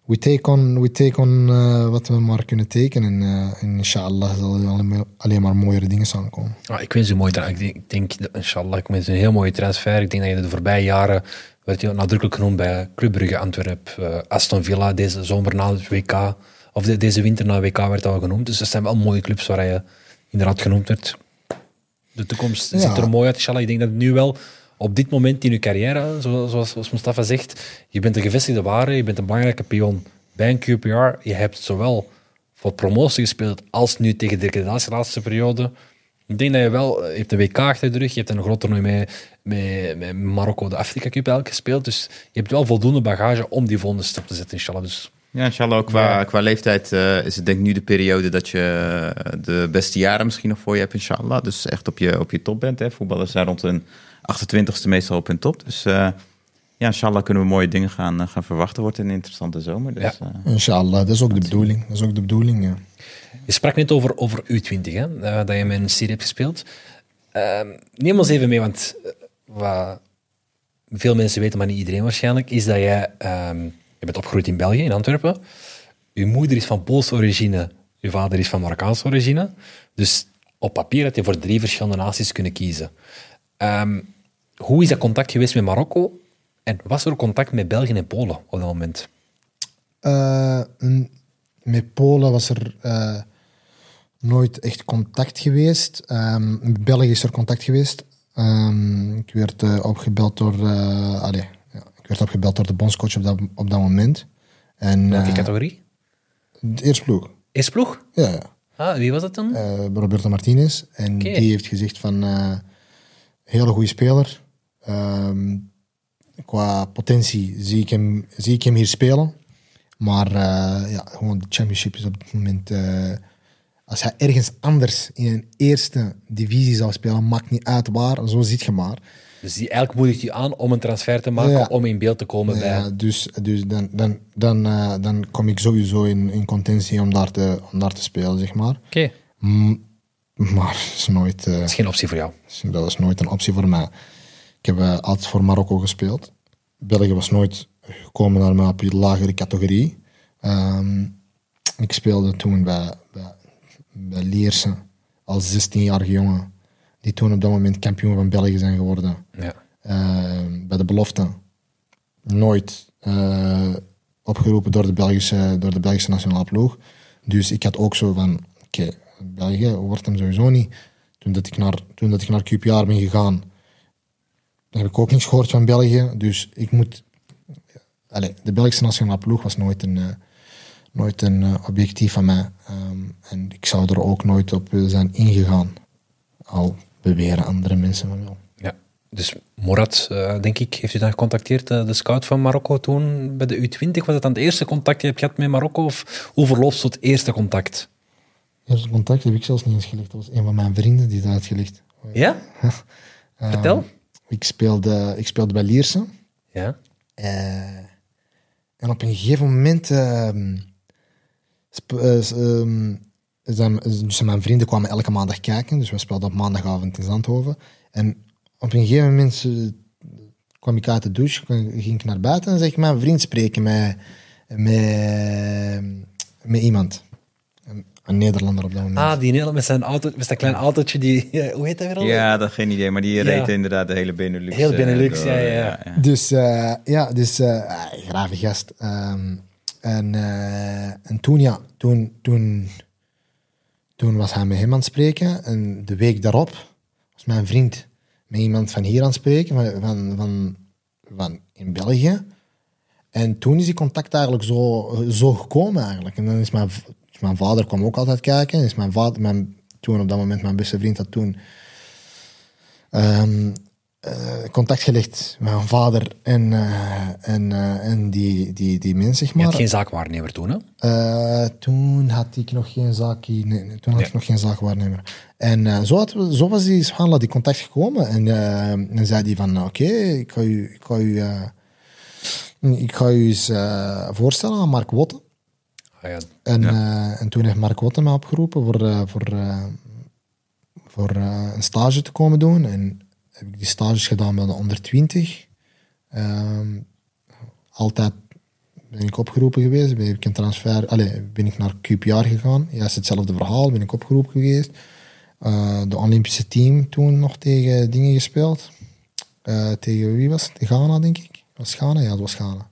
we take on, we take on eh, wat we maar kunnen tekenen. En uh, inshallah zal er alleen maar, alleen maar mooiere dingen aankomen. Ah, ik wens een mooie Ik denk, dat, inshallah, ik wens een heel mooie transfer. Ik denk dat je de voorbije jaren, werd je nadrukkelijk genoemd bij Club Brugge, Antwerp, eh, Aston Villa, deze zomer na het WK, of de- deze winter na het WK werd al genoemd. Dus dat zijn wel mooie clubs waar je inderdaad genoemd werd. De toekomst Ja. ziet er mooi uit, inshallah. Ik denk dat nu wel op dit moment in je carrière, zo- zoals, zoals Mustafa zegt, je bent een gevestigde ware, je bent een belangrijke pion bij een QPR. Je hebt zowel voor promotie gespeeld als nu tegen de degradatie de laatste periode. Ik denk dat je wel, je hebt een WK achter de rug, je hebt een groot toernooi met, met, met Marokko, de Afrika Cup eigenlijk gespeeld. Dus je hebt wel voldoende bagage om die volgende stap te zetten, inshallah. Dus Ja, inshallah, ook qua, Ja. qua leeftijd eh, is het denk ik nu de periode dat je eh, de beste jaren misschien nog voor je hebt, inshallah. Dus echt op je, op je top bent. Hè. Voetballers zijn rond hun 28ste meestal op hun top. Dus eh, ja, inshallah kunnen we mooie dingen gaan, eh, gaan verwachten. Wordt een interessante zomer. Dus, Ja. eh, Inshallah, dat is ook de bedoeling. Dat is ook de bedoeling, ja. Je sprak net over, over U20, hè, dat je met een serie hebt gespeeld. Ehm, neem ons even mee, want wat veel mensen weten, maar niet iedereen waarschijnlijk, is dat jij, ehm, je bent opgegroeid in België, in Antwerpen. Je moeder is van Poolse origine, je vader is van Marokkaanse origine. Dus op papier had je voor drie verschillende naties kunnen kiezen. Ehm, hoe is dat contact geweest met Marokko? En was er contact met België en Polen op dat moment? Eh, met Polen was er eh, nooit echt contact geweest. Ehm, met België is er contact geweest. Ehm, ik werd eh, opgebeld door... allee, ja, ik werd opgebeld door de bondscoach op dat, op dat moment. En, Welke categorie? de eerste ploeg. Eerst ploeg? Ja, ja. Ah, wie was dat dan? Roberto Martinez. En die heeft gezegd van... hele goede speler. Ehm, qua potentie zie ik, hem, zie ik hem hier spelen. Maar eh, ja, gewoon de championship is op dit moment... eh, als hij ergens anders in een eerste divisie zou spelen, maakt niet uit waar, zo zit je maar. Dus die eigenlijk moedigt je aan om een transfer te maken, Ja. om in beeld te komen bij... Ja, dus dus dan, dan, dan, eh, dan kom ik sowieso in, in contentie om daar, te, om daar te spelen, zeg maar. Oké, maar het is nooit... eh, dat is geen optie voor jou. Dat was nooit een optie voor mij. Ik heb eh, altijd voor Marokko gespeeld. België was nooit gekomen naar mij op die lagere categorie. Ehm, ik speelde toen bij, bij, bij Lierse als 16-jarige jongen. Die toen op dat moment kampioen van België zijn geworden. Ja. Ehm, bij de belofte. Nooit eh, opgeroepen door de, Belgische, door de Belgische nationale ploeg. Dus ik had ook zo van, oké, België wordt hem sowieso niet. Toen dat ik naar, toen dat ik naar QPR ben gegaan, heb ik ook niks gehoord van België. Dus ik moet... De Belgische nationale ploeg was nooit een, eh, nooit een eh, objectief van mij. Ehm, en ik zou er ook nooit op willen zijn ingegaan. Al beweren andere mensen van wel. ja. Dus Morat, eh, denk ik, heeft u dan gecontacteerd, de scout van Marokko toen bij de U20? Was dat dan het eerste contact die je hebt gehad met Marokko? Of hoe verloopt het eerste contact? Eerste contact heb ik zelfs niet eens gelegd. Dat was een van mijn vrienden die dat had gelegd. Ja? [laughs] Vertel. Ik speelde, ik speelde bij Lierse. Ja. Eh, en op een gegeven moment... ehm, sp- eh, ehm, zijn, dus mijn vrienden kwamen elke maandag kijken. Dus we speelden op maandagavond in Zandhoven. En op een gegeven moment eh, kwam ik uit de douche, ging ik naar buiten en zeg ik mijn vriend spreken met, met, met iemand. Een, Nederlander op dat moment. Ah, die Nederland met zijn auto, met dat klein autootje, die, [laughs] hoe heet dat weer al? Ja, dat geen idee, maar die Ja. reed inderdaad de hele Benelux. Heel eh, Benelux, door, ja, ja, ja. Dus eh, ja, dus eh ah, grave gast. Ehm, en, eh, en toen, ja, toen, toen, toen was hij met hem aan het spreken. En de week daarop was mijn vriend met iemand van hier aan het spreken, van, van, van, van in België. En toen is die contact eigenlijk zo, zo gekomen eigenlijk. En dan is mijn, v- mijn vader kwam ook altijd kijken. Is mijn vader, mijn, toen op dat moment mijn beste vriend had toen ehm, eh, contact gelegd met mijn vader en, eh, en, eh, en die, die, die mens, zeg Je maar. had geen zaakwaarnemer toen, hè? Toen had ik nog geen zaak, nee, nee, toen had ik nog geen zaakwaarnemer. En zo, had, zo was die, subhanallah, die contact gekomen. En dan zei hij van, oké, ik ga u, ik ga u, ik ga u eens voorstellen aan Mark Wotten. Ah, ja. En, eh, en toen heeft Mark Wotten mij opgeroepen voor, eh, voor, eh, voor eh, een stage te komen doen. En heb ik die stages gedaan bij de onder 20. Ehm, altijd ben ik opgeroepen geweest. Ben ik een transfer, allez, ben ik naar QPR gegaan. Juist hetzelfde verhaal, ben ik opgeroepen geweest. Eh, de Olympische team toen nog tegen dingen gespeeld. Eh, tegen wie was het? Ghana, denk ik. Was Ghana? Ja, het was Ghana.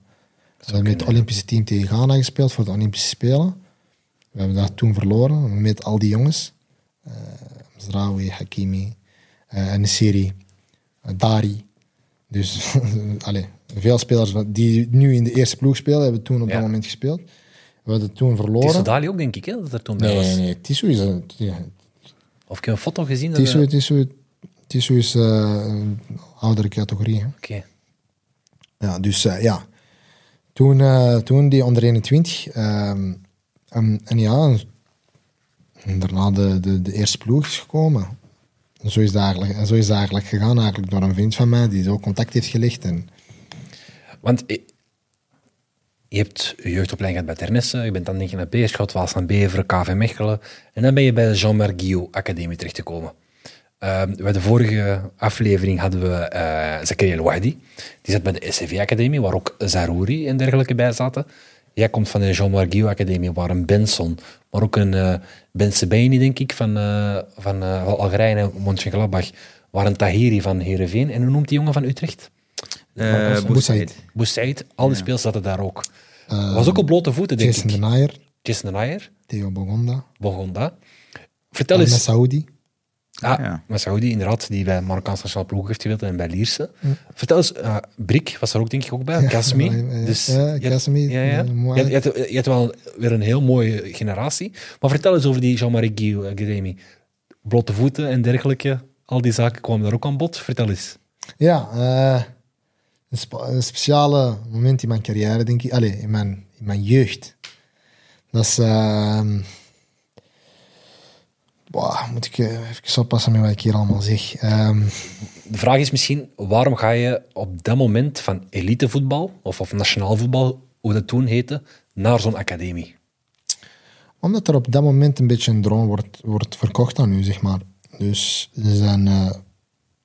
We hebben met het Olympische team tegen Ghana gespeeld voor de Olympische Spelen. We hebben dat toen verloren met al die jongens. Uh, Mzraoui, Hakimi, uh, Nesiri, uh, Dari. Dus [laughs] allez, veel spelers die nu in de eerste ploeg spelen, hebben toen op Ja. dat moment gespeeld. We hebben toen verloren. Tissot Dali ook, denk ik, hè, dat er toen bij was. nee, nee. Tissou is een... Ja, Of ik heb een foto gezien. dat- Tissou, Tissou, Tissou is eh, een oudere categorie. Oké. Ja, dus eh, ja. Toen, eh, toen die onder 21. ehm, en, en ja, daarna de, de, eerste ploeg is gekomen. En zo is, het eigenlijk, en zo is het eigenlijk gegaan, eigenlijk door een vriend van mij die zo contact heeft gelegd. En, Want eh, je hebt je jeugdopleiding gehad bij Ternesse, je bent dan denk naar Beerschot, Waals aan Beveren, KV Mechelen. En dan ben je bij de Jean-Marc Guillaume Academie terechtgekomen. Ehm bij de vorige aflevering hadden we eh Zakaria El Wahdi. Die zat bij de SCV Academie, waar ook Zarouri en dergelijke bij zaten. Jij komt van de Jean-Marc Guillaume Academie, waar een Benson, maar ook een eh Ben Sebaini, denk ik, van, eh van eh, Algerije en Mönchengladbach, waar een Tahiri van Heerenveen. En hoe noemt die jongen van Utrecht? Eh. Boussaïd. Boussaïd, al die speels zaten daar ook. was ook op blote voeten, denk Jason ik. de Nayer, Jason de Nayer, Theo Bogonda, Bogonda. Vertel eens. Saoudi. Ah, Ja. maar Saudi, inderdaad, die bij Marokkaanse nationale ploeg heeft gespeeld en bij Lierse. Vertel eens, eh Brik was er ook denk ik ook bij, Kasmi. [laughs] ja, dus, ja, je Kasmi. Je, je, had wel weer een heel mooie generatie. Maar vertel eens over die Jean-Marie Guillaume Academie. Blote voeten en dergelijke, al die zaken kwamen daar ook aan bod. Vertel eens. Ja, eh, een, spe- een speciale moment in mijn carrière, denk ik. Allee, in mijn, in mijn jeugd. Dat is... ehm moet ik eh, even oppassen met wat ik hier allemaal zeg. Ehm, De vraag is misschien, waarom ga je op dat moment van elitevoetbal, of, of nationaal voetbal, hoe dat toen heette, naar zo'n academie? omdat er op dat moment een beetje een droom wordt, wordt verkocht aan u, zeg maar. Dus er zijn...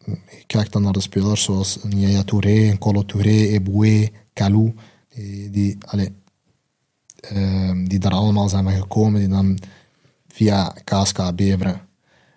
je kijkt dan naar de spelers zoals Yaya Touré, Kolo Touré, Eboué, Kalou. Die, die, allee, ehm, die daar allemaal zijn van gekomen. Die dan via KSK Beveren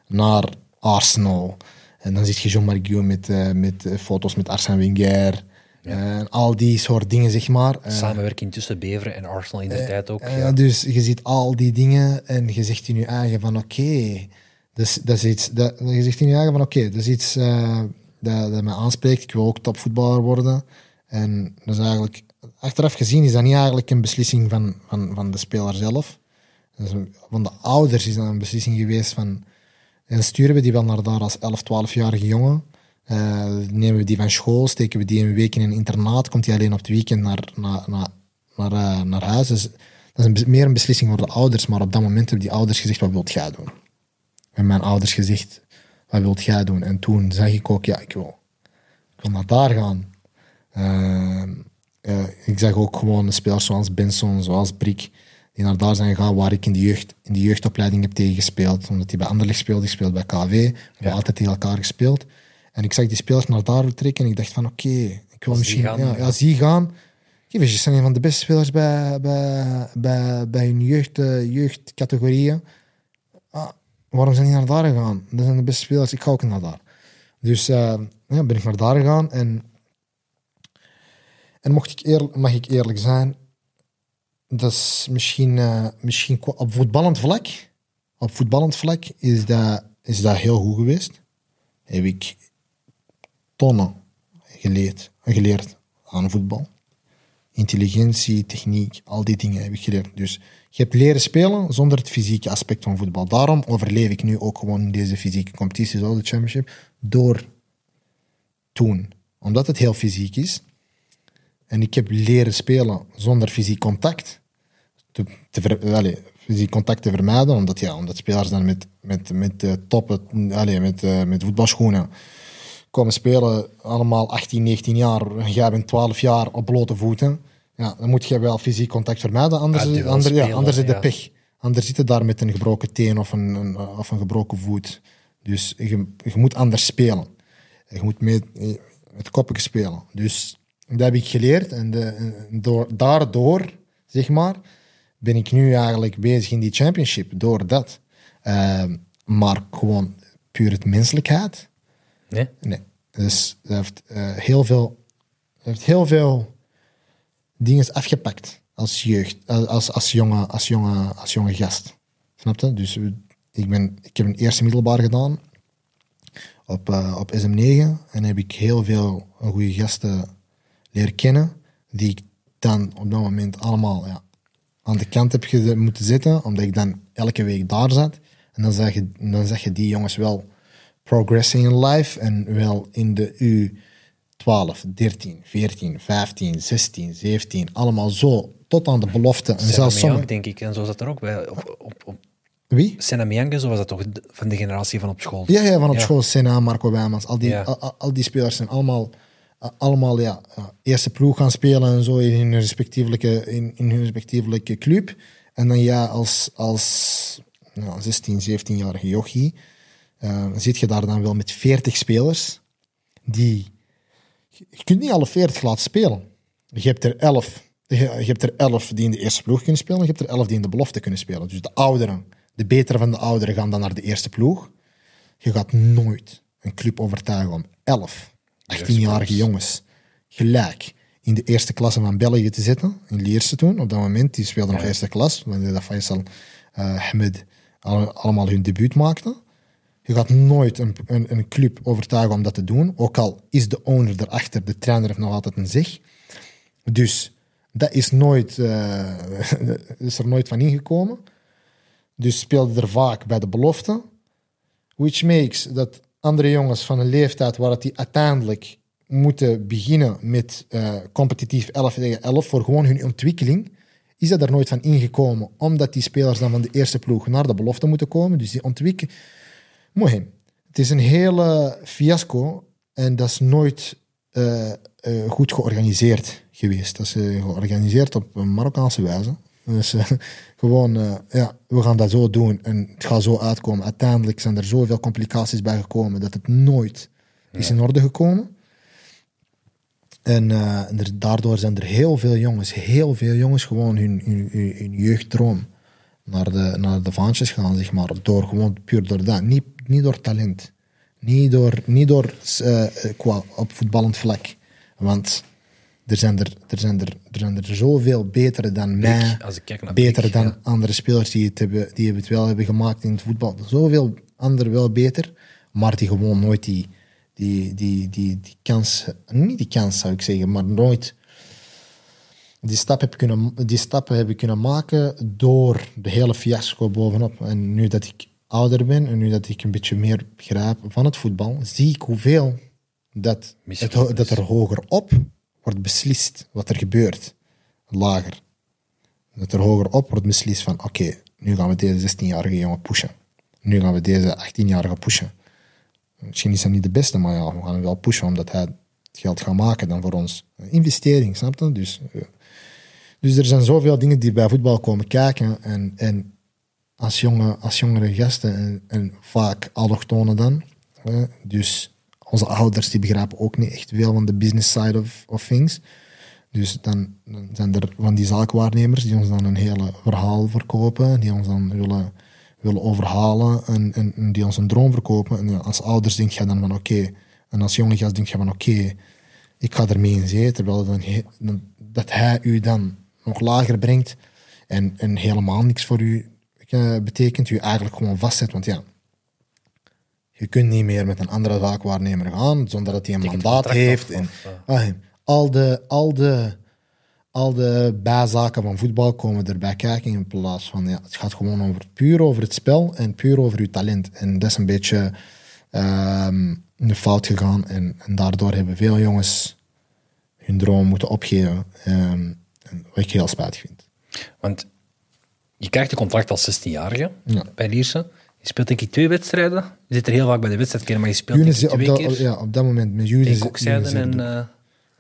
naar Arsenal. En dan zit je Jean-Marc Guillaume met, eh, met eh, foto's met Arsène Wenger. En al die soort dingen, zeg maar. Eh, Samenwerking tussen Beveren en Arsenal in de tijd ook. eh, ja. Dus je ziet al die dingen en je zegt in je eigen van oké, dus, dat is iets, dat, je zegt in je eigen van oké, dat is iets eh, dat, dat mij aanspreekt. Ik wil ook topvoetballer worden. En dat is eigenlijk, achteraf gezien is dat niet eigenlijk een beslissing van, van, van de speler zelf. Een- van de ouders is dat een beslissing geweest van, en sturen we die wel naar daar als 11, 12-jarige jongen. Eh, nemen we die van school, steken we die een week in een internaat, komt hij alleen op het weekend naar, naar, naar, naar, eh, naar huis. Dus dat is meer een beslissing voor de ouders, maar op dat moment hebben die ouders gezegd, wat wilt jij doen? En mijn ouders gezegd, wat wilt jij doen? En toen zag ik ook, ja, ik wil, ik wil naar daar gaan. Eh, eh, ik zag ook gewoon spelers zoals Benson, zoals Brik, die naar daar zijn gegaan, waar ik in de, jeugd, in de jeugdopleiding heb tegen gespeeld. Omdat hij bij Anderlecht speelde, ik speelde bij KV. We hebben altijd tegen elkaar gespeeld. En ik zag die spelers naar daar trekken en ik dacht van, oké, ik ik wil Als die misschien, gaan, ja, als die gaan. Kijk, ze zijn een van de beste spelers bij, bij, bij, bij hun jeugd, eh, jeugdcategorieën. Ah, waarom zijn die naar daar gegaan? Dat zijn de beste spelers, ik ga ook naar daar. Dus eh, ja, ben ik naar daar gegaan. En, en mocht ik eerlijk, mag ik eerlijk zijn, dat is misschien, eh, misschien op voetballend vlak. Op voetballend vlak is dat, is dat heel goed geweest. Heb ik tonnen geleerd, geleerd aan voetbal. Intelligentie, techniek, al die dingen heb ik geleerd. Dus je hebt leren spelen zonder het fysieke aspect van voetbal. Daarom overleef ik nu ook gewoon deze fysieke competitie, zoals de championship, door toen. Omdat het heel fysiek is. En ik heb leren spelen zonder fysiek contact. Te, te ver- allee, fysiek contact te vermijden, omdat, ja, omdat spelers dan met, met, met de toppen, allee, met, eh, met voetbalschoenen komen spelen, allemaal 18, 19 jaar, jij bent 12 jaar op blote voeten. Ja, dan moet je wel fysiek contact vermijden, anders, Ja, anders, ja, anders is de pech. Anders zit je daar met een gebroken teen of een, een, of een gebroken voet. Dus je, je moet anders spelen. Je moet met, met koppen spelen. Dus dat heb ik geleerd. En, de, en door, daardoor, zeg maar, ben ik nu eigenlijk bezig in die championship. Door dat. Ehm, maar gewoon puur het menselijkheid. Nee? Nee. Dus heeft, eh, heel veel, heeft heel veel dingen afgepakt als jeugd, als, als, jonge, als, jonge, als jonge gast. Snap je? Dus ik, ben, ik heb een eerste middelbaar gedaan op, eh, op SM9 en heb ik heel veel goede gasten leren kennen, die ik dan op dat moment allemaal ja, aan de kant heb geze- moeten zitten, omdat ik dan elke week daar zat. En dan zeg je, dan zeg je die jongens wel progressing in life en wel in de U12, 13, 14, 15, 16, 17, allemaal zo tot aan de belofte. En zelfs Senna sommige... denk ik. En zo zat er ook bij. Op, op, op. Wie? Senna Meyang, zo was dat toch van de generatie van op school? Ja, ja, van op Ja. school, Senna, Marco Wijmans, al die, Ja. al, al- die spelers zijn allemaal, allemaal ja, eerste ploeg gaan spelen en zo in hun respectievelijke, in, in hun respectievelijke club. En dan ja, als, als ja, 16, 17-jarige jochie, uh, zit je daar dan wel met 40 spelers die... Je kunt niet alle 40 laten spelen. Je hebt er 11. Je, je hebt er 11 die in de eerste ploeg kunnen spelen. Je hebt er 11 die in de belofte kunnen spelen. Dus de ouderen, de betere van de ouderen gaan dan naar de eerste ploeg. Je gaat nooit een club overtuigen om 11 18-jarige jongens gelijk in de eerste klasse van België te zetten. In Lierse toen, op dat moment. Die speelden nog eerste klas, wanneer dat Faisal uh, Ahmed al- allemaal hun debuut maakten. Je gaat nooit een, een, een club overtuigen om dat te doen. Ook al is de owner erachter, de trainer heeft nog altijd een zeg. Dus dat is, nooit, uh, [laughs] is er nooit van ingekomen. Dus speelde er vaak bij de belofte. Which makes dat andere jongens van een leeftijd waar die uiteindelijk moeten beginnen met uh, competitief 11 tegen 11 voor gewoon hun ontwikkeling, is dat er nooit van ingekomen. Omdat die spelers dan van de eerste ploeg naar de belofte moeten komen. Dus die ontwikkeling... Mohim. Het is een hele fiasco en dat is nooit uh, uh, goed georganiseerd geweest. Dat is georganiseerd op een Marokkaanse wijze. Dus [laughs] gewoon, ja, we gaan dat zo doen en het gaat zo uitkomen. Uiteindelijk zijn er zoveel complicaties bij gekomen dat het nooit ja. is in orde gekomen. En, en er, daardoor zijn er heel veel jongens, heel veel jongens gewoon hun, hun, hun, hun jeugddroom naar de, naar de vaantjes gaan, zeg maar. Door, gewoon puur door dat. Niet, niet door talent. Niet door, niet door qua, op voetballend vlak. Want er zijn er, er, zijn er, er, zijn er zoveel betere dan mij. als ik kijk naar betere Blik, dan ja. andere spelers die het, hebben, die het wel hebben gemaakt in het voetbal. Zoveel anderen wel beter. Maar die gewoon nooit die, die, die, die, die kans... Niet die kans zou ik zeggen, maar nooit die stap, heb kunnen, die stappen heb ik kunnen maken door de hele fiasco bovenop. En nu dat ik ouder ben en nu dat ik een beetje meer begrijp van het voetbal, zie ik hoeveel dat, het, dat er hoger op wordt beslist wat er gebeurt. Lager. Dat er hoger op wordt beslist van oké, nu gaan we deze 16-jarige jongen pushen. Nu gaan we deze 18-jarige pushen. Misschien is hij niet de beste, maar ja, we gaan hem wel pushen omdat hij het geld gaat maken dan voor ons. Investering, snap je? Dus, dus er zijn zoveel dingen die bij voetbal komen kijken. En, en als, jonge, als jongere gasten, en, en vaak allochtonen dan, dus onze ouders die begrijpen ook niet echt veel van de business side of, of things. Dus dan, dan zijn er van die zaakwaarnemers die ons dan een hele verhaal verkopen, die ons dan willen, willen overhalen en, en, die ons een droom verkopen. En ja, als ouders denk je dan van oké, en als jonge gast denk je van oké, ik ga ermee in zee, terwijl dan- dat hij u dan nog lager brengt en, en helemaal niks voor u eh, betekent, u eigenlijk gewoon vastzet. Want ja, je kunt niet meer met een andere zaakwaarnemer gaan zonder dat hij een mandaat heeft. en, eh. ah, al, de, al, de, al de bijzaken van voetbal komen erbij kijken in plaats van... Ja, het gaat gewoon over, puur over het spel en puur over uw talent. En dat is een beetje ehm, een fout gegaan. En, en daardoor hebben veel jongens hun droom moeten opgeven. Ehm, wat ik heel spijtig vind. Want je krijgt een contract als 16-jarige Ja. bij Lierse. Je speelt denk ik twee wedstrijden. Je zit er heel vaak bij de wedstrijd maar je speelt Younes, denk ik op, twee dat, keer. ja, op dat moment met Younes, tegen Kokzijde en... Zerdoek. eh,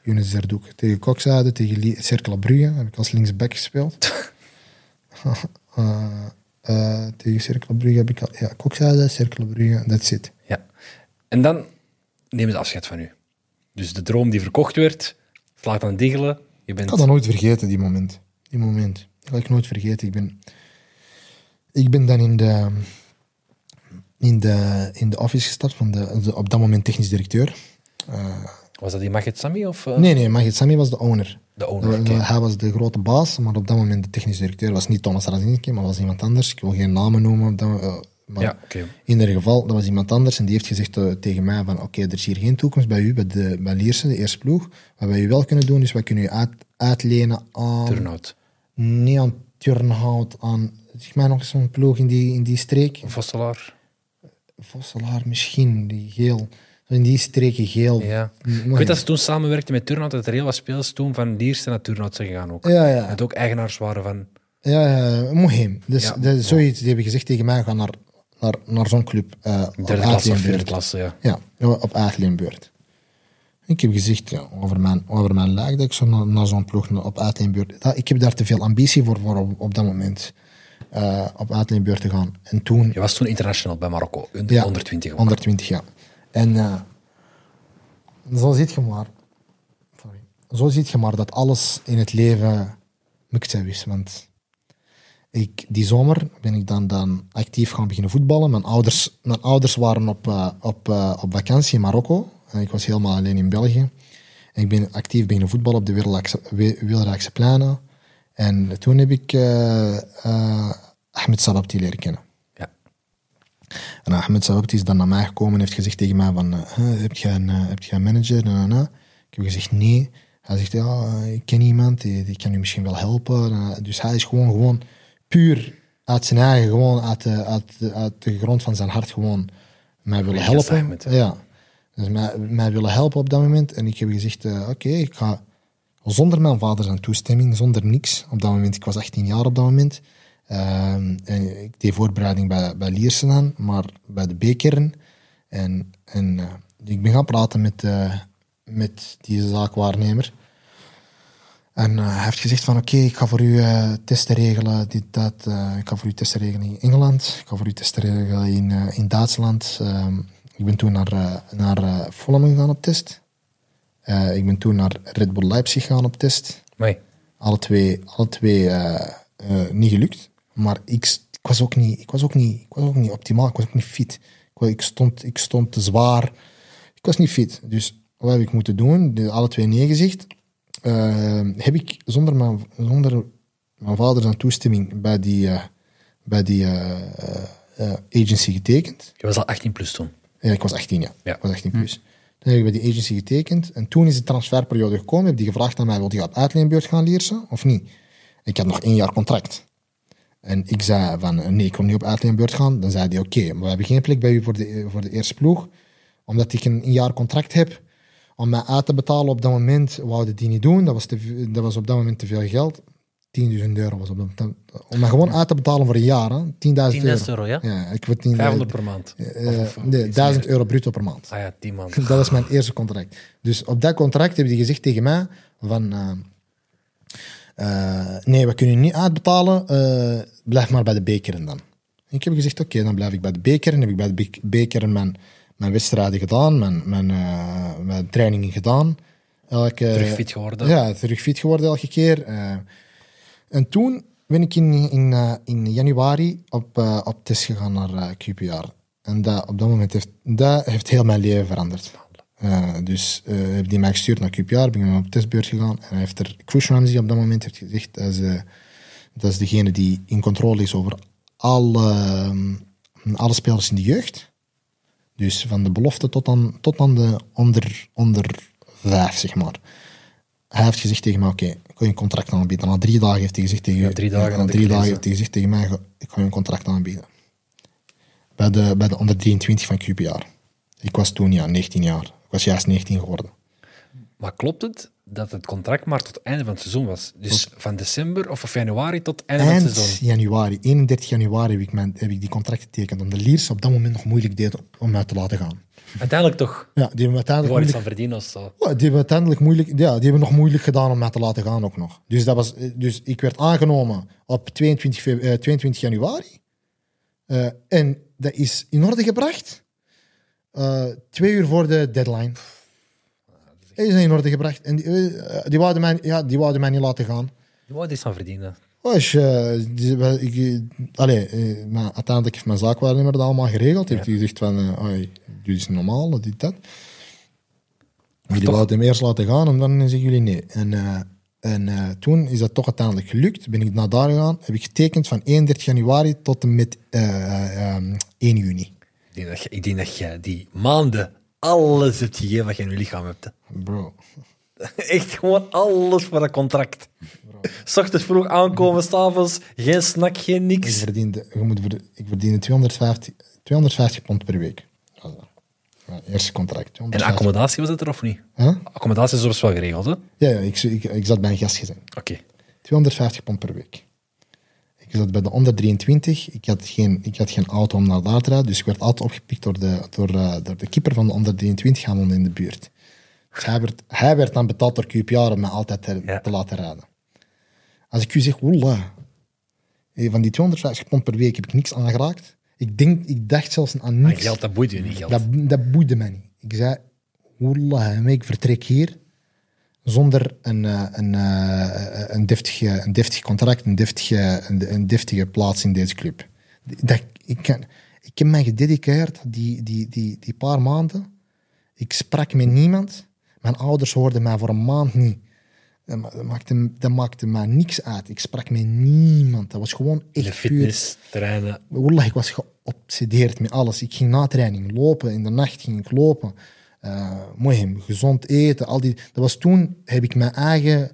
Younes Zerdoek. Tegen Kokzijde, tegen Cercle Brugge heb ik als linksback gespeeld. [laughs] [laughs] Eh, eh, tegen Cercle Brugge heb ik al... Ja, Kokzijde, Cercle Brugge, that's it. ja. En dan nemen ze afscheid van u. Dus de droom die verkocht werd, slaat aan diggelen. Je bent... Ik ga dat nooit vergeten, die moment. Die moment. Dat ga ik nooit vergeten. Ik ben, ik ben dan in de, in de, in de office gestapt van de, de op dat moment technisch directeur. Was dat die Maged Sami of eh, Nee, nee, Magid Sami was de owner. de owner? Dat- Oké. Hij was de grote baas, maar op dat moment de technisch directeur was niet Thomas Razinski, maar was iemand anders. Ik wil geen namen noemen. Op dat, eh, maar Ja. In ieder geval, dat was iemand anders en die heeft gezegd eh, tegen mij van oké, er is hier geen toekomst bij u, bij, de, bij Lierse, de eerste ploeg. Wat wij u wel kunnen doen, is wij kunnen u uit, uitlenen aan... Turnout. Niet aan Turnhout, aan... Zeg maar nog eens zo'n ploeg in die, in die streek. Vosselaar. Vosselaar misschien, die geel. In die streken geel. Ja. Ik weet dat ze toen samenwerkten met Turnout, dat er heel wat spelers toen van Lierse naar Turnout zijn gegaan ook. Ja, ja. Dat ook eigenaars waren van... Ja, ja, Mohim. Dus Ja. dat is zoiets, die hebben gezegd tegen mij, ga naar, naar, naar zo'n club. op Derde klasse of vierde uitleenbeurt. klasse, ja. Ja, op uitleenbeurt. Ik heb gezegd, ja, over, mijn, over mijn lijk dat ik zo naar, naar zo'n ploeg op uitleenbeurt... Dat, ik heb daar te veel ambitie voor, voor op, op dat moment. Eh, op uitleenbeurt te gaan. En toen... Je was toen international bij Marokko, onder Ja, 120. ook. 120, ja. En eh, zo ziet je maar... Sorry. Zo ziet je maar dat alles in het leven muktseb is. Want ik, die zomer ben ik dan, dan actief gaan beginnen voetballen. Mijn ouders, mijn ouders waren op, eh, op, eh, op vakantie in Marokko. En ik was helemaal alleen in België. En ik ben actief beginnen voetballen op de Wilraakse, We- Wilraakse pleinen. En toen heb ik eh, eh, Ahmed Salabti leren kennen. Ja. En Ahmed Salabti is dan naar mij gekomen en heeft gezegd tegen mij van... eh, heb, je een, heb je een manager? Na, na, na. Ik heb gezegd nee. Hij zegt, ja, ik ken iemand, die, die kan u misschien wel helpen. Dus hij is gewoon, gewoon puur uit zijn eigen, gewoon uit de, uit, de, uit de grond van zijn hart gewoon mij willen helpen. Ja. Dus mij, mij willen helpen op dat moment. En ik heb gezegd, oké, ik ga zonder mijn vader zijn toestemming, zonder niks. Op dat moment, ik was 18 jaar op dat moment. Ehm, en ik deed voorbereiding bij, bij Liersen aan, maar bij de B-kern. En, eh, ik ben gaan praten met, eh, met die zaakwaarnemer. En eh, hij heeft gezegd van oké, ik ga voor u testen regelen, dit, dat. ik ga voor u testen regelen in Engeland. Ik ga voor u testen regelen in, in Duitsland. Ehm, ik ben toen naar, naar Fulham gegaan op test. Eh, ik ben toen naar Red Bull Leipzig gegaan op test. Mooi. Alle twee, alle twee eh, eh, niet gelukt. Maar ik, ik, was ook niet, ik, was ook niet, ik was ook niet optimaal, ik was ook niet fit. Ik, stond, ik stond te zwaar. Ik was niet fit. Dus wat heb ik moeten doen? De, alle twee nee gezegd. Heb ik zonder mijn, zonder mijn vader zijn toestemming bij die, bij die agency getekend. Je was al 18 plus toen. Ja, ik was 18, ja. Ja. Ik was 18 plus. Dan heb ik bij die agency getekend. En toen is de transferperiode gekomen. Heb die gevraagd aan mij, wil je op uitleenbeurt gaan leersen of niet? Ik had nog één jaar contract. En ik zei van, eh, nee, ik wil niet op uitleenbeurt gaan. Dan zei hij, oké, maar we hebben geen plek bij u voor de, voor de eerste ploeg. Omdat ik een, een jaar contract heb. Om mij uit te betalen op dat moment, wouden die niet doen. Dat was, te, dat was op dat moment te veel geld. 10.000 euro was op dat moment. Om mij gewoon uit te betalen voor een jaar. hè. 10.000 euro. 10.000 euro, ja? Ja, ik word 10.000 500 per maand. eh, Of- of nee, iets 1000 meer. euro bruto per maand. Ah ja, 10 man. [laughs] Dat was mijn eerste contract. Dus op dat contract hebben die gezegd tegen mij van... eh, eh, nee, we kunnen je niet uitbetalen. eh, blijf maar bij de bekeren dan. Ik heb gezegd, oké, dan blijf ik bij de bekeren. Heb ik bij de be- bekeren mijn, mijn wedstrijden gedaan, mijn, mijn, eh, mijn trainingen gedaan. Elke, Terug fit geworden. Ja, terug fit geworden elke keer. En toen ben ik in, in, eh, in januari op, eh, op test gegaan naar eh, QPR. En dat, op dat moment heeft dat heeft heel mijn leven veranderd. Dus heeft die mij gestuurd naar QPR, ben ik op testbeurt gegaan. En hij heeft er, Chris Ramsey op dat moment heeft gezegd, dat is, dat is degene die in controle is over alle, ehm, alle spelers in de jeugd. Dus van de belofte tot aan, tot aan de onder, onder vijf, zeg maar. Hij heeft gezegd tegen mij, oké, je een contract aanbieden. Na drie dagen heeft hij gezegd tegen, Ja, drie dagen na drie dagen heeft hij gezegd tegen mij, ik ga je een contract aanbieden. Bij de, bij de onder 23 van QPR. Ik was toen ja, 19 jaar. Ik was juist 19 geworden. Maar klopt het dat het contract maar tot het einde van het seizoen was? Dus van december of, of januari tot het einde van Eind het seizoen? januari, 31 januari, heb ik, mijn, heb ik die contract getekend. Omdat Liers op dat moment nog moeilijk deed om mij te laten gaan. Uiteindelijk toch. Ja, die hebben uiteindelijk moeilijk, aan verdienen of zo. Ja, die hebben uiteindelijk moeilijk, ja, die hebben nog moeilijk gedaan om mij te laten gaan ook nog. Dus, dat was, dus ik werd aangenomen op 22, feb- eh, 22 januari. Eh, en dat is in orde gebracht. eh, twee uur voor de deadline. Dat is in orde gebracht. En die, eh, die, wouden mij, ja, die wouden mij niet laten gaan. Die waren iets aan verdienen. Die, wel, ik, eh, allee, eh, maar uiteindelijk heeft mijn zaakwaarnemer dat allemaal geregeld. Heeft hij gezegd van, eh, "Oei, dit is normaal, dit, dat. Jullie toch- laten hem eerst laten gaan en dan zeggen jullie nee. En, eh, en eh, toen is dat toch uiteindelijk gelukt. Ben ik naar daar gegaan, heb ik getekend van 31 januari tot en met eh, ehm, 1 juni. Ik denk, dat je, ik denk dat je die maanden alles hebt gegeven wat je in je lichaam hebt. hè. Bro, [laughs] Echt gewoon alles voor dat contract. [laughs] S ochtends vroeg aankomen, s'avonds geen snack, geen ik niks. verdiende, je moet, ik verdiende 250, 250 pond per week. Eerste contract. En 250. accommodatie was het er of niet? Huh? Accommodatie is soms wel geregeld, hè? Oké. Ja, ja ik, ik, ik zat bij een gastgezin. 250 pond per week. Ik zat bij de onder 23. Ik had geen, ik had geen auto om naar daar te rijden. Dus ik werd altijd opgepikt door de, door, eh, door de keeper van de onder 23 gaan wonen in de buurt. Dus hij werd, hij werd dan betaald door QPR om mij altijd te, Ja. te laten rijden. Als ik u zeg, oela, eh, van die 250 pond per week heb ik niks aangeraakt. Ik, denk, ik dacht zelfs aan Maar niks. geld, dat boeit je niet, geld. Dat, dat boeide mij niet. Ik zei, oela, ik vertrek hier zonder een, eh, een, eh, een, deftige, een deftig contract, een deftige, een, een deftige plaats in deze club. Dat, ik, kan, ik heb mij gedediceerd die, die, die, die paar maanden. Ik sprak met niemand. Mijn ouders hoorden mij voor een maand niet. Dat ma- dat maakte, dat maakte mij niks uit. Ik sprak met niemand. Dat was gewoon de echt puur fitness. Wallah, ik was geobsedeerd met alles. Ik ging na training lopen, in de nacht ging ik lopen. Eh mooi, gezond eten, al die... Dat was toen, heb ik mijn eigen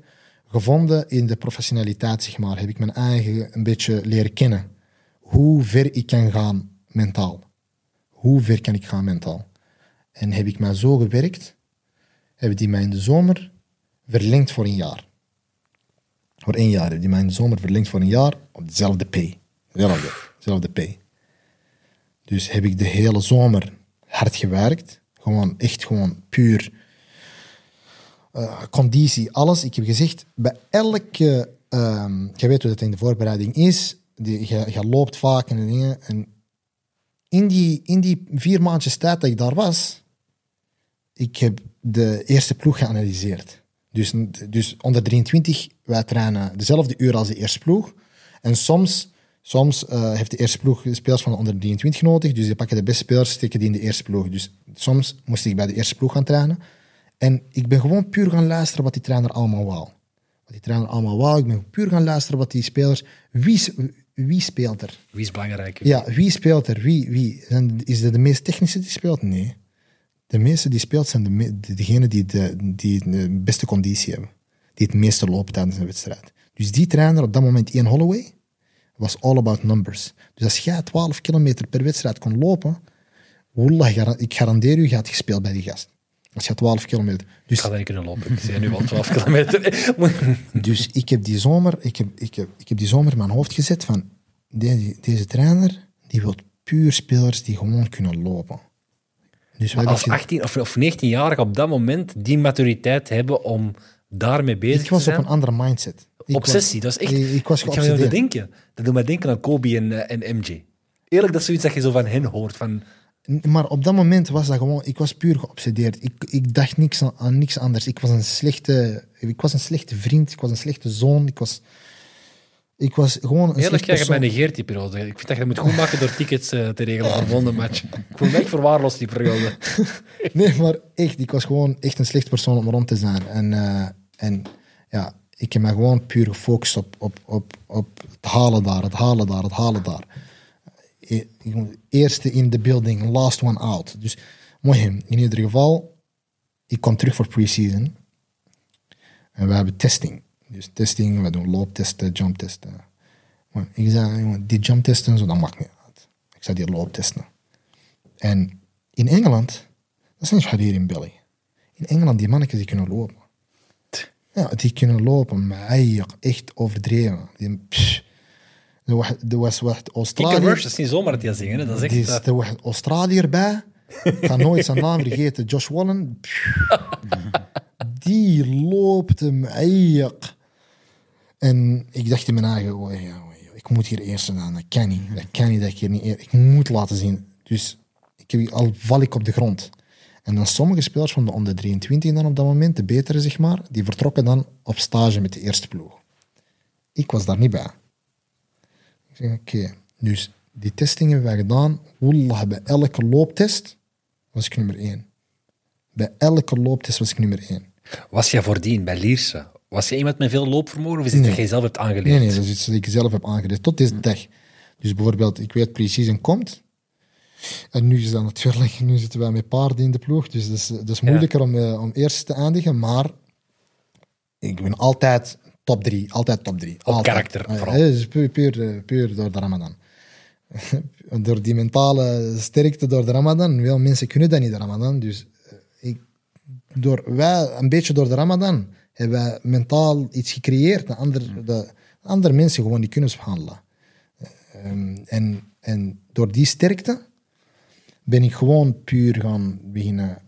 gevonden in de professionaliteit, zeg maar. Heb ik mijn eigen een beetje leren kennen. Hoe ver ik kan gaan mentaal. Hoe ver kan ik gaan mentaal. En heb ik mij zo gewerkt, hebben die mij in de zomer verlengd voor een jaar. Voor één jaar. Die mij in de zomer verlengd voor een jaar op dezelfde pay. Dezelfde, dezelfde pay. Dus heb ik de hele zomer hard gewerkt. Gewoon, echt gewoon puur eh, conditie, alles. Ik heb gezegd, bij elke... ehm je weet hoe dat in de voorbereiding is. Die, je, je loopt vaak en dingen. En in die, in die vier maandjes tijd dat ik daar was, ik heb de eerste ploeg geanalyseerd. Dus, dus onder 23, wij trainen dezelfde uur als de eerste ploeg. En soms, soms eh, heeft de eerste ploeg spelers van de onder 23 nodig. Dus die pakken de beste spelers, steken die in de eerste ploeg. Dus soms moest ik bij de eerste ploeg gaan trainen. En ik ben gewoon puur gaan luisteren wat die trainer allemaal wou. Wat die trainer allemaal wou. Ik ben puur gaan luisteren wat die spelers... Wie, wie speelt er? Wie is belangrijk? Ja, wie speelt er? Wie, wie? Is dat de meest technische die speelt? Nee. De meeste die speelt zijn de, me- degenen die de, die de beste conditie hebben. Die het meeste lopen tijdens een wedstrijd. Dus die trainer op dat moment, Ian Holloway, was all about numbers. Dus als jij 12 kilometer per wedstrijd kon lopen, wallah, ik garandeer u, je had gespeeld bij die gast. Als je 12 kilometer. Ik Dus ga dat niet kunnen lopen. Ik zie nu al 12 kilometer. [laughs] Dus ik heb die zomer, ik heb, ik heb, ik heb die zomer in mijn hoofd gezet van deze, deze trainer, die wil puur spelers die gewoon kunnen lopen. Dus Als ge- 18 of, of 19-jarige op dat moment die maturiteit hebben om daarmee bezig ik was te op zijn. een andere mindset. Ik Obsessie, was- dat is echt... Ik, ik was Ik geobsedeerd. denken. Dat doet mij denken aan Kobe en, eh, en MJ. Eerlijk, dat is zoiets dat je zo van hen hoort. Van, Maar op dat moment was dat gewoon, ik was puur geobsedeerd. Ik, ik dacht niks aan, aan niks anders. Ik was, een slechte, ik was een slechte vriend, ik was een slechte zoon. Ik was, ik was gewoon een Eerlijk, persoon. mij negeert die periode. Ik vind dat je dat moet goed maken door tickets eh, te regelen voor de volgende match. Ik voel me echt verwaarloosd die periode. [laughs] Nee, maar echt, ik was gewoon echt een slechte persoon om rond te zijn. En, eh, en ja, ik heb me gewoon puur gefocust op, op, op, op het halen daar, het halen daar, het halen daar. E- Eerste in de building, last one out. Dus mooi, in ieder geval, ik kom terug voor pre-season. En we hebben testing. Dus testing, we doen looptesten, jumptesten. Maar ik zei, jongen, die jumptesten, zo, dat maakt niet uit. Ik zei, die looptesten. En in Engeland, dat is niet hier in België. In Engeland, die mannetjes die kunnen lopen. Ja, die kunnen lopen, maar echt overdreven. Die, pff. er was, was wat Kick Australië... Rush, dat is niet zomaar die dat zingen. Dat is Die echt... is, eh, er was Australiër bij. Ik ga nooit zijn naam vergeten. Josh Wallen. [laughs] Die loopt hem eigenlijk. En ik dacht in mijn eigen, ja, ik moet hier eerst staan. Dat kan niet. Dat kan niet dat ik hier niet Ik moet laten zien. Dus ik heb, al val ik op de grond. En dan sommige spelers van de onder 23 dan op dat moment, de betere zeg maar, die vertrokken dan op stage met de eerste ploeg. Ik was daar niet bij. Zeg, oké, dus die testing hebben wij gedaan. Bij elke looptest was ik nummer één. Bij elke looptest was ik nummer één. Was jij voordien bij Lierse? Was je iemand met veel loopvermogen of is het dat jij zelf hebt aangeleerd? Nee, nee, dat is iets dat ik zelf heb aangeleerd. Tot deze dag. Dus bijvoorbeeld, ik weet precies en komt. En nu is dat natuurlijk, nu zitten wij met paarden in de ploeg. Dus dat is, dat is moeilijker om, eh, om eerst te eindigen. Maar ik ben altijd top drie. Altijd top drie. Altijd. karakter, Eh, vooral. eh, dus puur, puur, eh, puur door de Ramadan. [laughs] door die mentale sterkte door de Ramadan. Veel mensen kunnen dat niet, de Ramadan. Dus ik, door, wij, een beetje door de Ramadan, hebben mentaal iets gecreëerd. Andere, de, andere mensen gewoon die kunnen behandelen. Ehm, en, en door die sterkte ben ik gewoon puur gaan beginnen,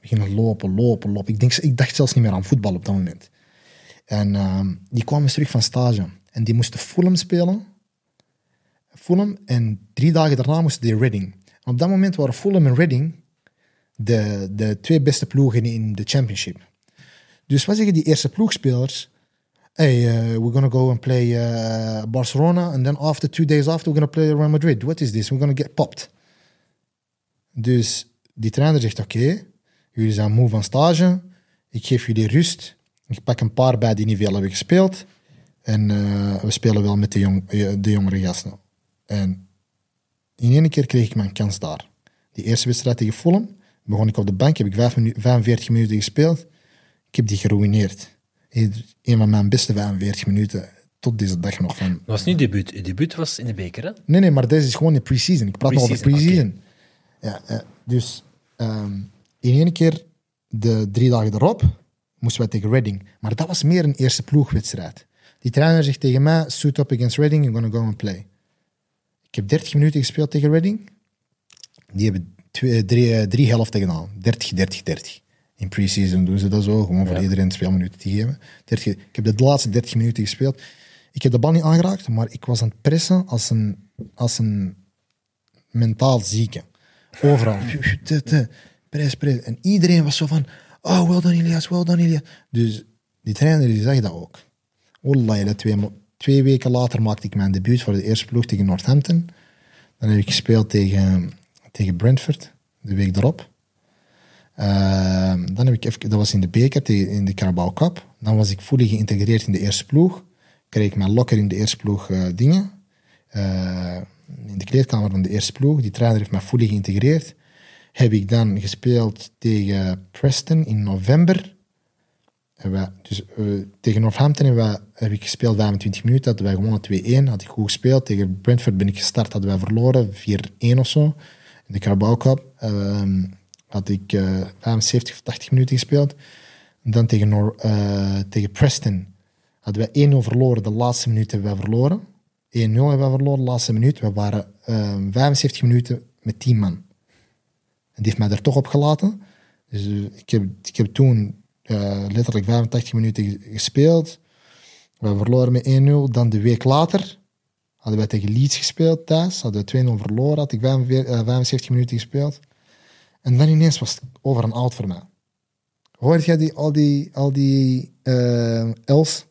beginnen lopen, lopen, lopen. Ik, denk, ik dacht zelfs niet meer aan voetbal op dat moment. En ehm, die kwamen terug van stage. En die moesten Fulham spelen. Fulham. En drie dagen daarna moesten die Reading. En op dat moment waren Fulham en Reading de, de twee beste ploegen in de championship. Dus wat zeggen die eerste ploegspelers? Hey, uh, we're gonna go and play uh, Barcelona, and then after two days after, we're gonna play Real Madrid. What is this? We're gonna get popped. Dus die trainer zegt: Oké, jullie zijn moe van stage. Ik geef jullie rust. Ik pak een paar bij die niet veel hebben gespeeld. En uh, we spelen wel met de, jong, eh, de jongere gasten. En in één keer kreeg ik mijn kans daar. Die eerste wedstrijd tegen Fulham begon ik op de bank, heb ik vijf minu 45 minuten gespeeld. Ik heb die geruineerd. Een van mijn beste 45 minuten tot deze dag nog. Van, Dat was niet debuut. Je debuut was in de beker, hè? nee, nee, maar deze is gewoon de pre-season. Ik praat nog over Pre-season. Ja, eh, dus ehm, in één keer, de drie dagen erop, moesten wij tegen Reading. Maar dat was meer een eerste ploegwedstrijd. Die trainer zegt tegen mij, suit up against Reading, you're gonna go and play. Ik heb 30 minuten gespeeld tegen Reading. Die hebben twee, drie, eh, drie helften gedaan. 30, 30, 30. In pre-season doen ze dat zo, gewoon voor iedereen speelminuten te geven. 30, ik heb de laatste 30 minuten gespeeld. Ik heb de bal niet aangeraakt, maar ik was aan het pressen als een, als een mentaal zieke. Overal. [laughs] Press, press. En iedereen was zo van, oh, well done Ilias, well done Ilias. Dus die trainer die zag dat ook. Wallahi, dat twee, twee weken later maakte ik mijn debuut voor de eerste ploeg tegen Northampton. Dan heb ik gespeeld tegen, tegen Brentford, de week erop. Ehm, dan heb ik even, dat was in de beker, in de Carabao Cup. Dan was ik fully geïntegreerd in de eerste ploeg. Kreeg ik mijn lokker in de eerste ploeg eh, dingen. Eh, in de kleedkamer van de eerste ploeg. Die trainer heeft mij fully geïntegreerd. Heb ik dan gespeeld tegen Preston in november. En dus, eh, tegen Northampton wij, heb ik gespeeld 25 minuten. Hadden wij gewonnen 2-1. Had ik goed gespeeld. Tegen Brentford ben ik gestart. Hadden wij verloren 4-1 of zo. In de Carabao Cup ehm, had ik eh 75 of 80 minuten gespeeld. En dan tegen, eh, tegen Preston hadden wij 1-0 verloren. De laatste minuut hebben wij verloren. 1-0 hebben wij verloren, de laatste minuut. We waren ehm, 75 minuten met 10 man. En die heeft mij er toch op gelaten. Dus eh, ik, heb, ik heb toen eh, letterlijk 85 minuten ge- gespeeld. We verloren met 1-0. Dan de week later Hadden wij tegen Leeds gespeeld thuis. Hadden we 2-0 verloren. Had ik 45, eh, 75 minuten gespeeld. En dan ineens was het over en out voor mij. Hoorde jij die, al die, al die eh, L's?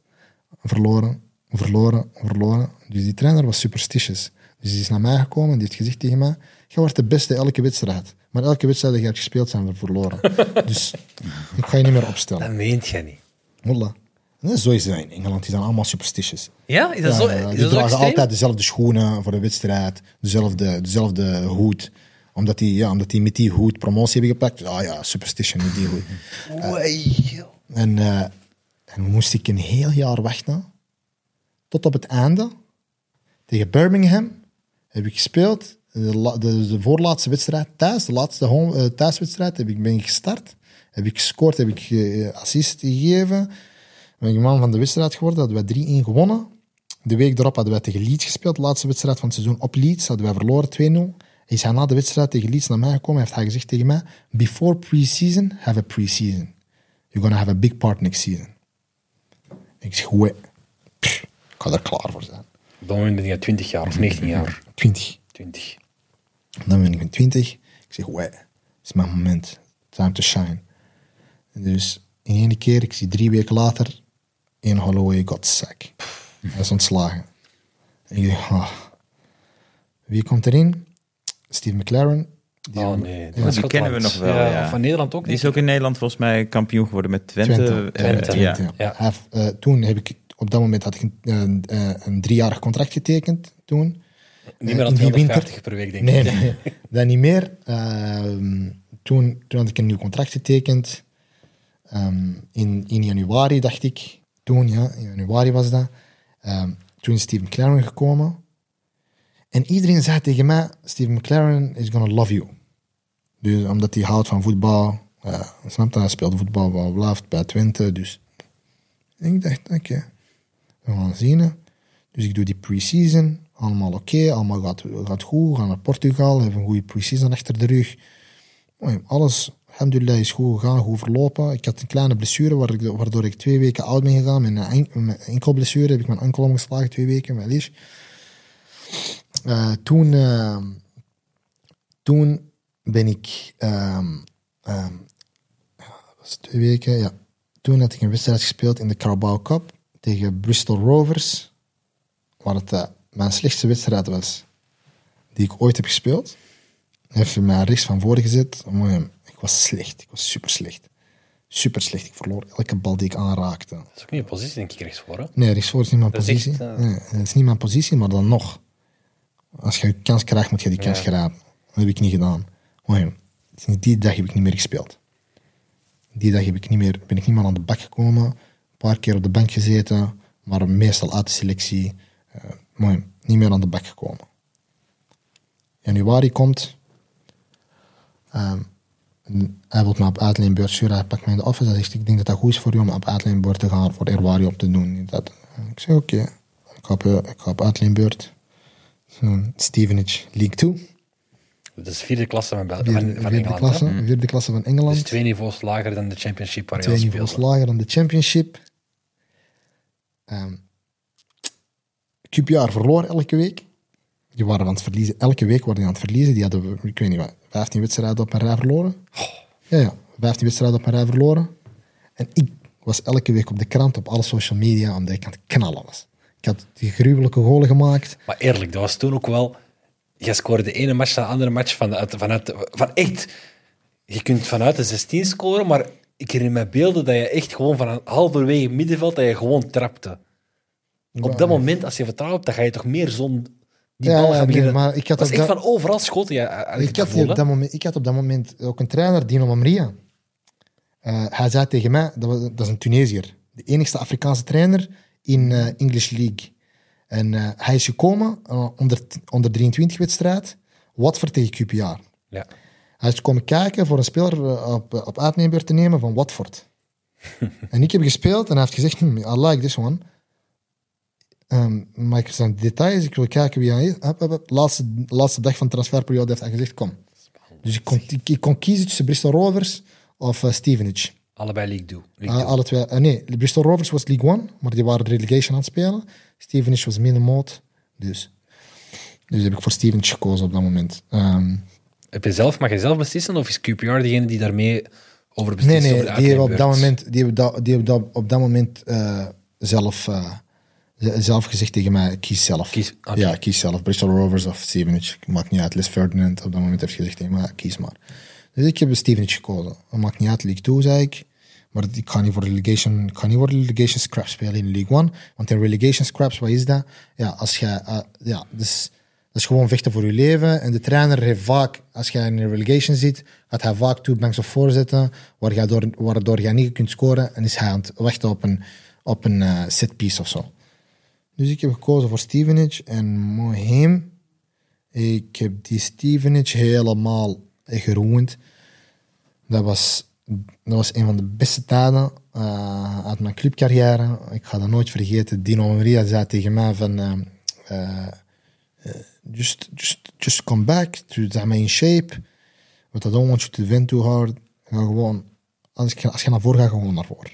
Verloren, verloren, verloren. Dus die trainer was superstitious. Dus die is naar mij gekomen en die heeft gezegd tegen mij: Je wordt de beste elke wedstrijd. Maar elke wedstrijd die je hebt gespeeld zijn we verloren. [laughs] dus ik ga je niet meer opstellen. Dat meent jij niet. Wallah. En zo is het in Engeland. Die zijn allemaal superstitious. Ja? Is dat zo, Ja, ja, is die dat zo dragen altijd dezelfde schoenen voor de wedstrijd, dezelfde, dezelfde hoed. Omdat die, ja, omdat die met die hoed promotie hebben gepakt. Ah ja, superstition met die hoed. Oei. En, eh, en moest ik een heel jaar wachten. Tot op het einde. Tegen Birmingham heb ik gespeeld. De, de, de voorlaatste wedstrijd thuis, de laatste home, eh, thuiswedstrijd, heb ik, ben ik gestart. Heb ik gescoord, heb ik eh, assist gegeven. Ben ik man van de wedstrijd geworden, hadden wij 3-1 gewonnen. De week erop hadden wij tegen Leeds gespeeld, de laatste wedstrijd van het seizoen op Leeds. Hadden wij verloren 2-0. Hij is hij na de wedstrijd tegen Leeds naar mij gekomen. Heeft hij gezegd tegen mij: Before pre-season, have a pre-season. You're gonna have a big part next season. Ik zeg. Pff, Ik ga er klaar voor zijn. Moment ben je 20 jaar of 19 [laughs] jaar. 20. 20. Dan ben ik met 20. Ik zeg: Wee, het is mijn moment. Time to shine. En dus in één keer, ik zie drie weken later, in Holloway got sack. Hij is ontslagen. En ik dacht: ah. Wie komt erin? Steve McLaren. Die Oh nee. die kennen we nog wel, ja. Van Nederland ook Die is ook in Nederland volgens mij kampioen geworden met Twente. Twente. Eh, Twente, ja. Twente, ja. Eh, toen heb ik, op dat moment had ik een, een, eh, een driejarig contract getekend. Toen. Niet meer dan die 250 per week, denk ik. nee, nee, [laughs] dat niet meer. Ehm, toen, toen had ik een nieuw contract getekend. Ehm, in, in januari, dacht ik. Toen, ja, in januari was dat. Ehm, toen is Steve McLaren gekomen. En iedereen zei tegen mij, Steve McLaren is gonna love you. Dus omdat hij houdt van voetbal. Ja, snap je? Hij speelt voetbal, bla, bla, bla, bij Twente. Dus ik dacht, oké, we gaan zien. Dus ik doe die pre-season. Allemaal oké, allemaal gaat, gaat goed. Gaan naar Portugal, hebben een goede pre-season achter de rug. Alles, alhamdulillah, is goed gegaan, goed verlopen. Ik had een kleine blessure, waardoor ik twee weken oud ben gegaan. Met een en- met een enkelblessure heb ik mijn enkel omgeslagen, twee weken, wel eens. Eh, toen, eh, toen ben ik... ehm, ehm, was twee weken, ja. Toen had ik een wedstrijd gespeeld in de Carabao Cup tegen Bristol Rovers waar het eh, mijn slechtste wedstrijd was die ik ooit heb gespeeld. Hij heeft mij rechts van voren gezet. Ik was slecht. Ik was super slecht. Super slecht. Ik verloor elke bal die ik aanraakte. Dat is ook niet je positie, denk ik, rechtsvoor. Hè? Nee, rechtsvoor is niet mijn Dat positie. echt, eh, Nee, dat is niet mijn positie, maar dan nog. Als je een kans krijgt, moet je die kans Ja. grijpen. Dat heb ik niet gedaan. Maar, sinds die dag heb ik niet meer gespeeld. Die dag heb ik niet meer, ben ik niet meer aan de bak gekomen. Een paar keer op de bank gezeten, maar meestal uit de selectie. Eh, maar ja, niet meer aan de bak gekomen. Januari komt. Ehm, hij wil me op uitleenbeurt sturen. Hij pakt mij in de office. Hij zegt, ik denk dat dat goed is voor je om op uitleenbeurt te gaan voor Erwari op te doen. Dat, ik zeg, oké. Ik, ga op, eh, ik ga op uitleenbeurt. Zo'n Stevenage League 2. Dat is vierde klasse van, Bel- van, Vierde, van vierde, Engeland. klasse, hè? vierde klasse van Engeland. Dus twee niveaus lager dan de championship waar je twee niveaus speelde. lager dan de championship. Ehm QPR verloor elke week. Die waren aan het verliezen. Elke week waren die aan het verliezen. Die hadden, ik weet niet wat, 15 wedstrijden op een rij verloren. Ja, ja, 15 wedstrijden op een rij verloren. En ik was elke week op de krant, op alle social media, omdat ik aan het knallen was. Ik had die gruwelijke golen gemaakt. Maar eerlijk, dat was toen ook wel... Je scoorde de ene match na de andere match van, uit, vanuit... Van echt... Je kunt vanuit de 16 scoren, maar ik herinner me beelden dat je echt gewoon van een halverwege middenveld, dat je gewoon trapte. Op dat moment, als je vertrouwt dan ga je toch meer zon... Die Ja, bal gaan nee, maar ik had op echt dat- van overal schoten. Ja, had ik had, op dat moment, ik had op dat moment ook een trainer, Dino Mamria. Eh, hij zei tegen mij, dat, was, dat is een Tunesiër, de enigste Afrikaanse trainer in eh, English League. En eh, hij is gekomen eh, onder, onder 23 wedstrijd, Watford tegen QPR. Ja. Hij is komen kijken voor een speler op, op uitneembeurt te nemen van Watford. [laughs] en ik heb gespeeld en hij heeft gezegd, "Hmm, I like this one. Ehm, maar ik zijn details, ik wil kijken wie hij is. Hup, hup, hup. Laatste, laatste dag van de transferperiode heeft hij gezegd, kom. Dus ik kon, ik, ik kon kiezen tussen Bristol Rovers of Stevenage. Allebei League 2. League Uh, Two. alle twee. eh, nee, Bristol Rovers was League One, maar die waren relegation aan het spelen. Stevenage was middenmoot. Dus Dus heb ik voor Stevenage gekozen op dat moment. Ehm, Heb je zelf, mag je zelf beslissen of is QPR degene die daarmee over beslist? nee, nee, over de die hebben op dat moment, die hebben dat, die hebben dat op dat moment eh, zelf, eh, zelf gezegd tegen mij, kies zelf. Kies. Ja, kies zelf. Bristol Rovers of Stevenage. Maakt niet uit. Les Ferdinand op dat moment heeft gezegd tegen mij, kies maar. Dus ik heb Stevenage gekozen. Maakt niet uit, League 2, zei ik. Maar ik ga niet voor relegation, ga niet voor relegation scrap spelen in League 1. Want in relegation scraps, wat is dat? Ja, als je, eh, ja, dus, dat is gewoon vechten voor je leven. En de trainer heeft vaak, als je in een relegation zit, gaat hij vaak two banks of voorzetten, waar je door, waardoor je niet kunt scoren. En is hij aan het wachten op een, op een eh, set piece of zo. Dus ik heb gekozen voor Stevenage en Moheim. Ik heb die Stevenage helemaal geroend. Dat was, dat was een van de beste tijden eh, uit mijn clubcarrière. Ik ga dat nooit vergeten. Dino Maria zei tegen mij van... eh, eh, just, just, just come back to maar, in shape. But I don't want you to win too hard. Ga gewoon, als, je, als je naar voren gaat, ga gewoon naar voren.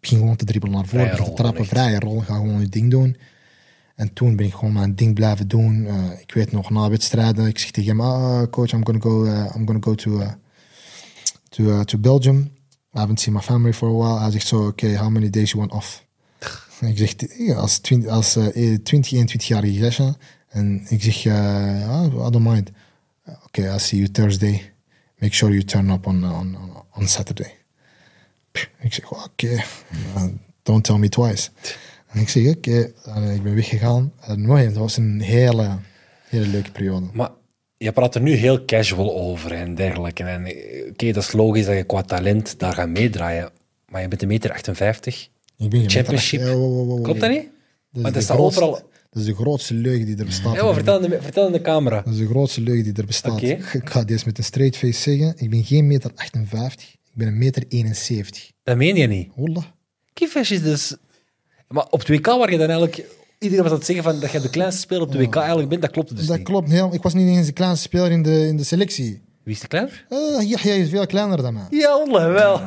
Begin gewoon te dribbelen naar voren, begin te trappen, vrije rol. Ga gewoon je ding doen. En toen ben ik gewoon mijn ding blijven doen. Ik weet nog, na wedstrijden, ik zeg tegen hem, ah, coach, I'm gonna go, I'm gonna go to, to, uh, to Belgium. I haven't seen my family for a while. Hij zegt zo, oké, how many days you want off? Ik zeg, als 20, als, uh, 20 21-jarige gastje. En ik zeg, uh, I don't mind. Oké, I'll see you Thursday. Make sure you turn up on, on, on, on Saturday. Ik zeg, oké, uh, don't tell me twice. En ik zeg, oké, En ik ben weggegaan. En mooi, het was een hele, hele leuke periode. Je praat er nu heel casual over en dergelijke. En eh, oké, dat is logisch dat je qua talent daar gaat meedraaien. Maar je bent een meter 58. Ik ben Championship. meter- Ja, wow, wow, wow, Klopt dat niet? Dat dat de staat grootste, overal. dat is de grootste leugen die er bestaat. Ja, vertel, in de, vertel in de camera. Dat is de grootste leugen die er bestaat. Oké. Ik ga deze met een straight face zeggen. Ik ben geen meter 58. Ik ben een meter 71. Dat meen je niet. Holla. Kiefish is dus... Maar op 2K waar je dan eigenlijk... Iedereen was aan het zeggen van dat je de kleinste speler op 2K eigenlijk bent, dat klopt dus dat niet. klopt heel. Ik was niet eens de kleinste speler in de, in de selectie. Wie is de kleiner? Uh, Yahya is veel kleiner dan mij. Ja, Allah, wel.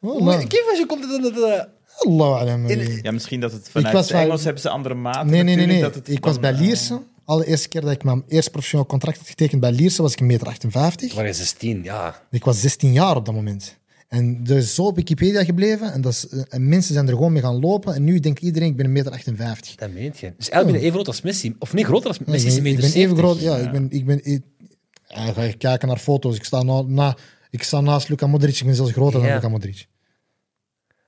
Holla. Kiefish, hoe komt het dan dat... eh, Allah alam. In- Ja, misschien dat het vanuit was het bij- Engels hebben ze andere maten. Nee, nee, nee. natuurlijk, nee. dat het Ik was bij eh, Lierse. Allereerste keer dat ik mijn eerste professioneel contract had getekend bij Lierse was ik een meter 58. Waar is 16? Ja. Ik was 16 jaar op dat moment. En dat is zo op Wikipedia gebleven. En, dat is, eh, en mensen zijn er gewoon mee gaan lopen. En nu denkt iedereen, ik ben een meter 58. Dat meent je. Dus eigenlijk ben je even groot als Messi. Of niet groter als Messi, is ik ben, meter ik ben even 70. groot. Ja, ik ben... Ik ben ik, ja, ga je kijken naar foto's. Ik sta, na, na, ik sta naast Luka Modric. Ik ben zelfs groter Ja. dan Luka Modric.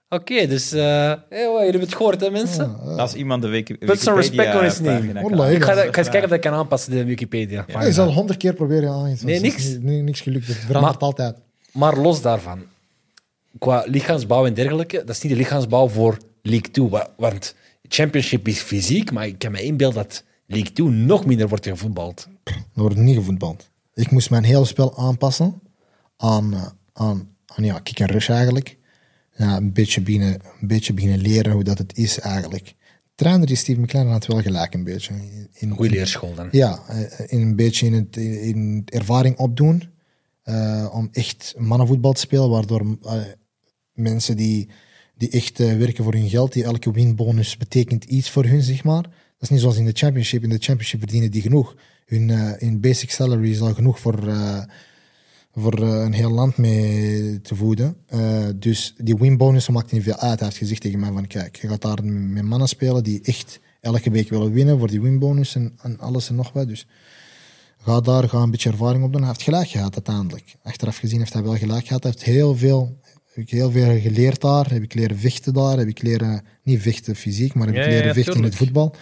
Oké, dus... eh hey, jullie hebben het gehoord, hè, mensen? Als iemand de Wiki Put some respect on his name. Ik ga, dat ik ga eens kijken of ik kan aanpassen, de Wikipedia. Ja, ik zal honderd keer proberen. Ja, was- Nee, niks? nee, niks gelukt. Het verandert Maar- altijd. Maar los daarvan, qua lichaamsbouw en dergelijke, dat is niet de lichaamsbouw voor League 2. wa- Want Championship is fysiek, maar ik kan me inbeelden dat League 2 nog minder wordt gevoetbald. Er wordt niet gevoetbald. Ik moest mijn hele spel aanpassen aan, eh, aan, aan ja, kick en rush eigenlijk. Ja, een, beetje beginnen, een beetje beginnen leren hoe dat het is eigenlijk. Trainer die Steve McLaren had wel gelijk een beetje. In, Goeie leerschool dan. Ja, eh, in een beetje in het, in ervaring opdoen. eh, om echt mannenvoetbal te spelen, waardoor mensen die, die echt eh, werken voor hun geld, die elke winbonus betekent iets voor hun, zeg maar. Dat is niet zoals in de championship. In de championship verdienen die genoeg. Hun, hun basic salary is al genoeg voor, eh, voor een heel land mee te voeden. Dus die winbonus maakt niet veel uit. Hij heeft gezegd tegen mij van, kijk, je gaat daar met mannen spelen die echt elke week willen winnen voor die winbonus en, en alles en nog wat. Dus ga daar, ga een beetje ervaring op doen. Hij heeft gelijk gehad uiteindelijk. Achteraf gezien heeft hij wel gelijk gehad. Hij heeft heel veel, heb ik heel veel geleerd daar. Heb ik leren vechten daar. Heb ik leren, niet vechten fysiek, maar heb Ja, ik leren ja, vechten in het voetbal.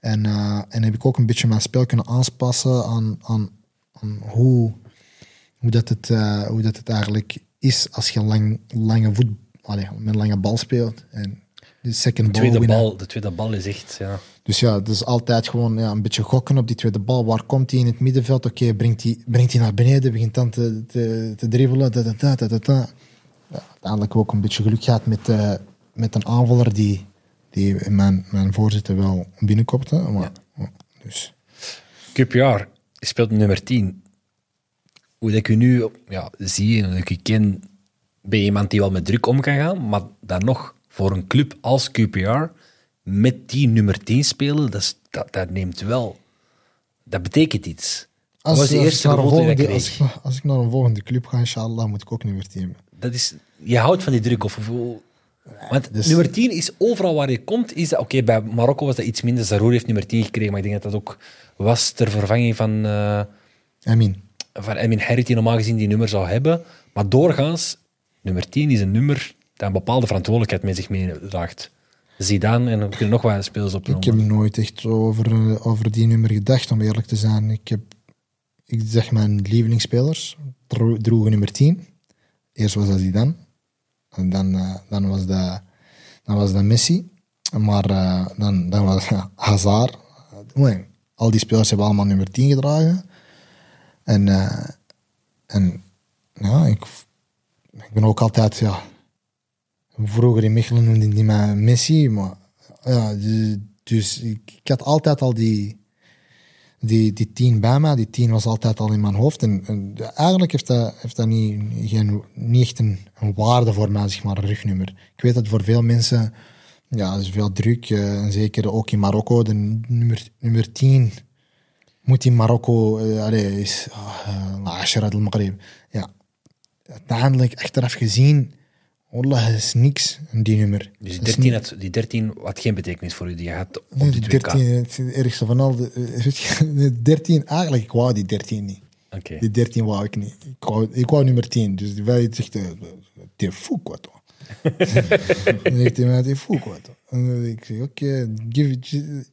En, eh, en heb ik ook een beetje mijn spel kunnen aanpassen aan, aan, aan hoe, hoe, dat het, eh, hoe dat het eigenlijk is als je lang, lange voet, allee, met een lange bal speelt. En de second De ball tweede bal, de tweede bal is echt... Ja. Dus ja, het is altijd gewoon ja, een beetje gokken op die tweede bal. Waar komt hij in het middenveld? Oké, brengt hij brengt hij naar beneden, begint dan te, te, te dribbelen. Da, da, da, da, da, da. Ja, uiteindelijk ook een beetje geluk gehad met, eh, met een aanvaller die, die mijn, mijn voorzitter wel binnenkopte. Maar, ja, dus. QPR speelt nummer 10. Hoe dat ik u nu ja, zie en hoe ik u ken, ben je iemand die wel met druk om kan gaan, maar dan nog voor een club als QPR met die nummer 10 spelen, dat, is, dat, dat neemt wel... Dat betekent iets. Dat was de als, eerste ik naar een volgende, als, ik, als ik naar een volgende club ga, inshallah, moet ik ook nummer 10 hebben. Dat is, je houdt van die druk. Of, of- want dus- nummer 10 is overal waar je komt. Is dat, oké, bij Marokko was dat iets minder. Zarour heeft nummer 10 gekregen, maar ik denk dat dat ook was ter vervanging van, eh Amin. van Emin Herrit, die normaal gezien die nummer zou hebben. Maar doorgaans, nummer 10 is een nummer dat een bepaalde verantwoordelijkheid met zich meedraagt. Zidane en dan kunnen nog wat spelers Ik heb nooit echt over, eh, over die nummer gedacht, om eerlijk te zijn. Ik heb, ik zeg mijn lievelingsspelers, dro- droegen nummer 10. Eerst was dat Zidane. En dan, eh, dan, was, dat, dan was dat Messi. Maar eh, dan, dan was dat [laughs] Hazard. Nee, al die spelers hebben allemaal nummer 10 gedragen. En, eh, en ja, ik, ben ook altijd, ja, Vroeger in Mechelen noemde die mij Messi, maar ja, dus, dus ik had altijd al die, die, die tien bij me. Die tien was altijd al in mijn hoofd. En, en eigenlijk heeft dat, heeft dat niet, geen, niet echt een, waarde voor mij, zeg maar, een rugnummer. Ik weet dat voor veel mensen, ja, is veel druk. eh, en zeker ook in Marokko, de nummer, nummer 10 moet in Marokko, eh, allee, is uh, Asherat al-Maghrib. Ja, uiteindelijk, achteraf gezien, Wallah, is niks, die nummer. Dus die Dat is 13, niet- had, die 13 had geen betekenis voor u. Die had op die die 2K. 13, het ergste van al. de- eh, weet je, [laughs] de 13, eigenlijk, ik wou die 13 niet. Oké. Die 13 wou ik niet. Ik wou, ik wou nummer 10. Dus die wij zegt, eh, te fou quoi toi. Dan zegt hij mij, quoi toi. En ik zeg, oké,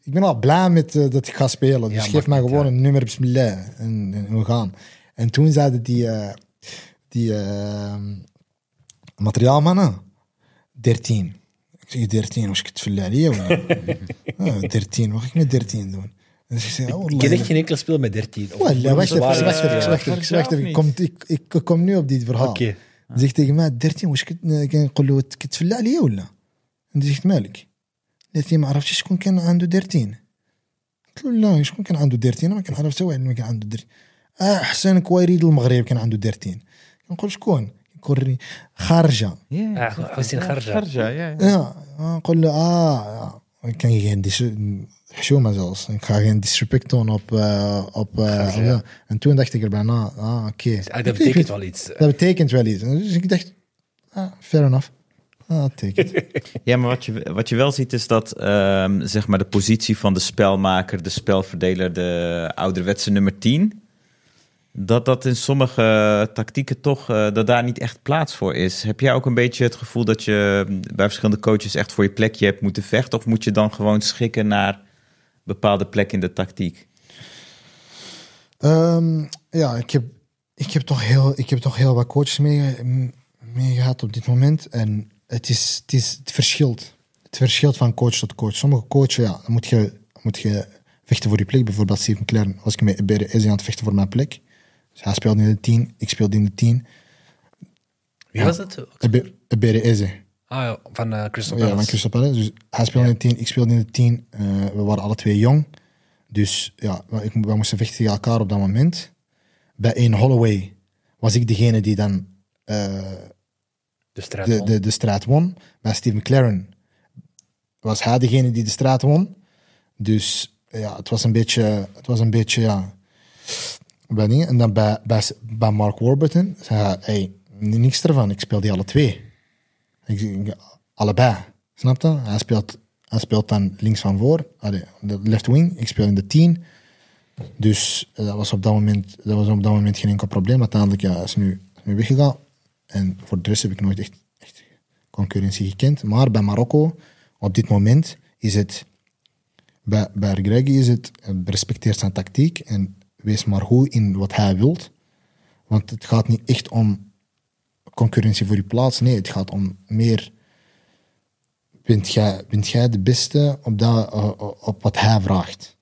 ik ben al blij met eh, dat ik ga spelen. Dus Ja, geef mij gewoon uit. een nummer, bismillah. En, en we gaan. En toen zeiden die, eh, die eh, الماتريال مانا ديرتين. ديرتين واش كتفلى عليا ولا؟ [laughs] آه، ديرتين. واخا كنا ديرتين دون. كذا كي نيكلاس بيل ما ديرتين. ولا باش باش باش كومنيو بديت برها. زيك تيك ما ديرتين. واش كنقول له كتفلى عليا ولا؟ زيك مالك. ديرتين ما عرفتش شكون كان عنده ديرتين. قلت له لا شكون كان عنده ديرتين؟ ما كنعرف حتى واحد ما كان عنده ديرتين. آه حسن كويريد المغرب كان عنده ديرتين. كنقول شكون؟ يقول لي خارجه Ja, Ah, Hossein Kharja. Kharja, ja. ja. ja نقول له اه ja. ik kan geen dis حشومه zelfs ik ga geen disrespect doen op uh, op uh, ja. en toen dacht ik er bijna ah oké Ah, dat betekent wel iets. dat betekent wel iets dus ik dacht ah, fair enough ah take [laughs] it Ja, maar wat je, wat je wel ziet is dat ehm, zeg maar de positie van de spelmaker, de spelverdeler, de ouderwetse nummer 10, dat dat in sommige tactieken toch, eh, dat daar niet echt plaats voor is. Heb jij ook een beetje het gevoel dat je bij verschillende coaches echt voor je plekje hebt moeten vechten? Of moet je dan gewoon schikken naar bepaalde plekken in de tactiek? Ehm, ja, ik heb, ik, heb toch heel, ik heb toch heel wat coaches mee, mee gehad op dit moment. En het, is, het, is, het verschilt. Het verschilt van coach tot coach. Sommige coaches, ja, moet je, moet je vechten voor je plek. Bijvoorbeeld Steve McLaren was ik met de aan het vechten voor mijn plek. Dus hij speelde in de 10, ik speelde in de 10. Wie was het? Eze. Ah ja, van eh Crystal Ja, Palace. van Crystal Palace. Dus hij speelde in de 10, ik speelde in de 10. Eh, we waren alle twee jong. Dus ja, we, ik, we moesten vechten tegen elkaar op dat moment. Bij een Holloway was ik degene die dan eh, de strijd de, won. de, de strijd won. Bij Steve McLaren was hij degene die de strijd won. Dus ja, het was een beetje, het was een beetje ja. En dan bij, bij, bij Mark Warburton zei hij, hey, niks ervan, ik speel die alle twee. Ik, allebei. Snap je? Hij speelt, hij speelt dan links van voor, de left wing. Ik speel in de 10. Dus eh, dat was op dat moment, dat was op dat moment geen enkel probleem. Uiteindelijk ja, is nu, nu weggegaan. En voor de rest heb ik nooit echt, concurrentie gekend. Maar bij Marokko, op dit moment, is het. Bij, bij Greggy is het. eh, Respecteer zijn tactiek en wees maar goed in wat hij wilt. Want het gaat niet echt om concurrentie voor je plaats. Nee, het gaat om meer. Bent jij, de beste op, dat, eh, op wat hij vraagt?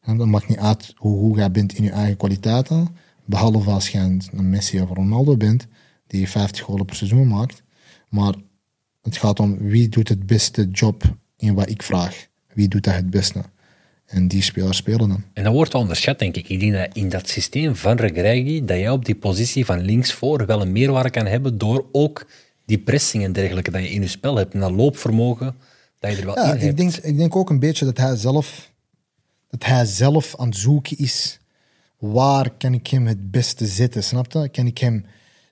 En dat maakt niet uit hoe goed jij bent in je eigen kwaliteiten. Behalve als een een Messi of Ronaldo bent, die 50 golen per seizoen maakt. Maar het gaat om wie doet het beste job in wat ik vraag. Wie doet dat het beste? En die spelers spelen dan. En dat wordt wel onderschat, denk ik. Ik denk dat in dat systeem van Regragui, dat jij op die positie van linksvoor wel een meerwaarde kan hebben door ook die pressing en dergelijke dat je in je spel hebt. En dat loopvermogen, dat je er wel Ja, in hebt. ik denk, ik denk ook een beetje dat hij zelf, dat hij zelf aan het zoeken is. Waar kan ik hem het beste zetten? Snap je? Kan ik hem,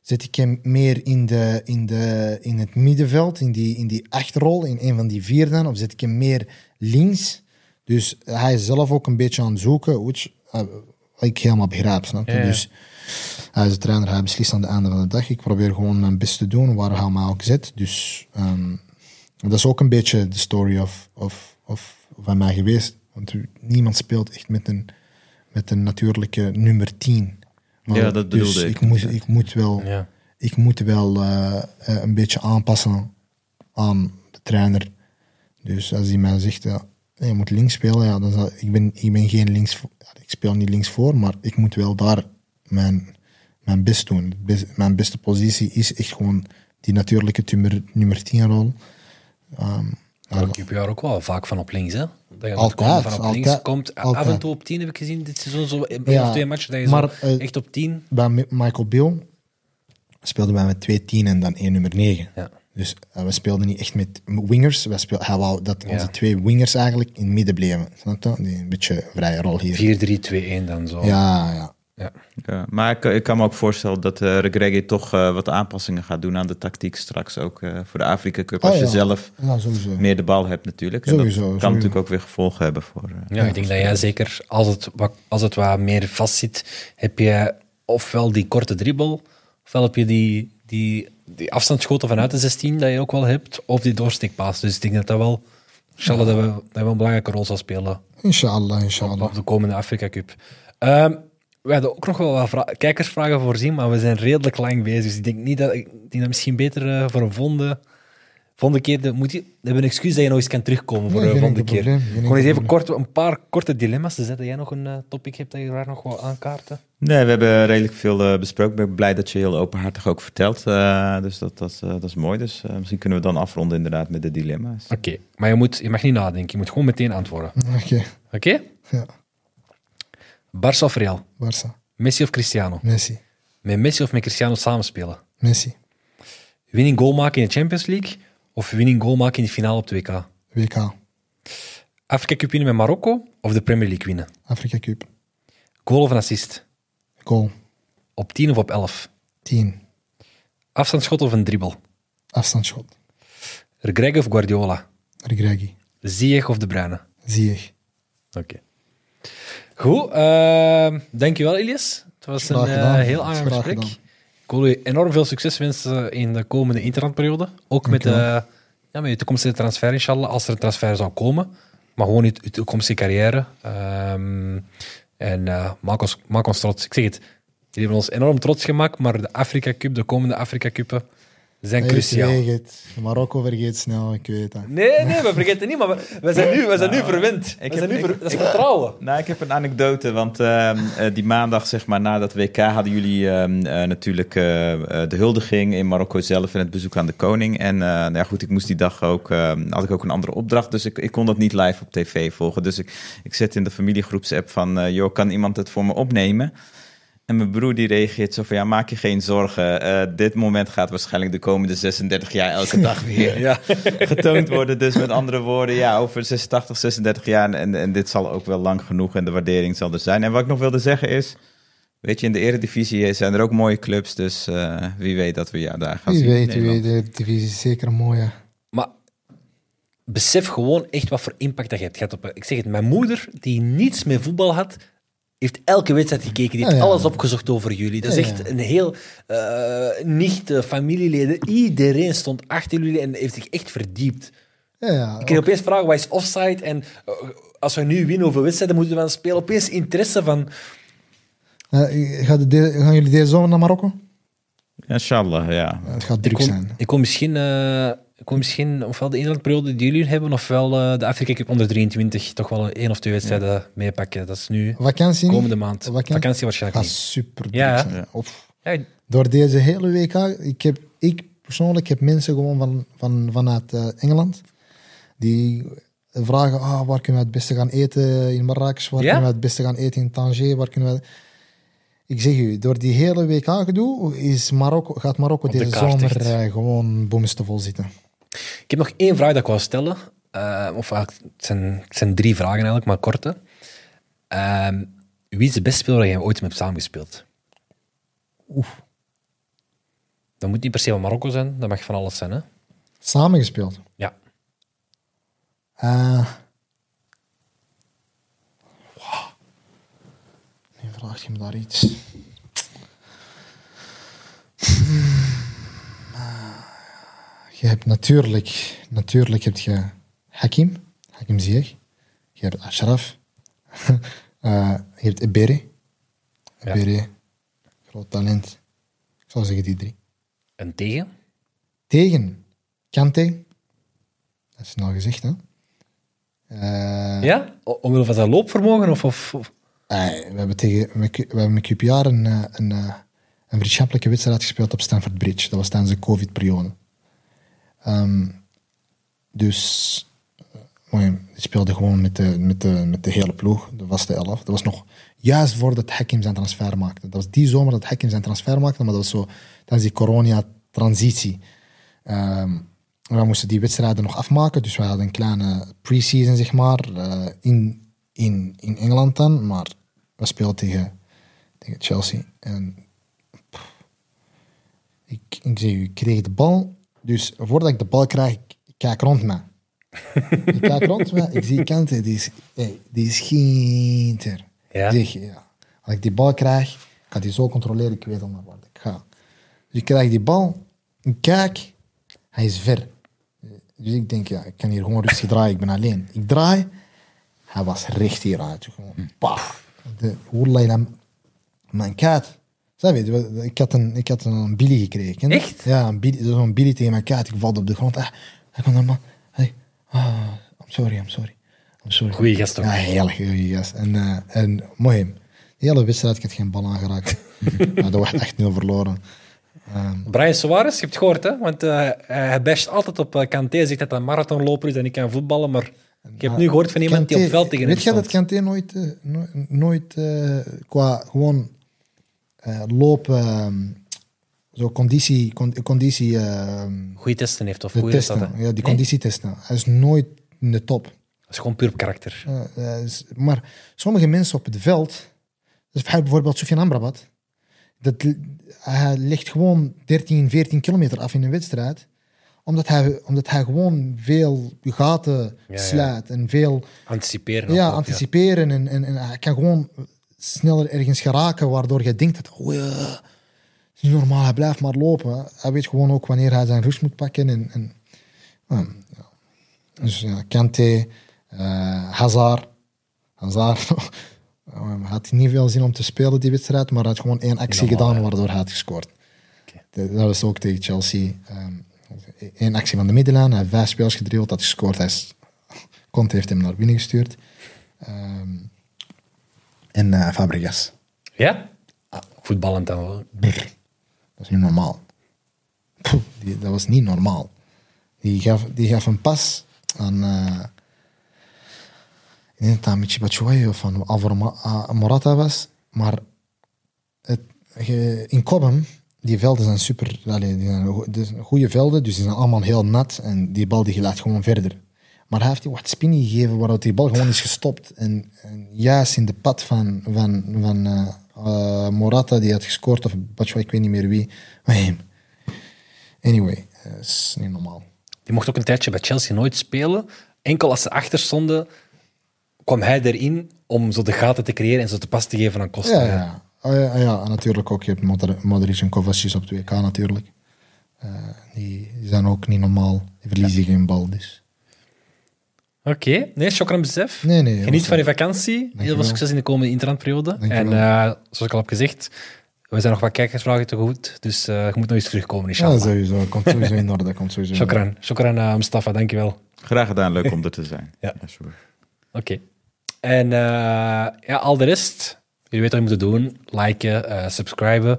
zet ik hem meer in, de, in, de, in het middenveld, in die, in die achterrol, in een van die vier dan? Of zet ik hem meer links? Dus hij is zelf ook een beetje aan het zoeken, which, uh, ik helemaal begrijp. Snap je? Ja, ja. Dus hij is de trainer, hij beslist aan het einde van de dag. Ik probeer gewoon mijn best te doen, waar hij mij ook zet. Dus ehm, dat is ook een beetje de story of, of, of van mij geweest. Want niemand speelt echt met een, met een natuurlijke nummer 10. Maar Ja, dat dus bedoelde ik. ik. Moet, ik moet wel, Ja. ik moet wel eh, eh, een beetje aanpassen aan de trainer. Dus als hij mij zegt, ja, je moet links spelen, ja, dan zal, ik, ben, ik ben geen links, ik speel niet links voor, maar ik moet wel daar mijn, mijn best doen. Best- mijn beste positie is echt gewoon die natuurlijke nummer, nummer 10 rol. Ehm, Maar ik heb jou ook wel vaak van op links, hè? Dat je Altijd, altijd, van op altijd, links komt. Af en altijd. toe op 10 heb ik gezien dit seizoen. Zo één Ja, of twee matchen dat je maar, zo eh, echt op 10. bij Mi- Michael Bill speelden wij met twee 10 en dan één nummer 9. Ja. Dus eh, we speelden niet echt met wingers. We speel, hij wou dat Ja. onze twee wingers eigenlijk in het midden bleven. Snap je? Die een beetje vrije rol hier. 4-3-2-1 dan zo. Ja, ja. Ja. Ja, maar ik, ik kan me ook voorstellen dat uh, Regregi toch eh, wat aanpassingen gaat doen aan de tactiek straks ook eh, voor de Afrika Cup. Als Oh, je ja. zelf meer de bal hebt natuurlijk. En Sowieso, dat kan sowieso. natuurlijk ook weer gevolgen hebben voor... Ja, ik denk dat jij zeker, als het, wat, als het wat meer vastzit, heb je ofwel die korte dribbel, ofwel heb je die, die, die afstandsschoten vanuit de 16 dat je ook wel hebt, of die doorsteekpaas. Dus ik denk dat dat wel, inshallah, dat, we, dat we een belangrijke rol zal spelen Inshallah, inshallah. op de komende Afrika Cup. Ehm, we hadden ook nog wel wat vra- kijkersvragen voorzien, maar we zijn redelijk lang bezig. Dus ik denk, niet dat, ik denk dat misschien beter eh, voor een volgende, volgende keer... De, moet je, we hebben een excuus dat je nog eens kan terugkomen voor de volgende keer. probleem, Gewoon eens even kort, een paar korte dilemma's te zetten. Jij nog een eh, topic hebt dat je daar nog wel aankaarten? Nee, we hebben redelijk veel eh, besproken. Ik ben blij dat je heel openhartig ook vertelt. eh, dus dat, dat, eh, dat is mooi. Dus eh, misschien kunnen we dan afronden inderdaad met de dilemma's. Oké, maar je, moet, je mag niet nadenken. Je moet gewoon meteen antwoorden. Oké, Oké? ja. Barça of Real? Barça. Messi of Cristiano? Messi. Met Messi of met Cristiano samenspelen? Messi. Winning goal maken in de Champions League of winning goal maken in de finale op 2K? WK. Afrika Cup winnen met Marokko of de Premier League winnen? Afrika Cup. Goal of een assist? Goal. Op 10 of op 11? 10. Afstandsschot of een dribbel? Afstandsschot. Greg of Guardiola? Regregi. Ziyech of De Bruyne? Zie je. Oké. Goed, uh, dankjewel Elias. Het was een Graag eh, heel aangenaam gesprek. gedaan. Ik wil u enorm veel succes wensen in de komende interlandperiode. Ook met, eh ja, met je toekomstige transfer, inshallah, als er een transfer zou komen. Maar gewoon je, je toekomstige carrière. Ehm, en eh, maak, ons, maak ons trots. Ik zeg het, jullie hebben ons enorm trots gemaakt, maar de Afrika Cup, de komende Afrika Cuppen, zijn Ik cruciaal. weet het. Marokko vergeet snel, ik weet dat. Nee, nee, we vergeten niet, maar we, we zijn nu, we zijn nu verwend. We ik zijn heb- nu ver- ik- dat is vertrouwen. Nou, ik heb een anekdote, want ehm, eh, die maandag, zeg maar, na dat WK hadden jullie ehm, eh, natuurlijk eh, de huldiging in Marokko zelf en het bezoek aan de koning. En eh, nou ja, goed, ik moest die dag ook, ehm, had ik ook een andere opdracht, dus ik, ik kon dat niet live op tv volgen. Dus ik, ik zet in de familiegroepsapp van, joh, kan iemand het voor me opnemen? En mijn broer die reageert zo van, ja, maak je geen zorgen. Eh, dit moment gaat waarschijnlijk de komende 36 jaar elke [laughs] dag weer Ja. getoond worden. Dus met andere woorden, ja, over 86, 36 jaar. En, en dit zal ook wel lang genoeg en de waardering zal er zijn. En wat ik nog wilde zeggen is, weet je, in de eredivisie zijn er ook mooie clubs. Dus eh, wie weet dat we ja, daar gaan Wie zien. in weet, wie weet. De divisie is zeker mooi, ja. Maar besef gewoon echt wat voor impact dat je hebt gehad op... Ik zeg het, mijn moeder, die niets met voetbal had, heeft elke wedstrijd gekeken. Die heeft Ja, ja. alles opgezocht over jullie. Dat is Ja, echt een heel... eh nicht, familieleden, iedereen stond achter jullie en heeft zich echt verdiept. Ja, ja. Ik kreeg opeens vragen, wat is offside? En eh, als we nu winnen over wedstrijden, moeten we dan spelen. Opeens interesse van... Eh, gaat het de- gaan jullie deze zomer naar Marokko? Inshallah, ja. Ja, het gaat Ik druk kom, zijn. ik kom misschien... eh, ik kom misschien ofwel de inlandperiode die jullie hebben, ofwel eh, de Afrika Cup onder 23 toch wel één of twee wedstrijden meepakken. Dat is nu Vakantie niet? komende maand. Vakantie? Vakantie waarschijnlijk gaat niet. super Ja, ja. Of, door deze hele WK, ik heb, ik persoonlijk heb mensen gewoon van, van, vanuit eh, Engeland die vragen, ah, waar kunnen we het beste gaan eten in Marrakesh, waar kunnen we het beste gaan eten in Tanger, waar kunnen we... Ik zeg u, door die hele WK-gedoe is gaat Marokko de deze kaart zomer echt. eh, gewoon boomstevol zitten. Ik heb nog één vraag dat ik wou stellen. Eh, of het zijn, het zijn drie vragen eigenlijk, maar korte. Ehm, wie is de beste speler die je ooit mee hebt samengespeeld? Oef. Dat moet niet per se van Marokko zijn, dat mag van alles zijn. Hè? Samengespeeld. Ja. Eh wow. Nu vraag je me daar iets. Hmm. Je hebt natuurlijk, natuurlijk heb je Hakim, Hakim Ziyech. Je hebt Ashraf. [laughs] Eh, je hebt Ebere. Ja. Ebere, groot talent. Ik zou zeggen die drie. Een tegen? Tegen Kante. Dat is nou gezegd, hè? Eh, Ja? Omwille van zijn loopvermogen? Of, of, of- eh, we hebben tegen we hebben met QPR een, een, een vriendschappelijke wedstrijd gespeeld op Stamford Bridge. Dat was tijdens de COVID-periode. Ehm, dus eh, mooi, ik speelde gewoon met de, met, de, met de hele ploeg, de vaste elf. Dat was nog juist voordat Hakim zijn transfer maakte. Dat was die zomer dat Hakim zijn transfer maakte, maar dat was zo tijdens die corona-transitie. Ehm, we moesten die wedstrijden nog afmaken, dus we hadden een kleine pre-season, zeg maar, eh, in, in, in Engeland dan. Maar we speelden tegen, tegen Chelsea. En ik, ik kreeg de bal. Dus voordat ik de bal krijg, ik kijk rond me. ik kijk rond me, ik zie Kante, die is, hey, die is ginter. Ja. Ik zeg, ja. Als ik die bal krijg, ik ga die zo controleren, ik weet al naar waar ik ga. Dus ik krijg die bal, ik kijk, hij is ver. Dus ik denk, ja, ik kan hier gewoon rustig draaien, ik ben alleen. Ik draai, hij was recht hieruit. Gewoon, paf. De, Oerlijn, mijn kaart. Je, ik had een, ik had een Billy gekregen. Echt? Ja, een Billy, zo'n Billy tegen mijn kaart. Ik valde op de grond. Ah, hij kwam naar me. Hey, ah, I'm sorry, I'm sorry. I'm sorry. Goeie gast toch? Ja, heel goeie gast. En, eh en mooi. De hele wedstrijd, ik had geen bal aangeraakt. [laughs] maar dat was echt 0 verloren. Ehm, Brian Suarez, je hebt het gehoord, hè? Want eh, hij basht altijd op uh, Kanté, zegt dat hij een marathonloper is en ik kan voetballen, maar ik heb nu gehoord van iemand die op veld tegen hem Weet je dat. Kanté nooit, nooit, nooit qua gewoon eh, lopen, ehm, zo conditie, con- conditie ehm, Goeie testen heeft, of de hoe is dat? testen, hè? ja, die conditietesten. Hij is nooit in de top. Dat is gewoon puur op karakter. Eh, eh, is- maar sommige mensen op het veld, dus bijvoorbeeld Sofiane Amrabat, dat, hij ligt gewoon 13, 14 kilometer af in een wedstrijd, omdat hij, omdat hij gewoon veel gaten ja. slaat en veel Anticiperen. ja, anticiperen. En, en, en hij kan gewoon sneller ergens geraken, waardoor je denkt dat, oh ja, het is niet normaal, hij blijft maar lopen. Hij weet gewoon ook wanneer hij zijn rust moet pakken. En, en, ja, ja. Dus ja, Kante, eh, Hazard. Hazard [laughs] eh, had niet veel zin om te spelen die wedstrijd, maar hij had gewoon één actie normaal, gedaan ja. waardoor hij had gescoord. Dat dat was ook tegen Chelsea. Ehm Eén actie van de middenlijn, hij heeft vijf spelers gedrild, had gescoord. Hij is, Conte heeft hem naar binnen gestuurd. Ehm, en eh, Fabregas. Ja? Voetballend dan wel. Brr. Dat is niet normaal. Die, dat was niet normaal. Die gaf, die gaf een pas aan... eh ik denk dat het aan Michi Batshuayi of aan Alvaro ah, Morata was. Maar het, in Cobham, die velden zijn super... Allee, die zijn zijn goede velden, dus die zijn allemaal heel nat. En die bal die gelaat gewoon verder. Maar hij heeft die wat spinning gegeven, waardoor die bal gewoon is gestopt. En, en juist in de pad van, van, van eh, eh, Morata, die had gescoord, of Batshuayi, ik weet niet meer wie. Maar. Anyway, dat is niet normaal. Die mocht ook een tijdje bij Chelsea nooit spelen. Enkel als ze achter stonden, kwam hij erin om zo de gaten te creëren en zo te pas te geven aan Costa. Ja, ja. Oh, ja, ja, en natuurlijk ook. Je hebt Modri- Modric en Kovacic op 2K natuurlijk. Eh, die, die zijn ook niet normaal. Die verliezen geen bal, dus... Oké, nee, Chokran Besef. Nee, nee, Geniet van je vakantie. Heel veel succes in de komende interlandperiode. En eh, zoals ik al heb gezegd, we zijn nog wat kijkersvragen te goed. Dus eh, je moet nog eens terugkomen, Ja, inshallah. sowieso. Komt sowieso in orde. Komt sowieso in orde. Shukran. Shukran, uh, Mustafa. Dankjewel. Graag gedaan, leuk om er te zijn. Ja. sure. Oké. En eh, ja, al de rest, jullie weten wat je moet doen. Liken, eh, subscriben.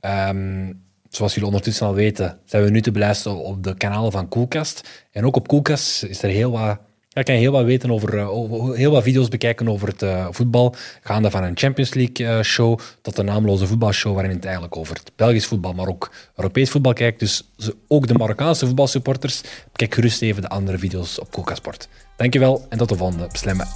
Ehm, zoals jullie ondertussen al weten, zijn we nu te beluisteren op de kanalen van Koelkast. En ook op Koelkast is er heel wat Ja, kan je heel wat weten over, eh, over- heel wat video's bekijken over het eh, voetbal. Gaande van een Champions League eh, show tot een naamloze voetbalshow waarin het eigenlijk over het Belgisch voetbal, maar ook Europees voetbal kijkt. Dus ook de Marokkaanse voetbalsupporters, kijk gerust even de andere video's op Coca Sport. Dankjewel en tot de volgende. Beslemmen.